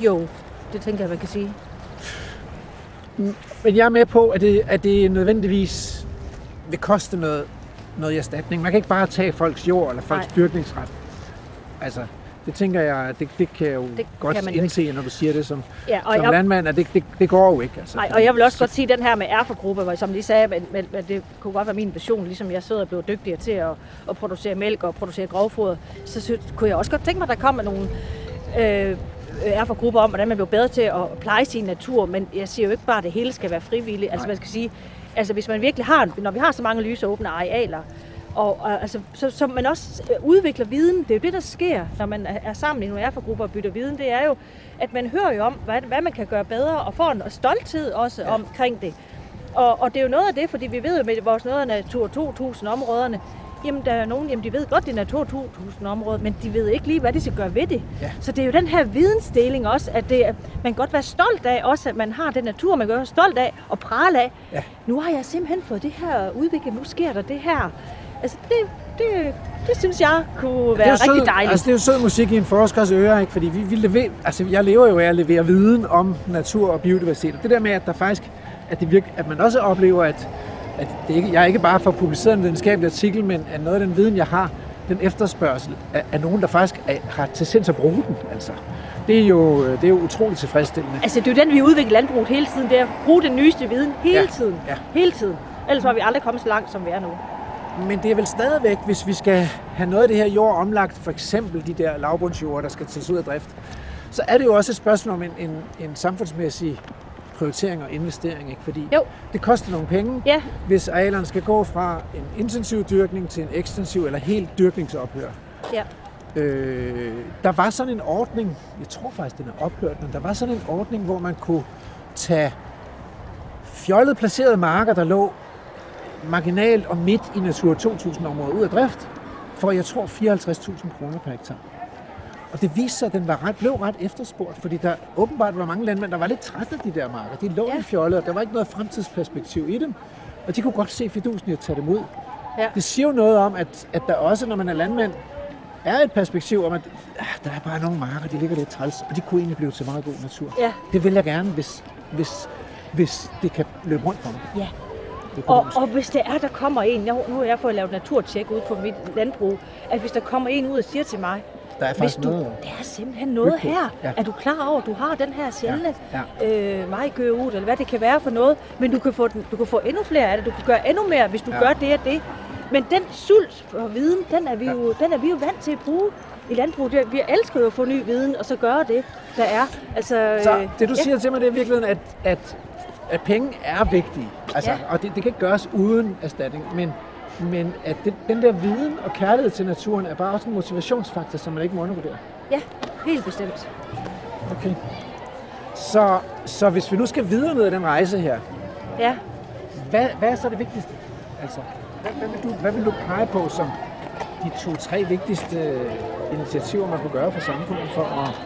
Jo, det tænker jeg, man kan sige. Men jeg er med på, at det, at det nødvendigvis vil koste noget, noget i erstatning. Man kan ikke bare tage folks jord eller folks Nej. dyrkningsret. Altså, det tænker jeg, det, det kan jeg jo Det kan godt man jo indse, når du siger det som, Ja, og som jeg- landmand, at det, det, det går jo ikke. Altså, Nej, og jeg vil også godt sige den her med erfagrupper, hvor som de sagde, men, men, men det kunne godt være min vision, ligesom jeg sidder og bliver dygtigere til at, at producere mælk og producere grovfoder, så synes, kunne jeg også godt tænke mig, at der kommer nogle øh, erfagrupper om, hvordan man bliver bedre til at pleje sin natur, men jeg siger jo ikke bare, at det hele skal være frivilligt. Altså man skal sige, altså hvis man virkelig har, når vi har så mange lyse åbne arealer, og, og altså, så, så man også øh, udvikler viden. Det er jo det, der sker, når man er er sammen i nogle erfagrupper og bytter viden. Det er jo, at man hører jo om, hvad, hvad man kan gøre bedre, og får en stolthed også ja. omkring det. Og, og det er jo noget af det, fordi vi ved jo med vores noget af Natur 2000-områderne, jamen der er nogen, jamen de ved godt, det er Natur 2000-områder, men de ved ikke lige, hvad de skal gøre ved det. Ja. Så det er jo den her vidensdeling også, at det, er- man godt være stolt af også, at man har den natur, man kan være stolt af og prale af. Ja. Nu har jeg simpelthen fået det her udviklet, nu sker der det her. Altså det, det, det synes jeg kunne være jo rigtig sød, dejligt. Altså, det er jo sød musik i en forskers øre, ikke? fordi vi, vi lever, altså, jeg lever jo af at levere viden om natur og biodiversitet. Og det der med, at der faktisk, at, det virker, at man også oplever, at, at det ikke, jeg ikke bare får publiceret en videnskabelig artikel, men at noget af den viden, jeg har, den efterspørgsel af, af nogen, der faktisk er, har til sinds at bruge den. Altså. Det, er jo, det er jo utroligt tilfredsstillende. Altså, det er jo den, vi udvikler landbruget hele tiden, det er at bruge den nyeste viden hele Ja, tiden. ja. Hele tiden. Ellers var vi aldrig kommet så langt, som vi er nu. Men det er vel stadigvæk, hvis vi skal have noget af det her jord omlagt, for eksempel de der lavbundsjord, der skal tages ud af drift, så er det jo også et spørgsmål om en, en, en samfundsmæssig prioritering og investering, ikke? fordi jo. det koster nogle penge, ja. hvis arealerne skal gå fra en intensiv dyrkning til en ekstensiv eller helt dyrkningsophør. Ja. Øh, der var sådan en ordning, jeg tror faktisk, den er ophørt, men der var sådan en ordning, hvor man kunne tage fjollet placerede marker, der lå marginalt og midt i Natur 2000-området ud af drift, for jeg tror 54.000 kroner per hektar. Og det viste sig, at den var ret, blev ret efterspurgt, fordi der åbenbart var mange landmænd, der var lidt trætte af de der marker. De lå ja. i fjollet, og der var ikke noget fremtidsperspektiv i dem. Og de kunne godt se fidusen i at tage dem ud. Ja. Det siger jo noget om, at, at der også, når man er landmand, er et perspektiv om, at ah, der er bare nogle marker, de ligger lidt træls, og de kunne egentlig blive til meget god natur. Ja. Det vil jeg gerne, hvis, hvis, hvis det kan løbe rundt for mig. Ja. Og, og hvis det er, der kommer en, nu har jeg fået lavet naturtjek ude på mit landbrug, at hvis der kommer en ud og siger til mig, Der er faktisk du, noget. der er simpelthen noget på. her. Ja. Er du klar over, at du har den her sjældne Ja. øh, majgøre ud, eller hvad det kan være for noget, men du kan, få den, du kan få endnu flere af det, du kan gøre endnu mere, hvis du Ja. ja. gør det og det. Men den sult for viden, den er vi, jo, den er vi jo vant til at bruge i landbruget. Vi elsker jo at få ny viden, og så gøre det, der er. Altså, Så øh, det du ja. siger til mig, det er i virkeligheden, at, at, at penge er vigtige. Altså, Ja. Og det, det kan ikke gøres uden erstatning. Men, men at det, den der viden og kærlighed til naturen er bare også en motivationsfaktor, som man ikke må undervurdere. Ja, helt bestemt. Okay. Så, så hvis vi nu skal videre ned ad den rejse her, Ja. hvad, hvad er så det vigtigste? Altså, hvad, hvad, vil du, hvad vil du pege på som de to-tre vigtigste øh, initiativer, man kunne gøre for samfundet for at,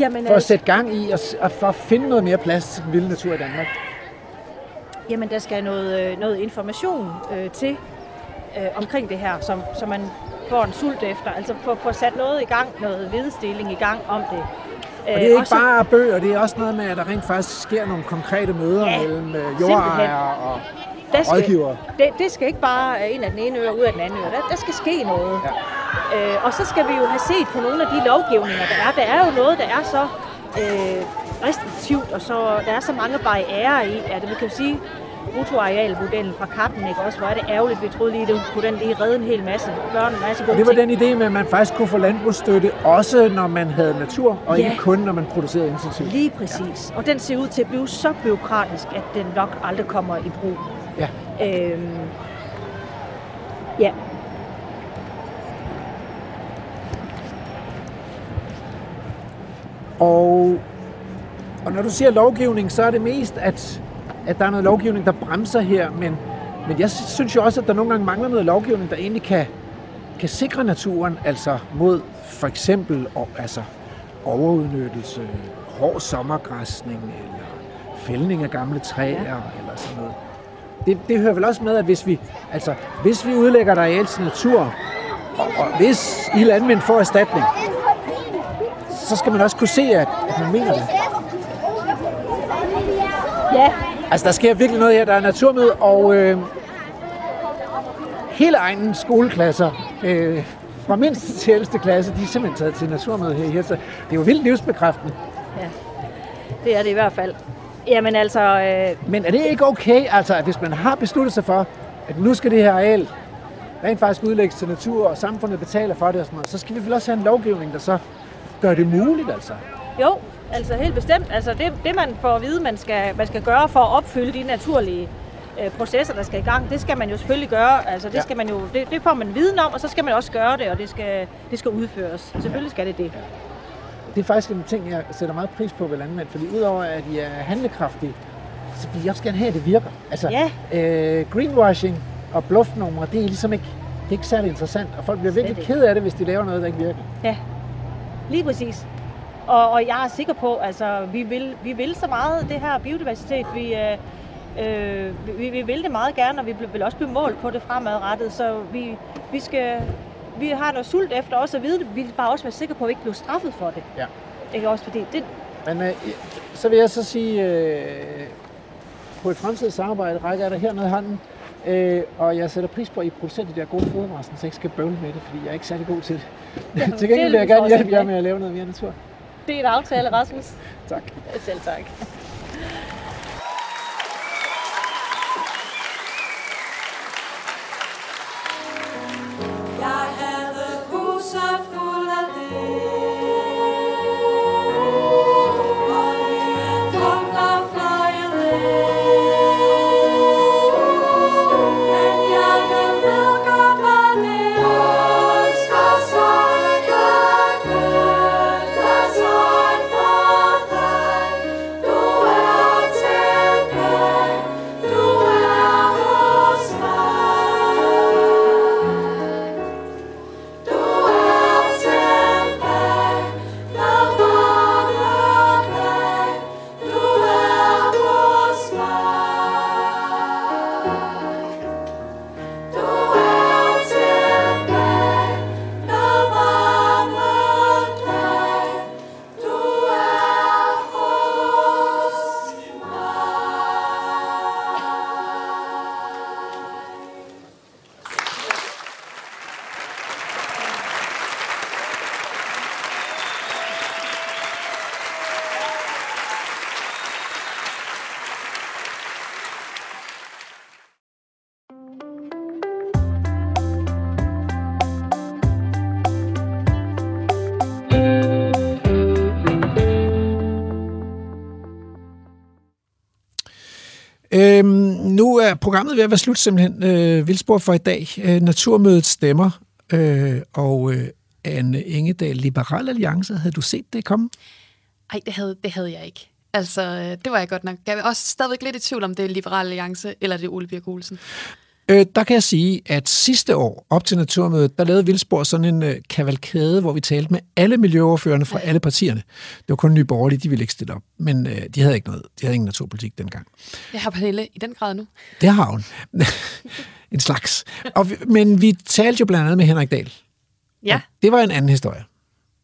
Jamen, for at altså- sætte gang i og, for at finde noget mere plads til den vilde natur i Danmark? Jamen, der skal noget, øh, noget information øh, til øh, omkring det her, som, som man får en sult efter. Altså få, få sat noget i gang, noget vidensdeling i gang om det. Og det er ikke også- bare bøger, det er også noget med, at der rent faktisk sker nogle konkrete møder Ja, mellem øh, jordejere og, Der og rådgivere. Det, det skal ikke bare ind af den ene øre ud af den anden øre. Der, der skal ske noget. Ja. Øh, og så skal vi jo have set på nogle af de lovgivninger, der er. Der er jo noget, der er så øh, restriktivt, og så, der er så mange barriere i, at vi kan jo sige, bruttoarealmodellen fra kappen, ikke også? Hvor er det ærgerligt, vi troede lige, det kunne den lige redde en hel masse, gøre en masse gode det var ting. den idé med, at man faktisk kunne få landbrugsstøtte, også når man havde natur, og Ja. ikke kun når man producerede intensivt. Lige præcis. Ja. Og den ser ud til at blive så byråkratisk, at den nok aldrig kommer i brug. Ja. Øhm, ja. Og, og når du siger lovgivning, så er det mest, at, at der er noget lovgivning, der bremser her, men, men jeg synes jo også, at der nogle gange mangler noget lovgivning, der egentlig kan, kan sikre naturen, altså mod for eksempel altså, overudnyttelse, hård sommergræsning, eller fældning af gamle træer, ja. eller sådan noget. Det, det hører vel også med, at hvis vi, altså, hvis vi udlægger et areal til natur, og, og hvis I landmænd får erstatning, så skal man også kunne se, at, at man mener det. Ja. Altså, der sker virkelig noget her. Der er naturmøde, og øh, hele egens skoleklasser, øh, fra mindste til ældste klasse, de er simpelthen taget til naturmøde her i Hirtshals. Det er jo vildt livsbekræftende. Ja, det er det i hvert fald. Jamen altså... Øh... Men er det ikke okay, altså, at hvis man har besluttet sig for, at nu skal det her areal rent faktisk udlægges til natur, og samfundet betaler for det og sådan noget, så skal vi vel også have en lovgivning, der så gør det muligt, altså. Jo, altså helt bestemt. Altså det, det man får at vide, man skal, man skal gøre for at opfylde de naturlige øh, processer, der skal i gang, det skal man jo selvfølgelig gøre. Altså det, Ja. skal man jo, det, det får man viden om, og så skal man også gøre det, og det skal, det skal udføres. Selvfølgelig skal det det. Det er faktisk en ting, jeg sætter meget pris på ved landmænd, fordi udover at de er handlekraftige, så vil jeg også gerne have, at det virker. Altså, Ja. øh, greenwashing og bluffnumre, det er ligesom ikke, det er ikke særlig interessant, og folk bliver virkelig ked af det, hvis de laver noget, der ikke virker. Ja, lige præcis. Og, og jeg er sikker på, altså vi vil, vi vil så meget det her biodiversitet. Vi, øh, øh, vi, vi vil det meget gerne, og vi vil også blive målt på det fremadrettet. Så vi, vi skal vi har noget sult efter også at vide det. Vi vil bare også være sikre på, at vi ikke bliver straffet for det. Ja. Ikke også fordi det, Men øh, så vil jeg så sige, øh, på et fremtidigt samarbejde rækker jeg dig hernede i hånden, øh, og jeg sætter pris på, at I producerer de der gode fødevarer, så jeg ikke skal bøvle med det, fordi jeg er ikke særlig god til det. Jamen, til gengæld vil jeg gerne hjælpe jer med at lave noget mere natur. Det er en aftale, Rasmus. Tak. Selv tak. Jeg havde Og er programmet ved at være slut simpelthen. Øh, Vildspor for i dag. Øh, Naturmødet stemmer. Øh, og øh, Anne Engedal, Liberal Alliance, havde du set det komme? Nej, det havde, det havde jeg ikke. Altså, øh, det var jeg godt nok. Jeg er også stadigvæk lidt i tvivl om det er Liberal Alliance, eller det er Ole Birk Olsen. Øh, der kan jeg sige, at sidste år, op til Naturmødet, der lavede Vildsborg sådan en øh, kavalkade, hvor vi talte med alle miljøoverførende fra alle partierne. Det var kun Nye Borgerlige, de ville ikke stille op. Men øh, de havde ikke noget. De havde ingen naturpolitik dengang. Jeg har Pernille i den grad nu. Det har hun. en slags. Og vi, men vi talte jo blandt andet med Henrik Dahl. Ja. Og det var en anden historie.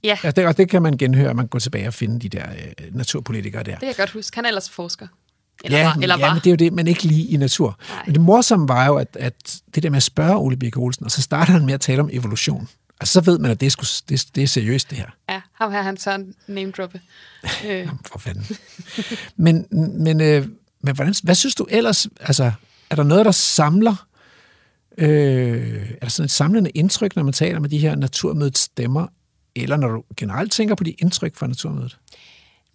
Ja, Ja, det, og det kan man genhøre, man går tilbage og finde de der øh, naturpolitikere der. det kan jeg godt huske. Han er ellers forsker. Eller ja, var. Eller ja, var. men det er jo det, men ikke lige i natur. Nej. Men det morsomme var jo, at, at det der med at spørge Ole Birk Olsen, og så starter han med at tale om evolution. Altså, så ved man, at det er, sgu, det, det er seriøst, det her. Ja, ham her, han tør name droppe. Øh, For fanden. men men, øh, men hvordan, hvad synes du ellers, altså, er der noget, der samler, øh, er der sådan et samlende indtryk, når man taler med de her naturmødets stemmer, eller når du generelt tænker på de indtryk fra naturmødet?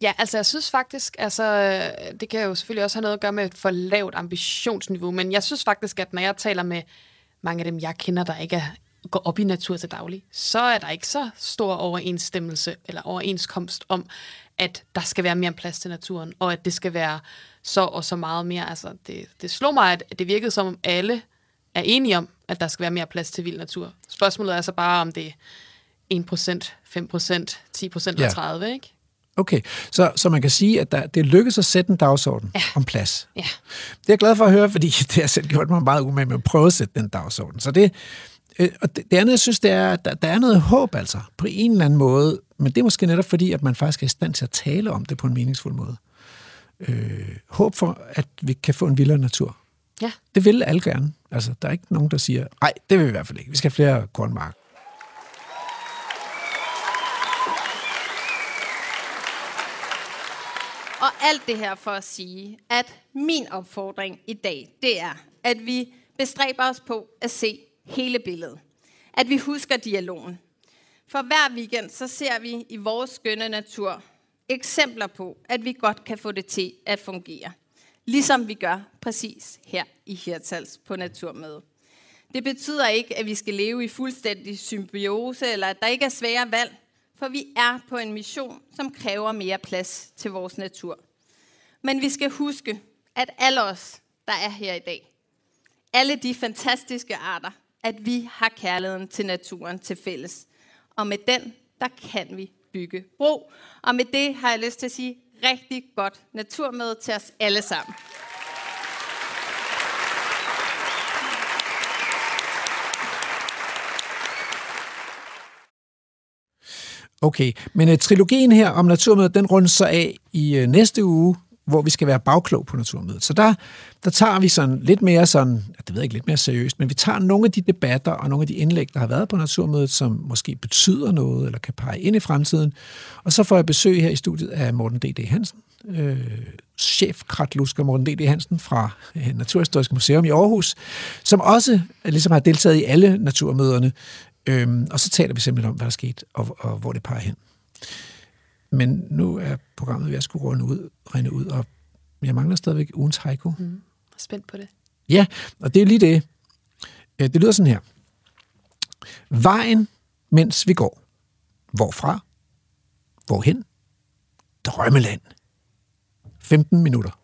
Ja, altså jeg synes faktisk, altså det kan jo selvfølgelig også have noget at gøre med et for lavt ambitionsniveau, men jeg synes faktisk, at når jeg taler med mange af dem, jeg kender, der ikke er, går op i natur til daglig, så er der ikke så stor overensstemmelse eller overenskomst om, at der skal være mere plads til naturen, og at det skal være så og så meget mere. Altså det, det slog mig, at det virkede som om alle er enige om, at der skal være mere plads til vild natur. Spørgsmålet er så bare, om det er 1%, 5%, 10% eller Ja. 30%, ikke? Okay, så, så man kan sige, at der, det lykkedes at sætte en dagsorden ja. om plads. Ja. Det er jeg glad for at høre, fordi det har selv gjort mig meget umage med at prøve at sætte den dagsorden. Så det, øh, og det, det andet, jeg synes, det er, at der, der er noget håb altså, på en eller anden måde, men det er måske netop fordi, at man faktisk er i stand til at tale om det på en meningsfuld måde. Øh, håb for, at vi kan få en vildere natur. Ja. Det vil alle gerne. Altså, der er ikke nogen, der siger, nej, det vil vi i hvert fald ikke. Vi skal have flere kornmark. Og alt det her for at sige, at min opfordring i dag, det er, at vi bestræber os på at se hele billedet. At vi husker dialogen. For hver weekend, så ser vi i vores skønne natur eksempler på, at vi godt kan få det til at fungere. Ligesom vi gør præcis her i Hirtals på Naturmødet. Det betyder ikke, at vi skal leve i fuldstændig symbiose, eller at der ikke er svære valg, for vi er på en mission, som kræver mere plads til vores natur. Men vi skal huske, at alle os, der er her i dag, alle de fantastiske arter, at vi har kærligheden til naturen til fælles. Og med den, der kan vi bygge bro. Og med det har jeg lyst til at sige rigtig godt naturmøde til os alle sammen. Okay, men uh, trilogien her om Naturmødet, den rundes så af i uh, næste uge, hvor vi skal være bagklog på Naturmødet. Så der, der tager vi sådan lidt mere sådan, det ved jeg ikke, lidt mere seriøst, men vi tager nogle af de debatter og nogle af de indlæg, der har været på Naturmødet, som måske betyder noget, eller kan pege ind i fremtiden. Og så får jeg besøg her i studiet af Morten D.D. Hansen, øh, chefkratlusker Morten D.D. Hansen fra øh, Naturhistorisk Museum i Aarhus, som også øh, ligesom har deltaget i alle naturmøderne. Øhm, og så taler vi simpelthen om, hvad der er sket, og, og hvor det peger hen. Men nu er programmet ved at skulle runde ud, rende ud, og jeg mangler stadigvæk ugens haiku. Mm. Spændt på det. Ja, og det er lige det. Øh, Det lyder sådan her. Vejen, mens vi går. Hvorfra? Hvorhen? Drømmeland. 15 minutter.